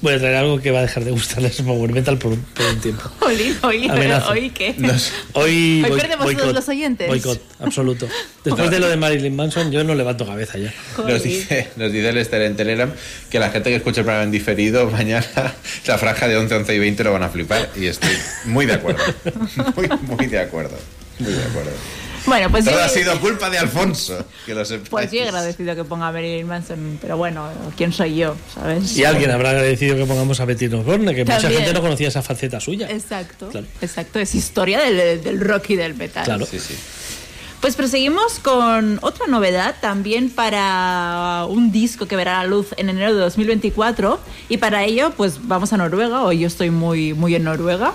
voy a traer algo que va a dejar de gustarles el power metal por un, por un tiempo. Jolín, hoy, hoy qué. Hoy, Hoy boy- perdemos todos los oyentes. Boicot, absoluto. Después de lo de Marilyn Manson, yo no levanto cabeza ya. Nos dice, nos dice Lester en Telegram que la gente que escucha el programa en diferido, mañana la franja de 11, 11 y 20 lo van a flipar. Y estoy muy de acuerdo. Muy, muy de acuerdo. Muy de acuerdo. Bueno, pues Todo yo, ha sido culpa de Alfonso. Que lo sepáis. pues yo he agradecido que ponga a Marilyn Manson, pero bueno, ¿quién soy yo? ¿Sabes? Y alguien habrá agradecido que pongamos a Betty Osborne, que mucha gente no conocía esa faceta suya. Exacto, Claro. exacto, es historia del, del rock y del metal. Claro. Sí, sí. Pues proseguimos con otra novedad también para un disco que verá la luz en enero de 2024 y para ello pues vamos a Noruega, hoy yo estoy muy, muy en Noruega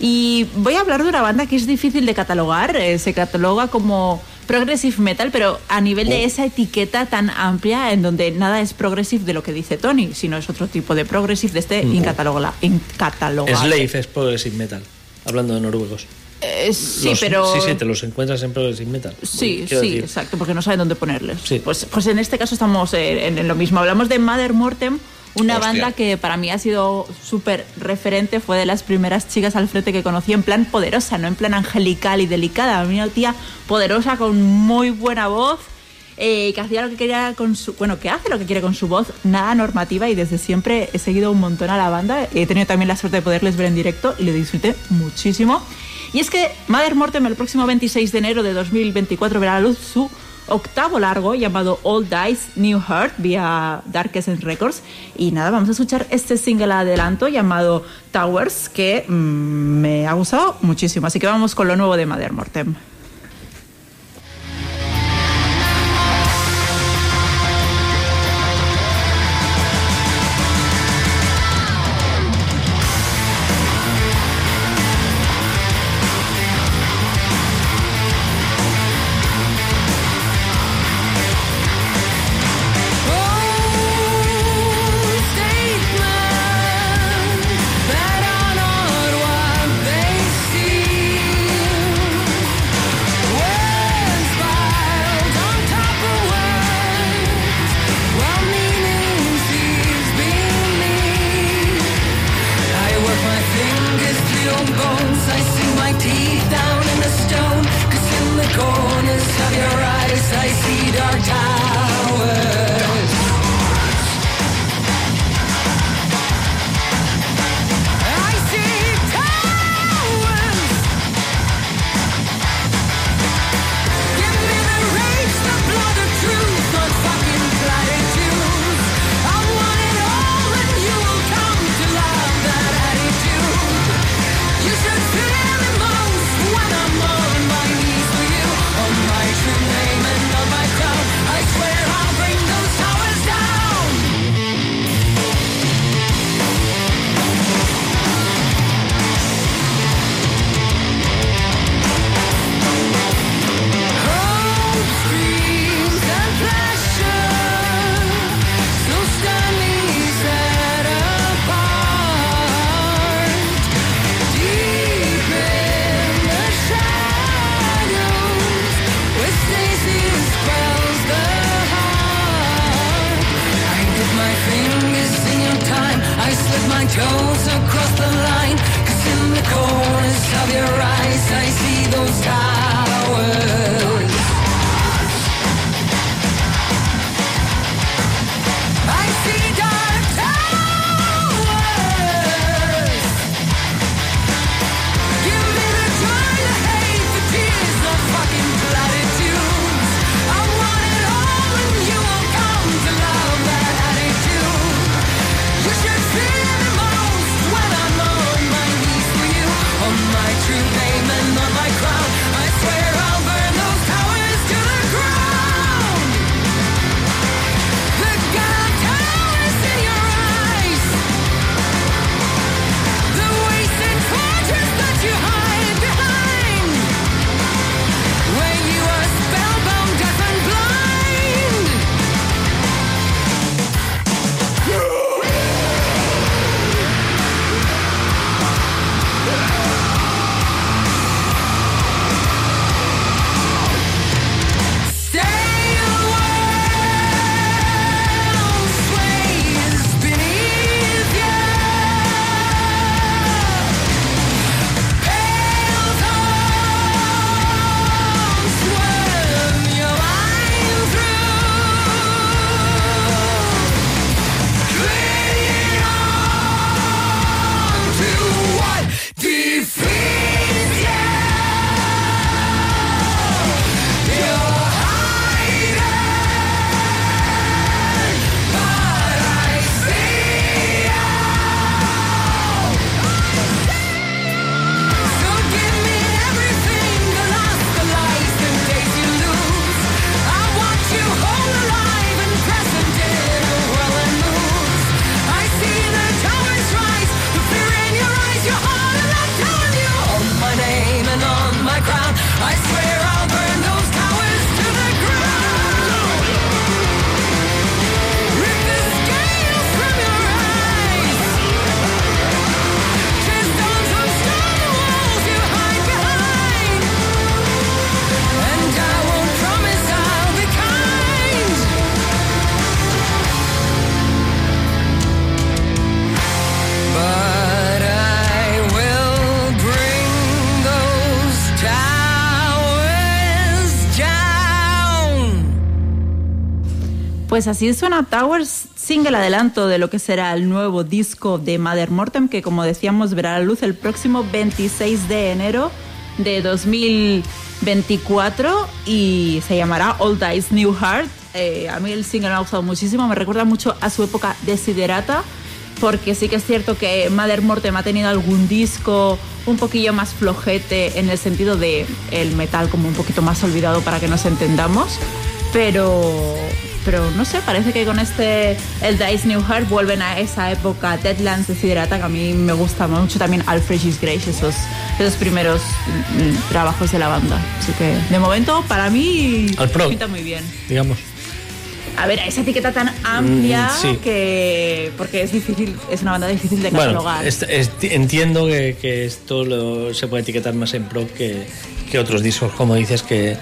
y voy a hablar de una banda que es difícil de catalogar, eh, se cataloga como progressive metal pero a nivel de esa etiqueta tan amplia en donde nada es progressive de lo que dice Tony, sino es otro tipo de progressive de este incatalogla- incatalogable. Slave es progressive metal, hablando de noruegos. Eh, sí, Los- pero... Sí, sí, te los encuentras en progressive metal. Sí, Quiero sí, decir, exacto, porque no saben dónde ponerles. Sí. Pues, pues en este caso estamos eh, en, en lo mismo. Hablamos de Mother Mortem, una Hostia. banda que para mí ha sido súper referente, fue de las primeras chicas al frente que conocí en plan poderosa, no en plan angelical y delicada. Una tía poderosa con muy buena voz. eh, que hacía lo que quería con su bueno que hace lo que quiere con su voz nada normativa y desde siempre he seguido un montón a la banda he tenido también la suerte de poderles ver en directo y lo disfruté muchísimo y es que Mother Mortem el próximo 26 de enero de 2024 verá a la luz su octavo largo llamado All Dice New Heart vía Darkest Records. Y nada vamos a escuchar este single adelanto llamado Towers que mm, me ha gustado muchísimo. Así que vamos con lo nuevo de Mother Mortem Así suena Towers, single adelanto de lo que será el nuevo disco de Mother Mortem, que como decíamos verá la luz el próximo 26 de enero de 2024 y se llamará Old Eyes New Heart. Eh, a mí el single me ha gustado muchísimo, me recuerda mucho a su época Desiderata, porque sí que es cierto que Mother Mortem ha tenido algún disco un poquillo más flojete en el sentido de el metal como un poquito más olvidado para que nos entendamos, pero pero no sé, parece que con este el Dice New Heart vuelven a esa época Deadlands Desiderata que a mí me gusta mucho también Alfred Is Grace esos esos primeros mm, trabajos de la banda. Así que de momento para mí Al pro. pinta muy bien. digamos. A ver, esa etiqueta tan amplia Mm, sí. que porque es difícil, es una banda difícil de Bueno, catalogar. entiendo que, que esto lo- se puede etiquetar más en pro que, que otros discos, como dices que...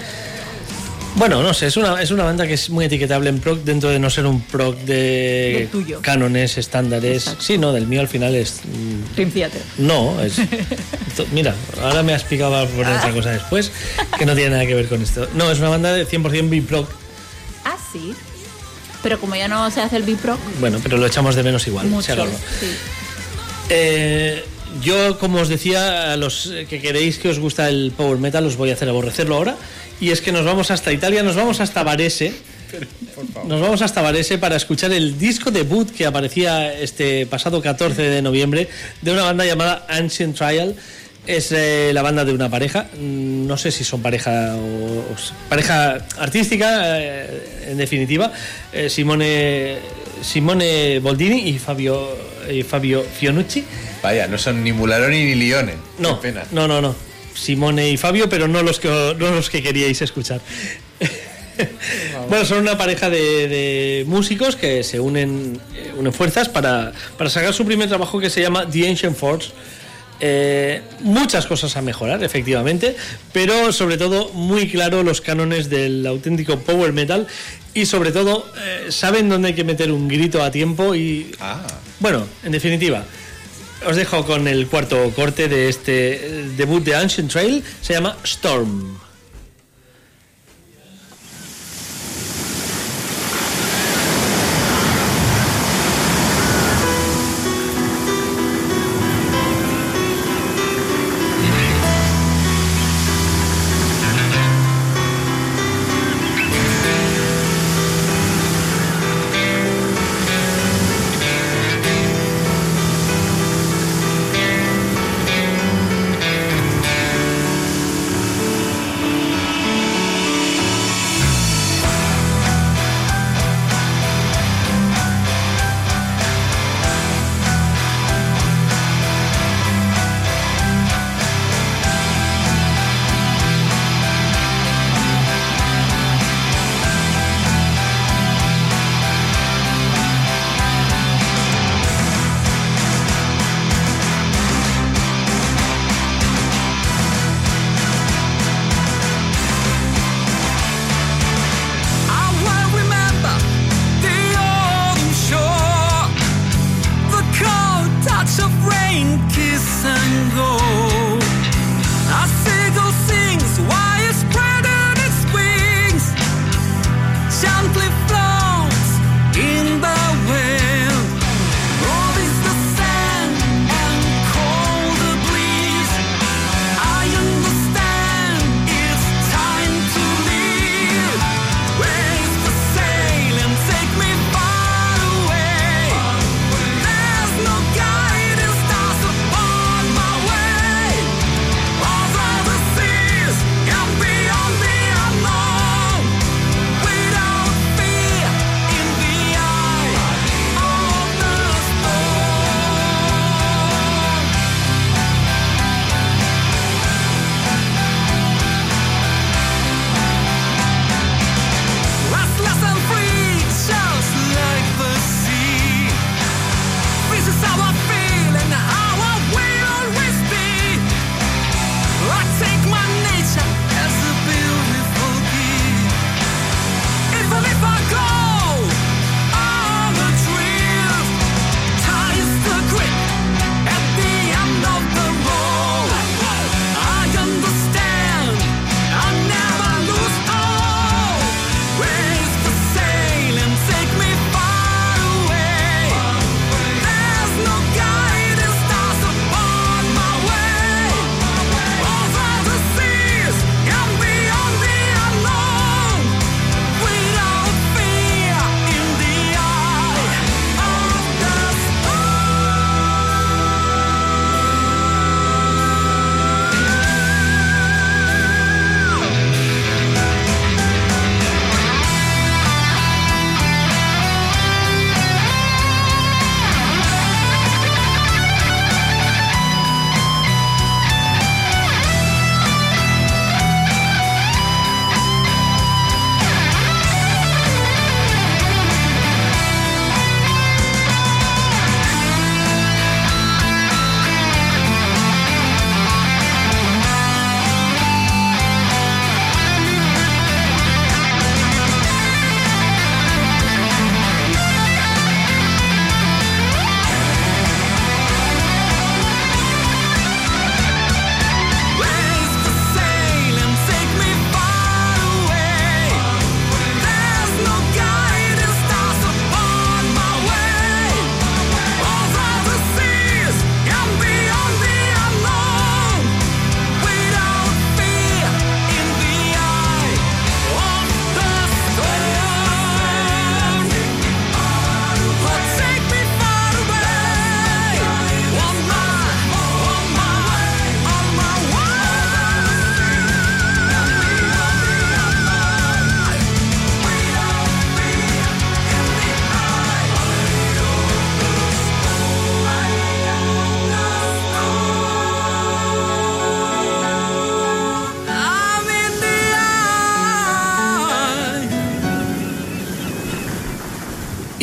Bueno, no sé, es una, es una banda que es muy etiquetable en proc dentro de no ser un proc de tuyo. cánones, estándares. Sí, no, del mío al final es... mm, Dream Theater. No, es... Mira, ahora me has picado a poner Ah. otra cosa después que no tiene nada que ver con esto. No, es una banda de 100% B-proc, Ah, sí. Pero como ya no se hace el B-Pro, bueno, pero lo echamos de menos igual. mucho. sí. Eh, yo, como os decía, a los que queréis que os gusta el power metal, os voy a hacer aborrecerlo ahora. Y es que nos vamos hasta Italia, nos vamos hasta Varese. Nos vamos hasta Varese para escuchar el disco debut que aparecía este pasado 14 de noviembre de una banda llamada Ancient Trial. Es eh, la banda de una pareja, mm, no sé si son pareja o, pareja artística, eh, en definitiva, eh, Simone, Simone Boldini y Fabio, Fabio Fionucci. Vaya, no son ni Mularoni ni Lione. No, Qué pena. no, no, no. Simone y Fabio, pero no los que, no los que queríais escuchar. bueno, son una pareja de, de músicos que se unen, eh, unen fuerzas para, para sacar su primer trabajo que se llama The Ancient Force. Eh, muchas cosas a mejorar, efectivamente, pero sobre todo muy claro los cánones del auténtico power metal y sobre todo eh, saben dónde hay que meter un grito a tiempo y Ah, bueno, en definitiva, os dejo con el cuarto corte de este eh, debut de Ancient Trail. Se llama Storm.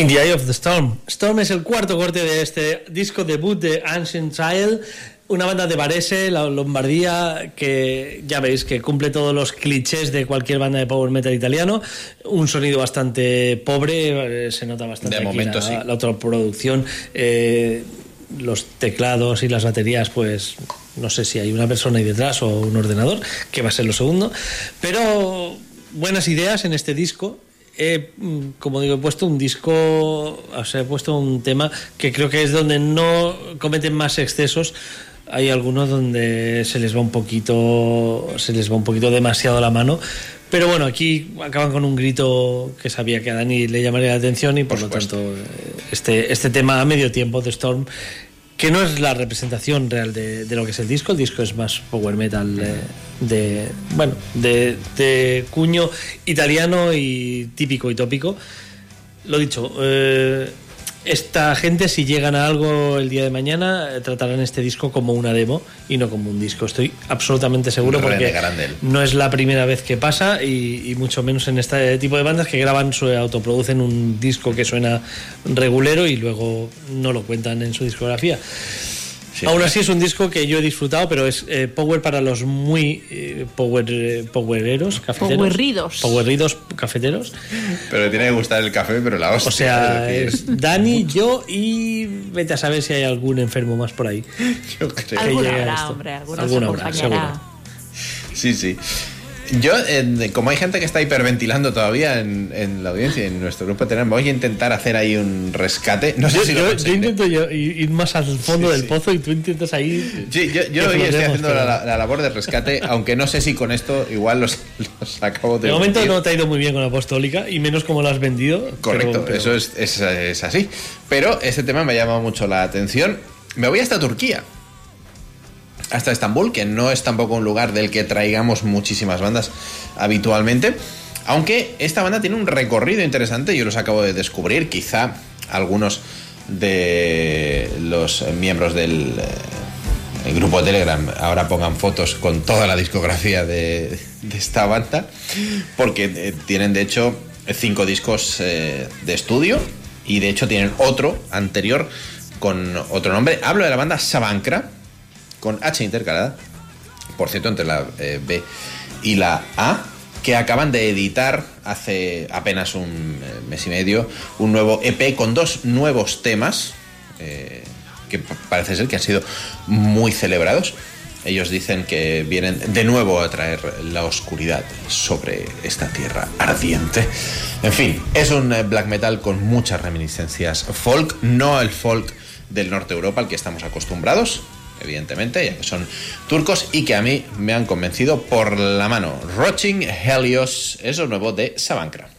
In the Eye of the Storm. Storm es el cuarto corte de este disco debut de Ancient Child, una banda de Varese, la Lombardía, que ya veis que cumple todos los clichés de cualquier banda de power metal italiano. Un sonido bastante pobre, eh, se nota bastante De aquí momento la, sí. la otra producción. eh, los teclados y las baterías, pues no sé si hay una persona ahí detrás o un ordenador, que va a ser lo segundo. Pero buenas ideas en este disco. He, mm, como digo, he puesto un disco, o sea, he puesto un tema que creo que es donde no cometen más excesos. Hay algunos donde se les va un poquito, se les va un poquito demasiado la mano. Pero bueno, aquí acaban con un grito que sabía que a Dani le llamaría la atención y por, lo tanto este, este tema a medio tiempo de Storm que no es la representación real de, de lo que es el disco, el disco es más power metal eh, de, bueno, de, de cuño italiano y típico y tópico. Lo dicho, eh, esta gente si llegan a algo el día de mañana eh, tratarán este disco como una demo y no como un disco. Estoy absolutamente seguro porque no es la primera vez que pasa y, y mucho menos en este tipo de bandas que graban, su, autoproducen un disco que suena regulero y luego no lo cuentan en su discografía. Aún así es un disco que yo he disfrutado, pero es eh, power para los muy eh, power, eh, powereros, cafeteros. Powerridos. Powerridos cafeteros. Pero le tiene que gustar el café, pero la hostia. O sea, es Dani, yo y vete a saber si hay algún enfermo más por ahí. yo creo. Alguna habrá, esto. hombre, alguna, Alguna se. Sí, sí. Yo, eh, como hay gente que está hiperventilando todavía en, en la audiencia, en nuestro grupo de Telegram, voy a intentar hacer ahí un rescate. No sé Yo, si lo yo- yo conseguiré. intento yo ir más al fondo Sí, del sí. pozo y tú intentas ahí. Sí, yo, hoy estoy haciendo pero- la, la labor de rescate, aunque no sé si con esto igual los, los acabo de. De momento mentir. no te ha ido muy bien con Apostólica y menos como lo has vendido. Correcto, pero- pero- eso es, es- es así. Pero este tema me ha llamado mucho la atención. Me voy hasta Turquía. Hasta Estambul, que no es tampoco un lugar del que traigamos muchísimas bandas habitualmente. Aunque esta banda tiene un recorrido interesante, yo los acabo de descubrir. Quizá algunos de los miembros del eh, el grupo Telegram ahora pongan fotos con toda la discografía de, de esta banda, porque eh, tienen de hecho cinco discos eh, de estudio y de hecho tienen otro anterior con otro nombre. Hablo de la banda Sabancra, con H intercalada, por cierto, entre la eh, B y la A, que acaban de editar hace apenas un eh, mes y medio un nuevo EP con dos nuevos temas, eh, que pa- parece ser que han sido muy celebrados. Ellos dicen que vienen de nuevo a traer la oscuridad sobre esta tierra ardiente. En fin, es un black metal con muchas reminiscencias folk, no el folk del norte de Europa al que estamos acostumbrados, evidentemente, ya que son turcos y que a mí me han convencido por la mano. Roaching Helios es nuevo de Sabancra.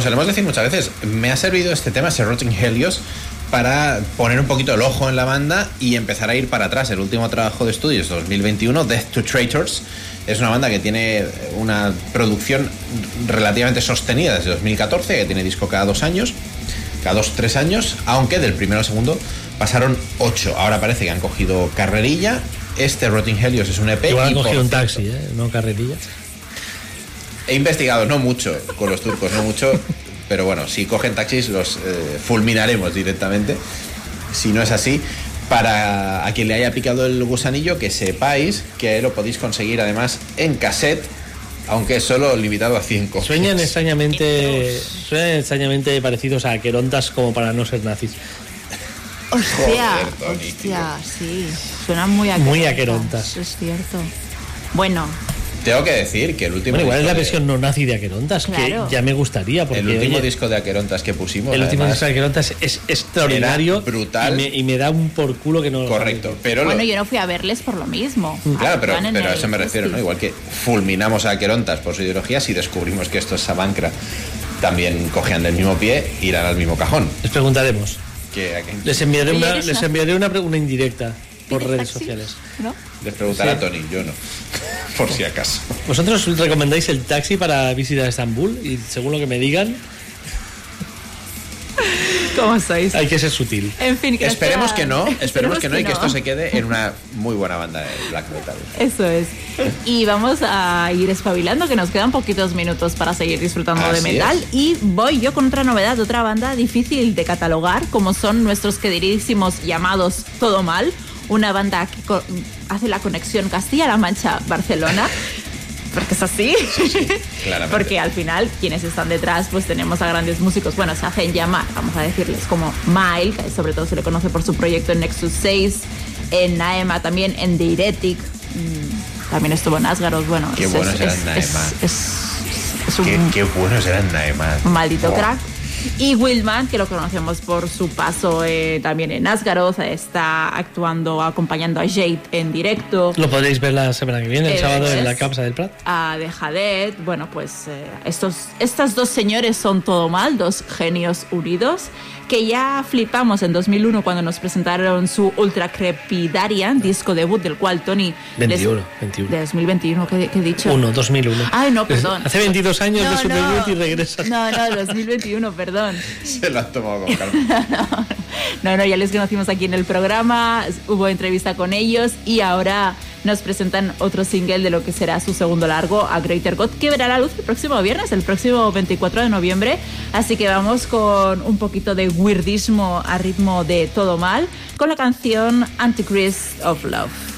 Como solemos decir muchas veces, me ha servido este tema, ese Rotting Helios, para poner un poquito el ojo en la banda y empezar a ir para atrás. El último trabajo de estudios, 2021, Death to Traitors, es una banda que tiene una producción relativamente sostenida desde 2014, que tiene disco cada dos años, cada dos, tres años, aunque del primero al segundo pasaron ocho. Ahora parece que han cogido carrerilla. Este Rotting Helios es un EP. Igual han cogido un taxi, ¿eh? no carrerilla. He investigado, no mucho, con los turcos, no mucho, pero bueno, si cogen taxis los eh, fulminaremos directamente. Si no es así, para a quien le haya picado el gusanillo, que sepáis que lo podéis conseguir además en cassette, aunque es solo limitado a 100 copias. Sueñan extrañamente, suenan extrañamente parecidos a Aquerontas como para no ser nazis. Hostia, Joder, hostia, sí. Suenan muy aquerontas. Muy aquerontas. Es cierto. Bueno, Tengo que decir que el último Bueno, igual es la de- versión no nazi de Aquerontas, Claro. que ya me gustaría, porque el último oye, disco de Aquerontas que pusimos. el último disco de Aquerontas es extraordinario. Brutal. Y me, y me da un por culo que no lo Correcto, pero lo- bueno, yo no fui a verles por lo mismo. Claro, pero, a eso me refiero, ¿no? Igual que fulminamos a Aquerontas por su ideología, si descubrimos que estos Sabancra también cogían del mismo pie, irán al mismo cajón. Les preguntaremos. Que, que- Les enviaré una, ¿eres les enviaré una, una indirecta por ¿Pides redes taxi? sociales. ¿No? les preguntará Sí. a Tony, yo no. por si acaso. ¿Vosotros recomendáis el taxi para visitar Estambul? Y según lo que me digan, ¿Cómo sois? hay que ser sutil. En fin, que Esperemos sea- que no, esperemos que no y que esto se quede en una muy buena banda de black metal. Eso es. Y vamos a ir espabilando, que nos quedan poquitos minutos para seguir disfrutando de metal. es. Y voy yo con otra novedad, otra banda difícil de catalogar, como son nuestros queridísimos llamados Todo Mal, una banda que hace la conexión Castilla-La Mancha-Barcelona. Porque es así. Porque al final, quienes están detrás, pues tenemos a grandes músicos. Bueno, se hacen llamar, vamos a decirles, como Mile, que sobre todo se le conoce por su proyecto en Nexus 6, en Naema también, en The Heretic. mm, También estuvo en Asgaros. Bueno, Qué es, buenos es- eran es- Naema. es- un Qué, qué buenos eran Naeman. un maldito Oh. crack. Y Willman, que lo conocemos por su paso eh, también en Asgaroth, está actuando, acompañando a Jade en directo. Lo podréis ver la semana que viene, el Eso sábado, en es. la Capsa del Prat. a de Hadet. Bueno, pues eh, estos, estos dos señores son todo mal, dos genios unidos, que ya flipamos en 2001 cuando nos presentaron su Ultra Crepidarian, disco debut del cual Tony... les- 21, 21. De 2021, ¿qué, qué he dicho? 1, 2001. Ay, no, perdón. Hace 22 años No, de su no. debut y regresa. No, no, 2021, perdón. Se lo han tomado con calma. No, no, ya les conocimos aquí en el programa, hubo entrevista con ellos y ahora nos presentan otro single de lo que será su segundo largo, A Greater God, que verá la luz el próximo viernes, el próximo 24 de noviembre. Así que vamos con un poquito de weirdismo a ritmo de todo mal, con la canción Antichrist of Love.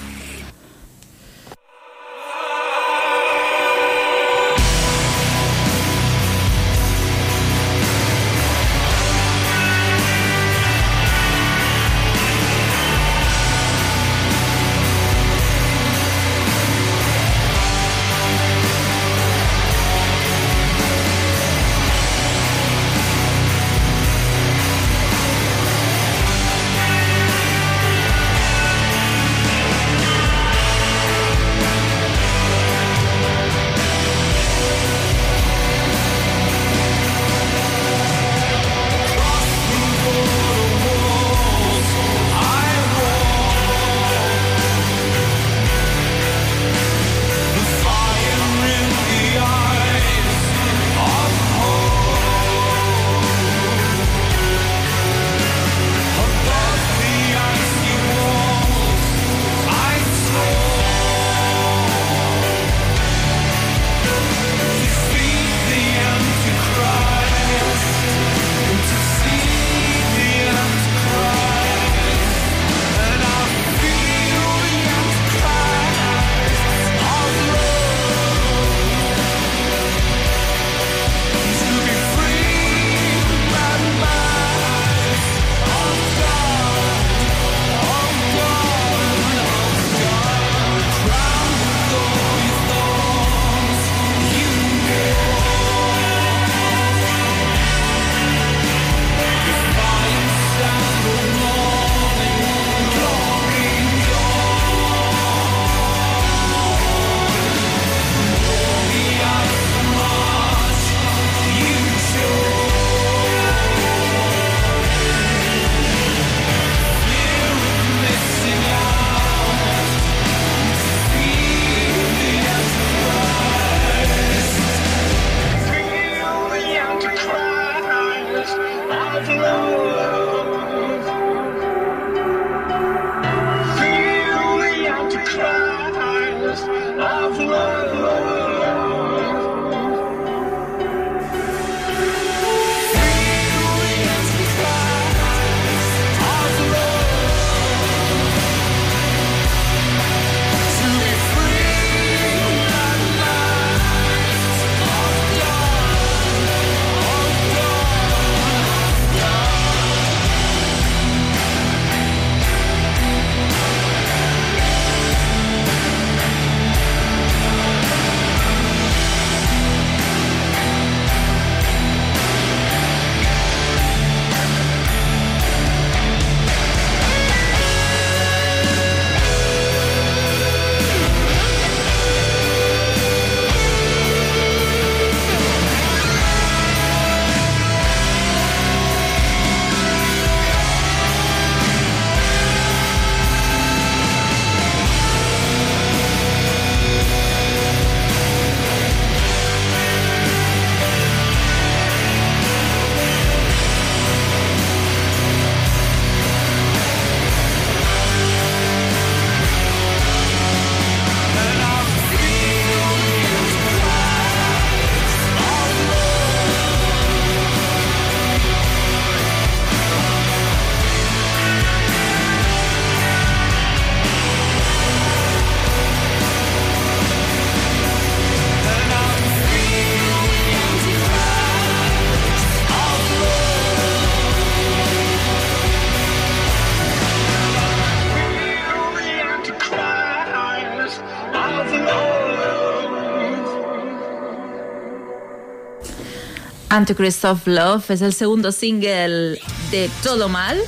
Antichrist Love es el segundo single de Todo Mal.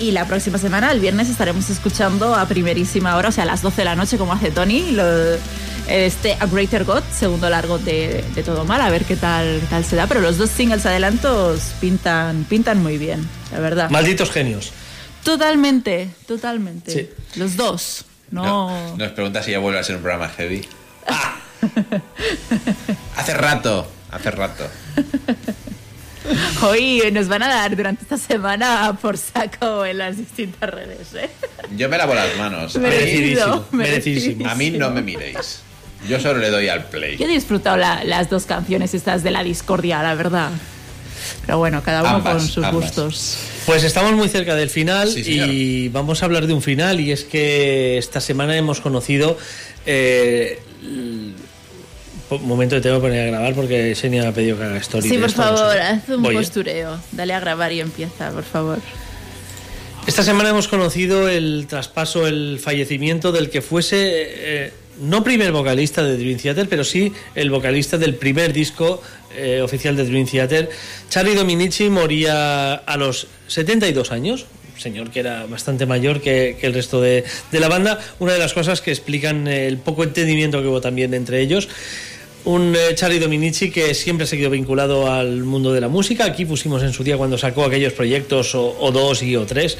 Y la próxima semana, el viernes, estaremos escuchando a primerísima hora, o sea, a las 12 de la noche, como hace Tony, lo- este A Greater God, segundo largo de, de Todo Mal, a ver qué tal, qué tal se da. Pero los dos singles adelantos pintan, pintan muy bien, la verdad. Malditos genios. Totalmente, totalmente. Sí. Los dos. No. No, nos pregunta si ya vuelve a ser un programa heavy. Hace rato, hace rato. Hoy nos van a dar durante esta semana por saco en las distintas redes, ¿eh? Yo me lavo las manos. A mí- Merecido, merecidísimo. A mí no me miréis. Yo solo le doy al play. Yo he disfrutado la- las dos canciones estas de la discordia, la verdad. Pero bueno, cada uno Ambas, con sus ambas. gustos. Pues estamos muy cerca del final Sí, y vamos a hablar de un final y es que esta semana hemos conocido... Eh, momento tengo que poner a grabar porque Xenia me ha pedido que haga story. Sí, por favor, haz un Voy, ¿eh? postureo. Dale a grabar y empieza, por favor. Esta semana hemos conocido el traspaso, el fallecimiento del que fuese, eh, no primer vocalista de Dream Theater, pero sí el vocalista del primer disco eh, oficial de Dream Theater. Charlie Dominici moría a los 72 años, señor que era bastante mayor que, que el resto de, de la banda. Una de las cosas que explican el poco entendimiento que hubo también entre ellos. Un eh, Charlie Dominici que siempre ha seguido vinculado al mundo de la música. Aquí pusimos en su día cuando sacó aquellos proyectos o, dos y o tres.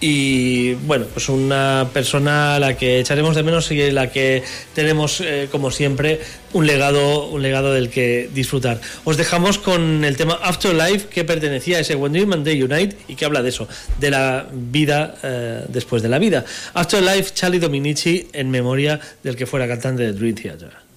Y bueno, pues una persona a la que echaremos de menos y en la que tenemos, eh, como siempre, un legado, un legado del que disfrutar. Os dejamos con el tema Afterlife que pertenecía a ese When Dream and Day Unite y que habla de eso, de la vida eh, después de la vida. Afterlife, Charlie Dominici en memoria del que fuera cantante de Dream Theater.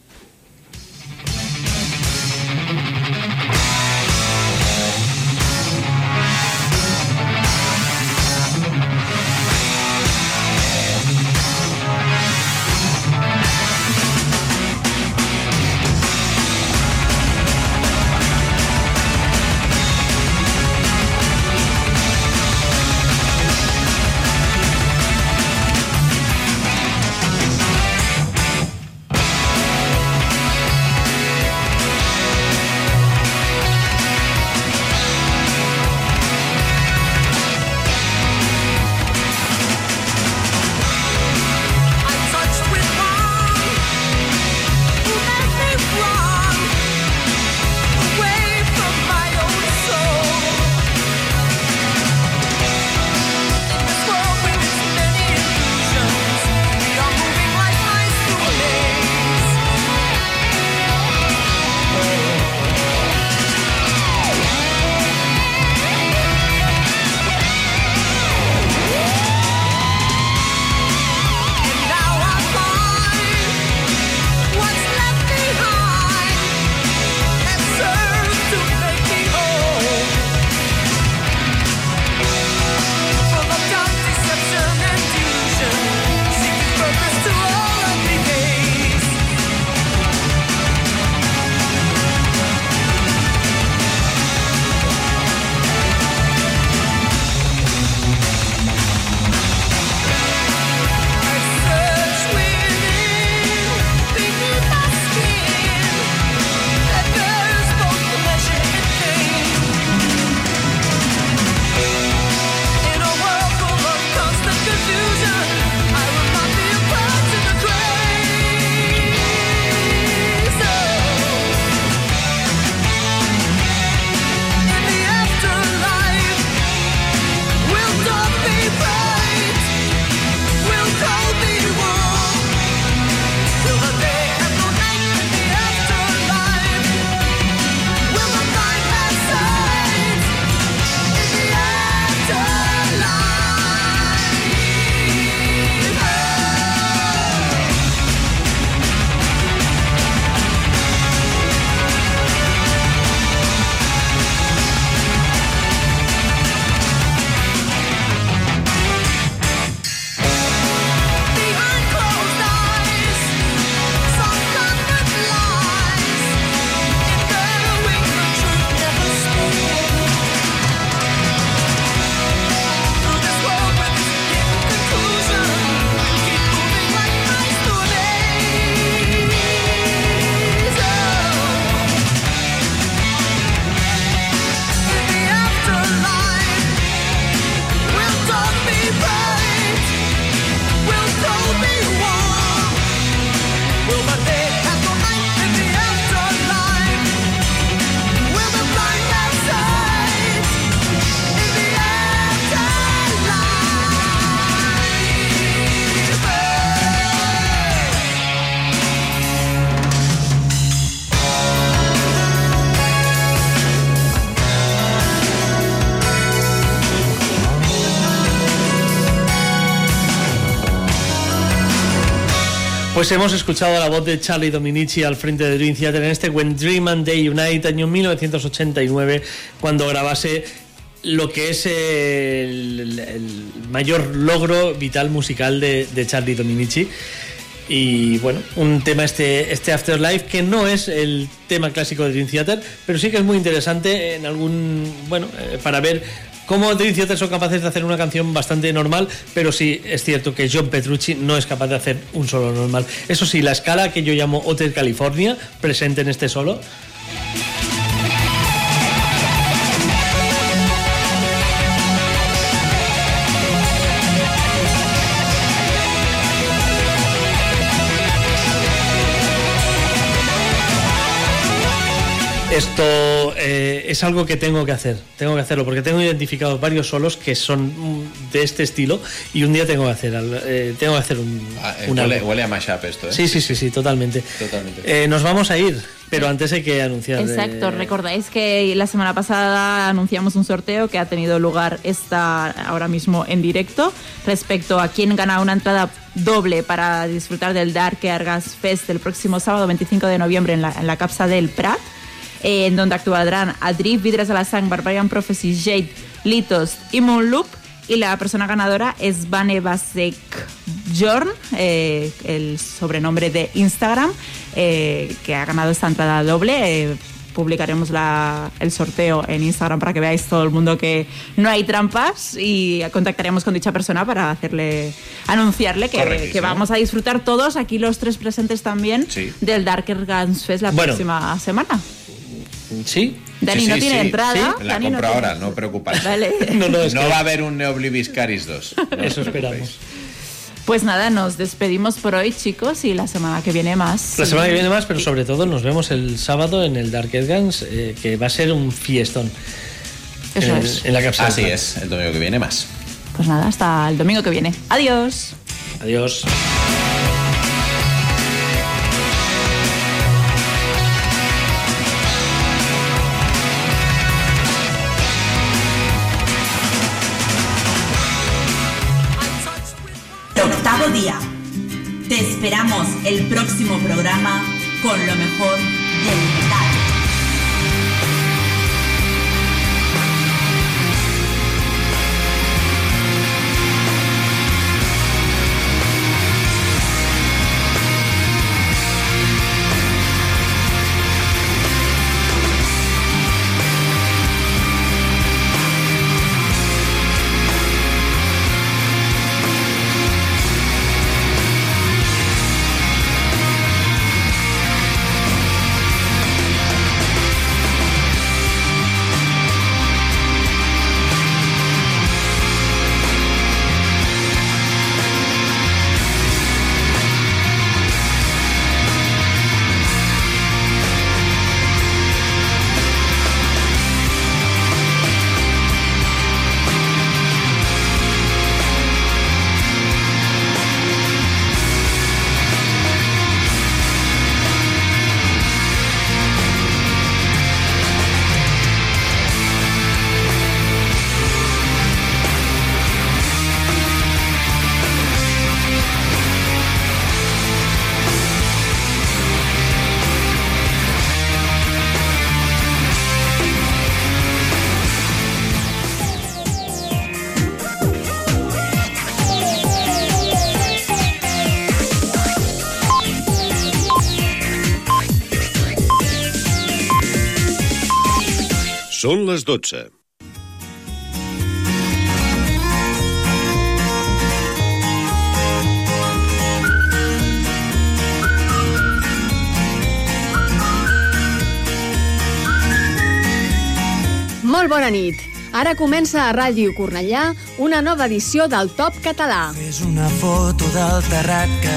Pues hemos escuchado la voz de Charlie Dominici al frente de Dream Theater en este When Dream and Day Unite, año 1989, cuando grabase lo que es el, mayor logro vital musical de, de Charlie Dominici. Y bueno, un tema este, este Afterlife que no es el tema clásico de Dream Theater, pero sí que es muy interesante en algún, bueno, eh, para ver cómo Dream Theater son capaces de hacer una canción bastante normal, pero sí es cierto que John Petrucci no es capaz de hacer un solo normal. Eso sí, la escala que yo llamo Hotel California, presente en este solo, Esto eh, es algo que tengo que hacer, tengo que hacerlo, porque tengo identificados varios solos que son mm, de este estilo y un día tengo que hacer, al- eh, tengo que hacer un, Ah, eh, un huele, a mashup esto, ¿eh? Sí, sí, sí, sí, totalmente. Totalmente. Eh, nos vamos a ir, pero antes hay que anunciar. Exacto, recordáis que la semana pasada anunciamos un sorteo que ha tenido lugar esta ahora mismo en directo respecto a quién gana una entrada doble para disfrutar del Dark Argas Fest el próximo sábado 25 de noviembre en la, en la capsa del Prat, eh, en donde actuarán Adrif, Vidres de la Sang, Barbarian Prophecy, Jade, Litos y Moonloop. Y la persona ganadora es Vane Basek Jorn, eh, el sobrenombre de Instagram, eh, que ha ganado esta entrada doble. Publicaremos la- el sorteo en Instagram para que veáis todo el mundo que no hay trampas y contactaremos con dicha persona para hacerle anunciarle que, vamos a disfrutar todos aquí los tres presentes también Sí. del Darker Guns Fest la Bueno. próxima semana. Sí. Dani Sí, no sí, tiene sí. entrada. Sí, La Dani no compro tiene- ahora, no preocupáis. Vale. No, va a haber un Neoblivis Caris 2. no os Eso esperamos. Pues nada, nos despedimos por hoy, chicos, y la semana que viene más. La semana que viene más, pero sobre todo nos vemos el sábado en el Dark Guns, eh, que va a ser un fiestón. Eso en, es. en la capsula. Así es, el domingo que viene más. Pues nada, hasta el domingo que viene. Adiós. Adiós. Día. Te esperamos el próximo programa con lo mejor del metal. Són les 12. Molt bona nit. Ara comença a Ràdio Cornellà una nova edició del Top Català. És una foto del terrat que